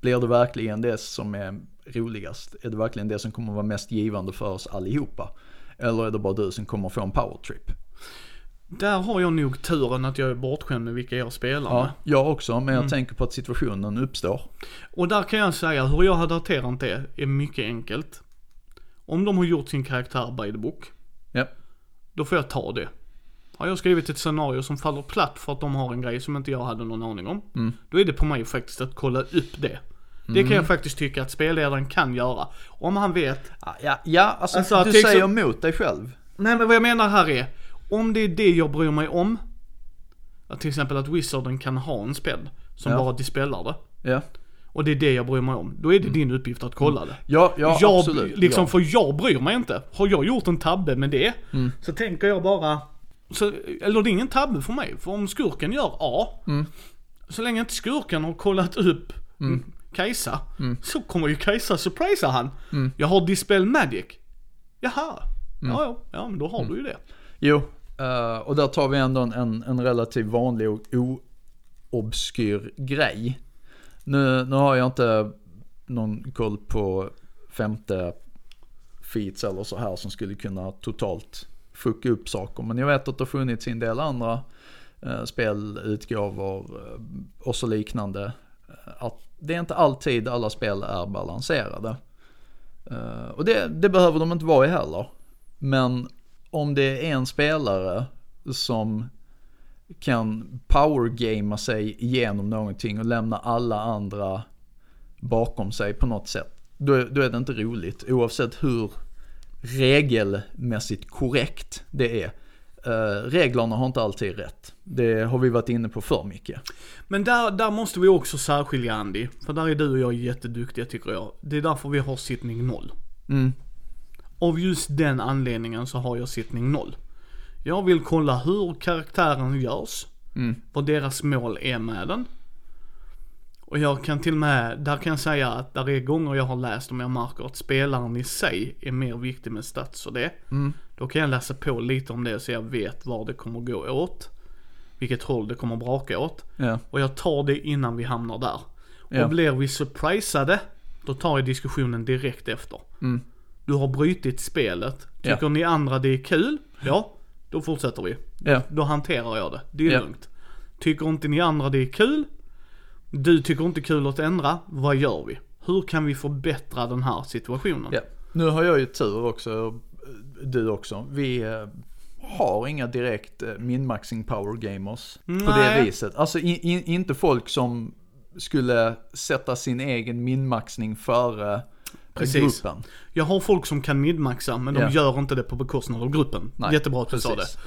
blir det verkligen det som är roligast? Är det verkligen det som kommer vara mest givande för oss allihopa? Eller är det bara du som kommer få en powertrip? Där har jag nog turen att jag är bortskämd med vilka jag spelar med. Ja, jag också, men jag Mm. tänker på att situationen uppstår. Och där kan jag säga hur jag hade hanterat det är mycket enkelt. Om de har gjort sin karaktär by the book, Ja, då får jag ta det. Har jag skrivit ett scenario som faller platt för att de har en grej som inte jag hade någon aning om. Mm. Då är det på mig faktiskt att kolla upp det. Det kan jag faktiskt tycka att spelledaren kan göra. Om han vet ja, ja alltså, Alltså, du säger emot dig själv. Nej men vad jag menar här är, om det är det jag bryr mig om, till exempel att Wizarden kan ha en spel som Ja. bara dispellar det, Ja, och det är det jag bryr mig om, då är det din uppgift att kolla det. ja, ja jag, absolut. liksom, ja. för jag bryr mig inte. Har jag gjort en tabbe med det, Mm. så tänker jag bara, så, eller det är ingen tabbe för mig, för om skurken gör A, Mm. så länge inte skurken har kollat upp mm. Kajsa, så kommer ju Kajsa surprisa han. Mm. Jag har Dispel Magic. Jaha, ja ja, ja men då har Mm. du ju det. Jo, Uh, och där tar vi ändå en, en, en relativt vanlig och oobskyr grej. Nu, nu har jag inte någon koll på femte feats eller så här som skulle kunna totalt fucka upp saker. Men jag vet att det har funnits en del andra eh, spelutgåvor eh, och så liknande. Eh, att det är inte alltid alla spel är balanserade. Och det, det behöver de inte vara i heller. Men om det är en spelare som kan powergamea sig igenom någonting och lämna alla andra bakom sig på något sätt. Då, är- då är det inte roligt oavsett hur regelmässigt korrekt det är. Eh, reglerna har inte alltid rätt. Det har vi varit inne på för mycket. Men där, där måste vi också särskilja Andy. För där är du och jag jätteduktiga tycker jag. Det är därför vi har sittning noll. Mm. Av just den anledningen så har jag sittning noll. Jag vill kolla hur karaktären görs. Mm. Vad deras mål är med den. Och jag kan till och med, där kan jag säga att där är gånger jag har läst om jag märker att spelaren i sig är mer viktig med stats och det. Mm. Då kan jag läsa på lite om det så jag vet var det kommer gå åt. Vilket håll det kommer braka åt. Ja. Och jag tar det innan vi hamnar där. Ja. Och blir vi surprisade, då tar jag diskussionen direkt efter. Mm. Du har brutit spelet. Ja. Tycker ni andra det är kul? Ja, då fortsätter vi. Ja. Då hanterar jag det. Det är Ja. lugnt. Tycker inte ni andra det är kul? Du tycker inte kul att ändra? Vad gör vi? Hur kan vi förbättra den här situationen? Ja. Nu har jag ju tur också, du också. Vi eh, har inga direkt eh, min-maxing power gamers på det Nej. viset. Alltså i, i, inte folk som skulle sätta sin egen min-maxning före eh, Precis. gruppen. Jag har folk som kan midmaxa men de Ja. gör inte det på bekostnad av gruppen. Nej, Jättebra att du sa det. precis.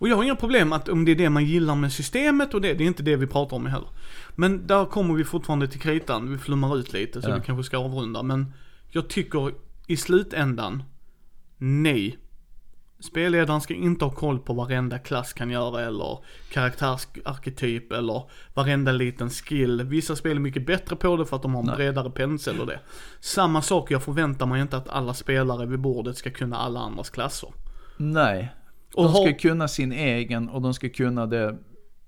Och jag har inga problem att om det är det man gillar med systemet och det, det är inte det vi pratar om heller. Men där kommer vi fortfarande till kritan, vi flummar ut lite så Ja. vi kanske ska avrunda. Men jag tycker i slutändan, nej. Spelledaren ska inte ha koll på varenda klass kan göra eller karaktärsarketyp eller varenda liten skill. Vissa spel är mycket bättre på det för att de har en Nej. bredare pensel och det. Samma sak, jag förväntar mig inte att alla spelare vid bordet ska kunna alla andras klasser. Nej. Och De ska har- kunna sin egen och de ska kunna det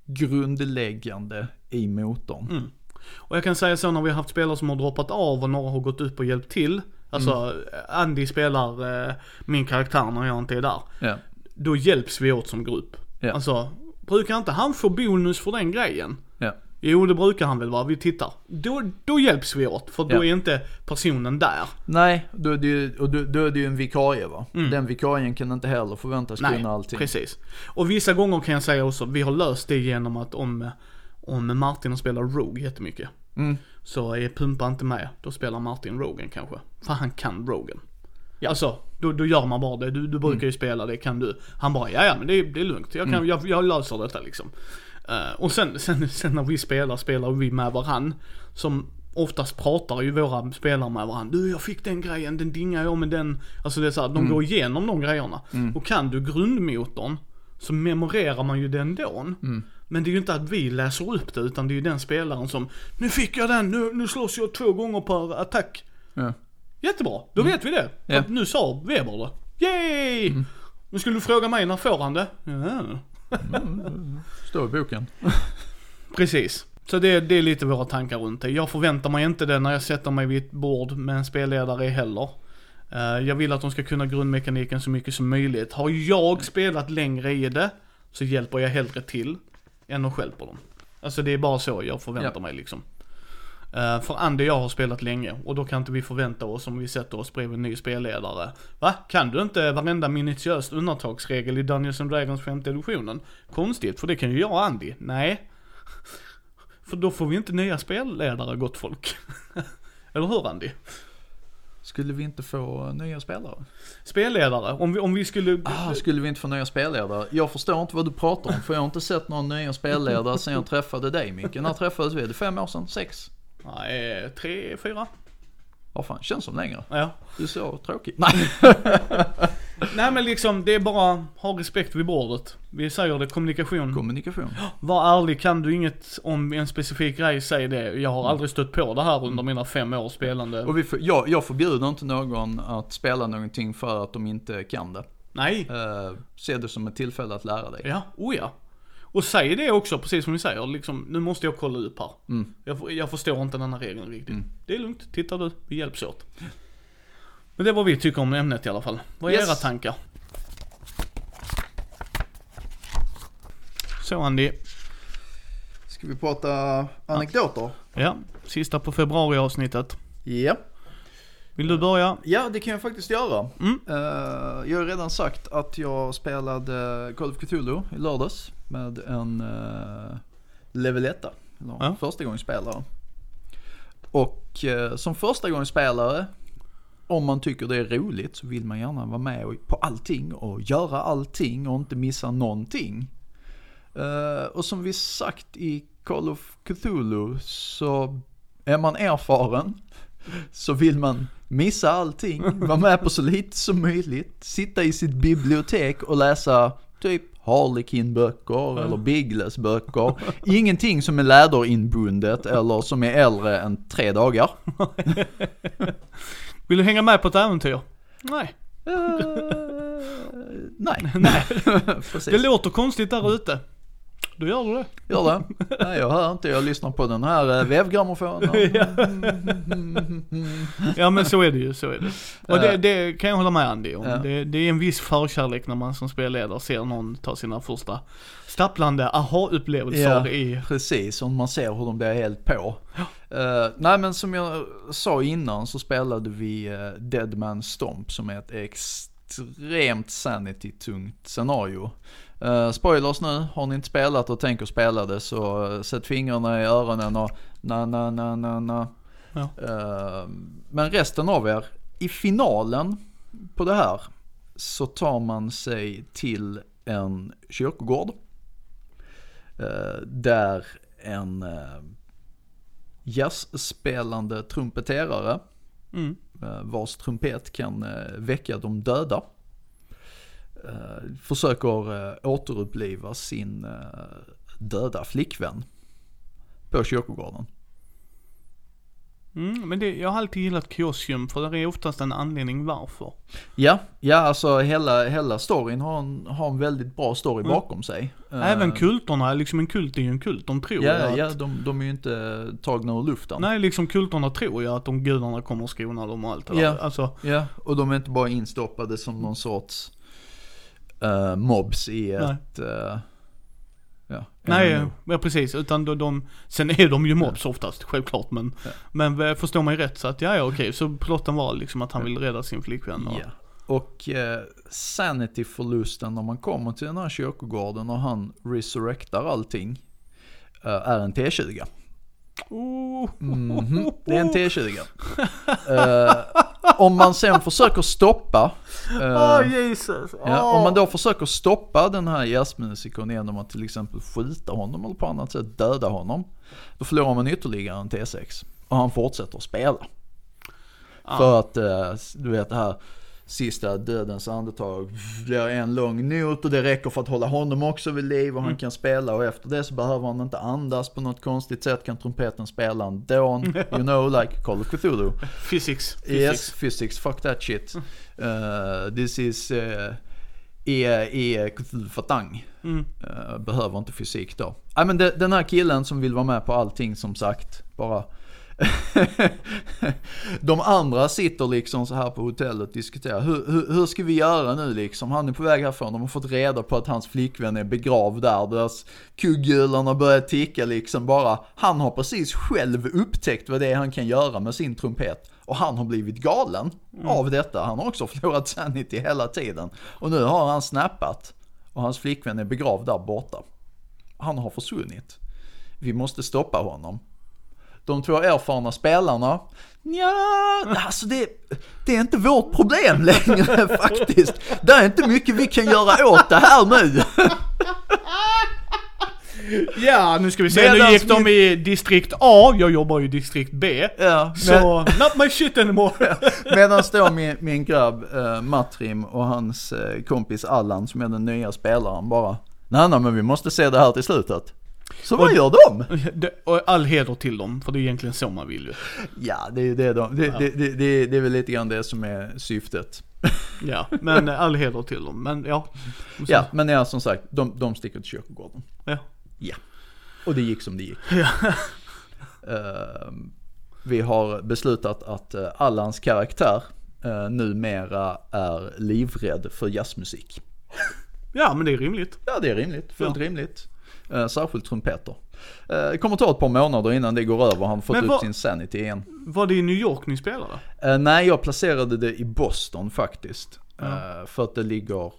grundläggande i motorn. Mm. Och jag kan säga så när vi har haft spelare som har droppat av och några har gått upp och hjälpt till. Alltså Mm. Andy spelar eh, min karaktär när jag inte är där. Ja. Då hjälps vi åt som grupp. Ja. Alltså, brukar inte han få bonus för den grejen? Ja. Jo det brukar han väl vara, vi tittar. Då, då hjälps vi åt, för då Ja. är inte personen där. Nej, då är det ju, och då, då är det ju en vikarie va. Den vikarien kan inte heller förväntas Mm. Nej, kunna allting. precis. Och vissa gånger kan jag säga också, vi har löst det genom att om, om Martin spelar Rogue jättemycket. Mm. Så är Pumpa inte med, då spelar Martin Rogen kanske. För han kan Rogen. Alltså, då, då gör man bara det. Du, du brukar Mm. ju spela det, kan du? Han bara, ja ja men det, är- det är lugnt. Jag, kan, jag, jag löser detta liksom. Eh, och sen, sen, sen när vi spelar, spelar vi med varann. Som oftast pratar ju våra spelare med varandra. Du jag fick den grejen, den dingar jag med den. Alltså det är så här, de Mm. går igenom de grejerna. Och kan du grundmotorn så memorerar man ju den då. Mm. Men det är ju inte att vi läser upp det utan det är ju den spelaren som Nu fick jag den, nu, nu slåss jag två gånger per attack. Ja. Jättebra, då vet vi det. Ja. att nu sa Weber det. Yay! Nu skulle du fråga mig när får han det? Ja. Står i boken. Precis. Så det, det är lite våra tankar runt det. Jag förväntar mig inte det när jag sätter mig vid ett bord med en spelledare heller. Eh, jag vill att de ska kunna grundmekaniken så mycket som möjligt. Har jag spelat längre i det, så hjälper jag hellre till än att stjälper dem. Alltså det är bara så jag förväntar Ja. mig liksom. Eh, för Andy och jag har spelat länge och då kan inte vi förvänta oss om vi sätter oss bredvid en ny spelledare. Va? Kan du inte varenda minutiöst undantagsregel i Dungeons and Dragons femte editionen? Konstigt, för det kan ju jag och Andy. Nej. För då får vi inte nya spelledare gott folk. Eller hur Andy? Skulle vi inte få nya spelare? Spelledare, om vi, om vi skulle... Ah, skulle vi inte få nya spelledare? Jag förstår inte vad du pratar om, för jag har inte sett några nya spelledare sen jag träffade dig Micke. När träffades vi? Det är fem år sedan? Sex? Nej, tre, fyra? Vad fan, känns som längre. Ja. Du är så tråkig. Nej. Nej men liksom, det är bara ha respekt vid bordet. Vi säger det, kommunikation. Kommunikation. Var ärlig, kan du inget om en specifik grej, säg det. Jag har aldrig stött på det här under mina fem år spelande. Och vi för, jag, jag förbjuder inte någon att spela någonting för att de inte kan det. Nej, Uh, se det som ett tillfälle att lära dig. ja, oh ja. Och säg det också, precis som vi säger, liksom, nu måste jag kolla upp här. Mm. Jag, jag förstår inte den här regeln riktigt. Det är lugnt, titta du, vi hjälps åt. Men det är vad vi tycker om ämnet i alla fall. Vad är Yes. era tankar? Så Andy, Ska vi prata anekdoter? ja, sista på februari avsnittet. Ja. Vill du börja? Ja, det kan jag faktiskt göra. Mm. Eh, jag har redan sagt att jag spelade Call of Cthulhu i lördags med en uh, level 1 eller Ja. första gångs spelare. Och eh, som första gångs spelare, om man tycker det är roligt så vill man gärna vara med på allting och göra allting och inte missa någonting. Eh, och som vi sagt i Call of Cthulhu så är man erfaren så vill man missa allting, vara med på så lite som möjligt, sitta i sitt bibliotek och läsa typ Harlequin-böcker eller Biggles-böcker. Ingenting som är läderinbundet eller som är äldre än tre dagar. Vill du hänga med på ett äventyr? Nej. Eh, nej, nej. Precis. Det låter konstigt där ute. Då gör du det. Gör det? Nej, jag hör inte. Jag lyssnar på den här eh, vevgrammofonen. Ja men så är det ju, så är det. Och det, Eh. det kan jag hålla med Andy om. Ja. Det, det är en viss förkärlek när man som spelledare ser någon ta sina första stapplande aha-upplevelser Ja. i... Precis, och man ser hur de blir helt på. Eh, nej men som jag sa innan så spelade vi uh, Dead Man Stomp som är ett extremt sanity-tungt scenario. Uh, spoilers nu, har ni inte spelat och tänker spela det så uh, sätt fingrarna i öronen och na na na na na. Ja. Eh, men resten av er, i finalen på det här så tar man sig till en kyrkogård. Eh, där en uh, jazzspelande trumpeterare Mm. eh, vars trumpet kan eh, väcka de döda. eh, försöker återuppliva sin döda flickvän på kyrkogården. Mm, men det, jag har alltid gillat Kiosium för det är oftast en anledning varför. Ja, ja alltså hela, hela storyn har en, har en väldigt bra story Mm. bakom sig. Även Eh, kulterna, liksom en kult är ju en kult. De tror ju Ja, att... ja de, de är ju inte tagna ur luften. Nej, liksom kulterna tror ju att de gudarna kommer att skona dem och allt det där. Ja. Alltså, Ja, och de är inte bara instoppade som någon sorts eh, mobs i Nej. ett, uh, ja. nej, ja, precis. Utan de, de, sen är de ju mobs oftast, självklart. Men, Ja. men eh, förstår man ju rätt så att, ja ja okej. Så plotten var liksom att han vill rädda sin flickvän. Och, Ja. Och eh, sanity-förlusten när man kommer till den här kyrkogården och han resurrectar allting eh, är en T20. Oh, Mhm, Det är en T20. Eh, om man sen försöker stoppa eh, Åh Jesus! Ja, om man då försöker stoppa den här jazzmusikern genom att till exempel skjuta honom eller på annat sätt döda honom. Då förlorar man ytterligare en T6. Och han fortsätter att spela. Ah. För att, eh, du vet det här sista dödens andetag blir en lång not och det räcker för att hålla honom också vid liv och han kan spela och efter det så behöver han inte andas på något konstigt sätt kan trumpeten spela ändå. You know like Call of Cthulhu. Physics. Yes, physics, fuck that shit. Uh, this is uh, e, e Fatang. Mm. Uh, behöver inte fysik då. Nej men den här killen som vill vara med på allting som sagt, bara De andra sitter liksom så här på hotellet och diskuterar. Hur, hur, hur ska vi göra nu liksom? Han är på väg härifrån. De har fått reda på att hans flickvän är begravd där. Deras kugghjulen har börjat ticka liksom bara. Han har precis själv upptäckt vad det är han kan göra med sin trumpet. Och han har blivit galen av detta. Han har också förlorat sanity hela tiden. Och nu har han snappat. Och hans flickvän är begravd där borta. Han har försvunnit. Vi måste stoppa honom. De två erfarna spelarna, ja, alltså det, det är inte vårt problem längre faktiskt. Det är inte mycket vi kan göra åt det här nu. Ja, nu ska vi se. Medans nu gick de i distrikt A, jag jobbar ju i distrikt B. Ja, Så, not my shit anymore. Medan då min, min grabb eh, Matrim och hans eh, kompis Allan som är den nya spelaren bara, nej nej men vi måste se det här till slutet. Så vad Och- gör de? Det, och all heder till dem, för det är egentligen så man vill ju. Ja, det är ju det de, det, det, det, det, är väl lite grann det som är syftet. Ja, men eh, all heder till dem. Men ja. Ja, men ja som sagt, de, de sticker till kyrkogården. ja. Ja. Och det gick som det gick. Ja. Ehm, vi har beslutat att uh, Allans karaktär uh, numera är livrädd för jazzmusik. Ja, men det är rimligt. Ja, det är rimligt. Fullt Ja. rimligt. Uh, särskilt trumpeter. Uh, det kommer ta ett par månader innan det går över. Han fått Men upp sin sanity igen. Var det i New York ni spelade? Uh, nej, jag placerade det i Boston faktiskt. Ja. För att det ligger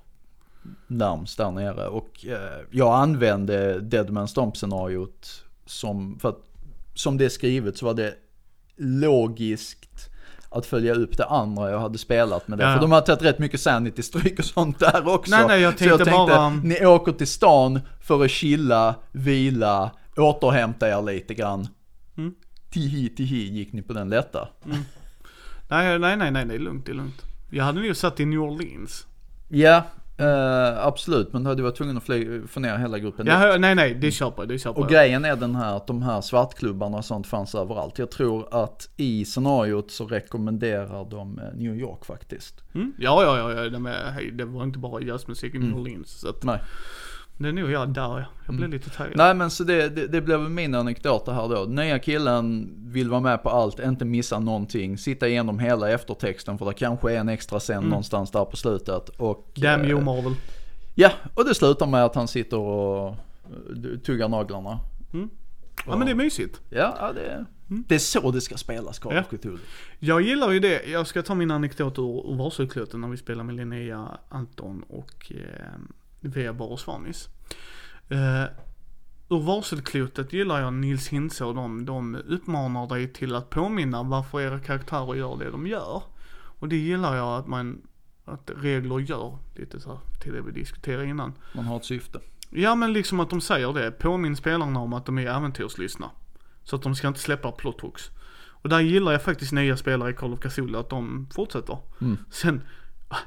närmst där nere. Och jag använde Deadman Stomp-scenariot som, för att som det är skrivet så var det logiskt att följa upp det andra jag hade spelat med det. Ja. För de har tagit rätt mycket sanity-stryk och sånt där också. Nej, nej, jag så jag tänkte tänkte, bara- ni åker till stan för att chilla, vila, återhämta er lite grann. Mm. Tihi, tihi gick ni på den lätta. Nej, nej, nej, nej, det är lugnt, det är lugnt. Jag hade nog satt i New Orleans. Ja, eh, absolut. Men du hade varit tvungen att fly, få ner hela gruppen. Ja, nej, nej, det köper jag, det köper Och jag. grejen är den här att de här svartklubbarna och sånt fanns överallt. Jag tror att i scenariot så rekommenderar de eh, New York faktiskt. Mm? Ja, ja, ja, ja det, med, hej, det var inte bara jazzmusik i New Orleans. Så att, Nej. Det är nog jag där, ja. Jag blev lite taggad. Nej men så det, det, det blev min anekdot här då. Nya killen vill vara med på allt, inte missa någonting. Sitta igenom hela eftertexten för det kanske är en extra scen någonstans där på slutet. Och, Damn you eh, Marvel. Ja, och det slutar med att han sitter och eh, tuggar naglarna. Ja, men det är mysigt. Ja, ja det, det är så det ska spelas Call Mm. Ja. of. Jag gillar ju det. Jag ska ta min anekdot ur, ur varselkloten när vi spelar med Linnea, Anton och eh, Weber och Svanis. Eh, ur varselklotet gillar jag Nils Hintze och de, de uppmanar dig till att påminna varför era karaktärer gör det de gör. Och det gillar jag att man, att regler gör, lite så här, till det vi diskuterade innan. Man har ett syfte. Ja men liksom att de säger det, påminn spelarna om att de är äventyrslystna. Så att de ska inte släppa plot hooks. Och där gillar jag faktiskt nya spelare i Call of Cthulhu att de fortsätter. Mm. Sen,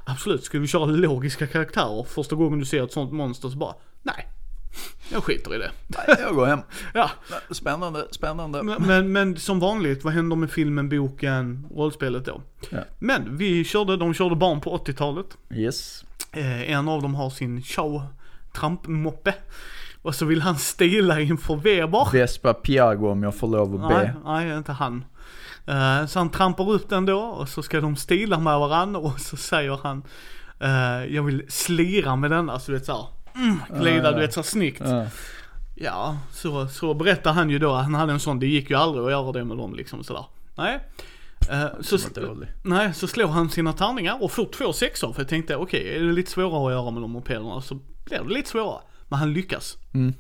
absolut, skulle vi köra logiska karaktärer första gången du ser ett sånt monster så bara, nej. Jag skiter i det. Nej, jag går hem. Ja, Spännande, spännande. men, men, men som vanligt, vad händer med filmen, boken, rollspelet då? Ja. Men vi körde, de körde barn på 80-talet. Yes. Eh, en av dem har sin show trampmoppe. Och så vill han stila inför Weber. Vespa Piago om jag får lov att Nej, be. nej, inte han. Eh, så han trampar upp den då och så ska de stila med varandra och så säger han eh, Jag vill slira med denna, så du vet såhär mm, glida, du vet så snyggt. Ja. Så, så berättar han ju då han hade en sån, det gick ju aldrig att göra det med dem liksom sådär. Nej. Eh, så, nej, så slår han sina tärningar och får två sexor för jag tänkte okej, är det lite svårare att göra med de mopederna så blir det lite svårare. Men han lyckas. Mm.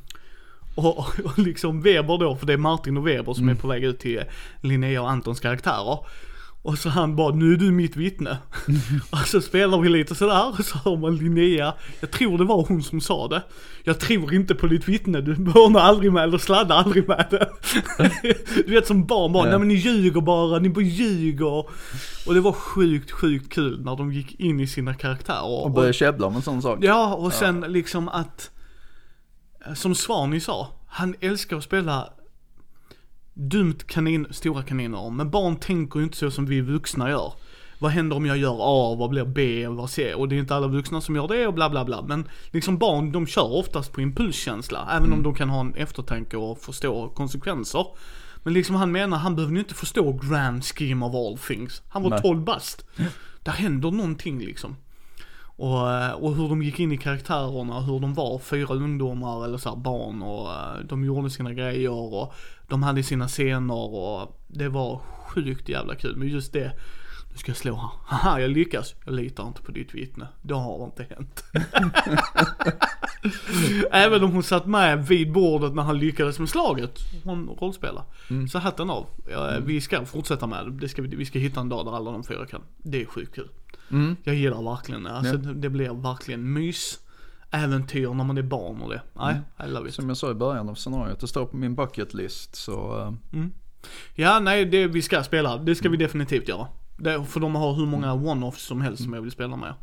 Och, och, och liksom Weber då, för det är Martin och Weber som är på väg ut till Linnea och Antons karaktärer. Och så han bara, nu är du mitt vittne. och så spelar vi lite sådär, och så hör man Linnea, jag tror det var hon som sa det. Jag tror inte på ditt vittne, du börnar aldrig med eller sladdar aldrig med det. du vet som barn bara, Ja. nej men ni ljuger bara, ni bara ljuger. Och det var sjukt, sjukt kul när de gick in i sina karaktärer. Och börja käbbla om en sån sak. Ja, och sen liksom att, som Svanig sa, han älskar att spela dumt kanin, stora kaniner. Men barn tänker ju inte så som vi vuxna gör. Vad händer om jag gör A, vad blir B, vad C? Och det är inte alla vuxna som gör det och bla bla bla. Men liksom barn, de kör oftast på impulskänsla. Även om de kan ha en eftertanke och förstå konsekvenser. Men liksom han menar, han behöver ju inte förstå grand scheme of all things. Han var Nej. 12 bast. Där händer någonting liksom. Och, eh, och hur de gick in i karaktärerna, hur de var fyra ungdomar eller så här barn och eh, de gjorde sina grejer och de hade sina scener och det var sjukt jävla kul. Men just det, nu ska jag slå här. Haha, jag lyckas. Jag litar inte på ditt vittne. Det har inte hänt. Även om hon satt med vid bordet när han lyckades med slaget. Hon rollspelar. Så hatten av. Ja, Vi ska fortsätta med det. det ska, vi vi ska hitta en dag där alla de fyra kan. Det är sjukt kul. Mm. Jag gillar verkligen det. Alltså, Ja. det- blir verkligen mys. Äventyr när man är barn och det. Nej, I love it. Som jag sa i början av scenariot, det står på min bucket list så eh, Ja, nej, det vi ska spela. Det ska vi definitivt göra. Det, för de har hur många one-offs som helst som jag vill spela med.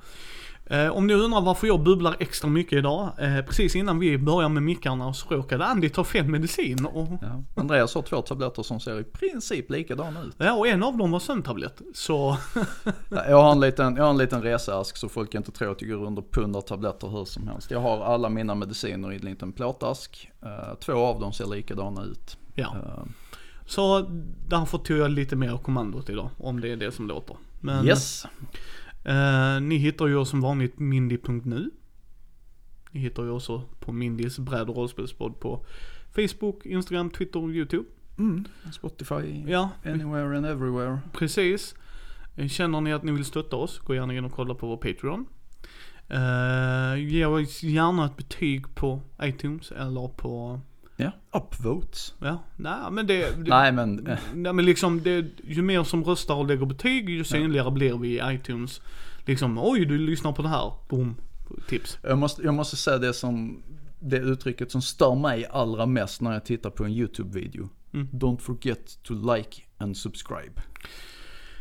Eh, om ni undrar varför jag bubblar extra mycket idag. Eh, precis innan vi börjar med mickarna så råkade Andy ta fel medicin. Och, ja. Andreas har två tabletter som ser i princip likadana ut. ja, och en av dem var sömntablett. Så, Jag har en liten, jag har en liten reseask så folk inte tror att jag går runt och pundar tabletter hur som helst. Jag har alla mina mediciner i en liten plåtask. Eh, två av dem ser likadana ut. ja. Så därför tog jag lite mer kommandot idag. Om det är det som låter. Men, yes. Eh, ni hittar ju oss som vanligt mindy.nu. Ni hittar ju också på Mindys bräd och rollspelspodd på Facebook, Instagram, Twitter och YouTube. Mm. Spotify, Ja, anywhere and everywhere. precis. Eh, Känner ni att ni vill stötta oss, gå gärna in och kolla på vår Patreon. Uh, ge oss gärna ett betyg på iTunes eller på, Ja, upvotes. ja, nej men det, det Nej men, eh, Nej men liksom, det, ju mer som röstar och lägger betyg, ju synligare blir vi i iTunes. Liksom, oj du lyssnar på det här, boom, tips. jag, måste, jag måste säga det som, det uttrycket som stör mig allra mest när jag tittar på en YouTube-video. Mm. Don't forget to like and subscribe.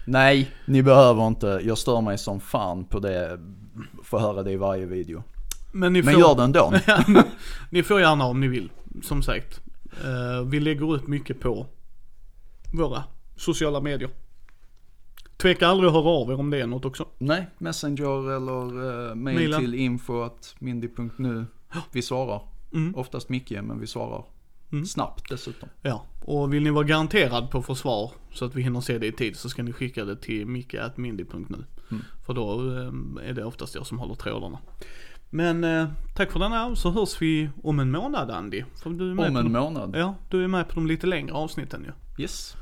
Nej, ni behöver inte. Jag stör mig som fan på det. Får höra det i varje video. Men ni Men får, gör det ändå. ni får gärna om ni vill, som sagt. Eh, vi lägger ut mycket på våra sociala medier. Tveka aldrig att höra av er om det är något också. Nej, Messenger eller uh, mail Maila. till info.mindy.nu. Vi svarar. Mm. Oftast mycket, men vi svarar Mm. snabbt dessutom. Ja, och vill ni vara garanterad på försvar så att vi hinner se det i tid så ska ni skicka det till micke.mindy.nu. Mm. För då eh, är det oftast jag som håller trådarna. Men eh, tack för den här så hörs vi om en månad Andy. Om en de, månad. Ja, du är med på de lite längre avsnitten ju. Yes.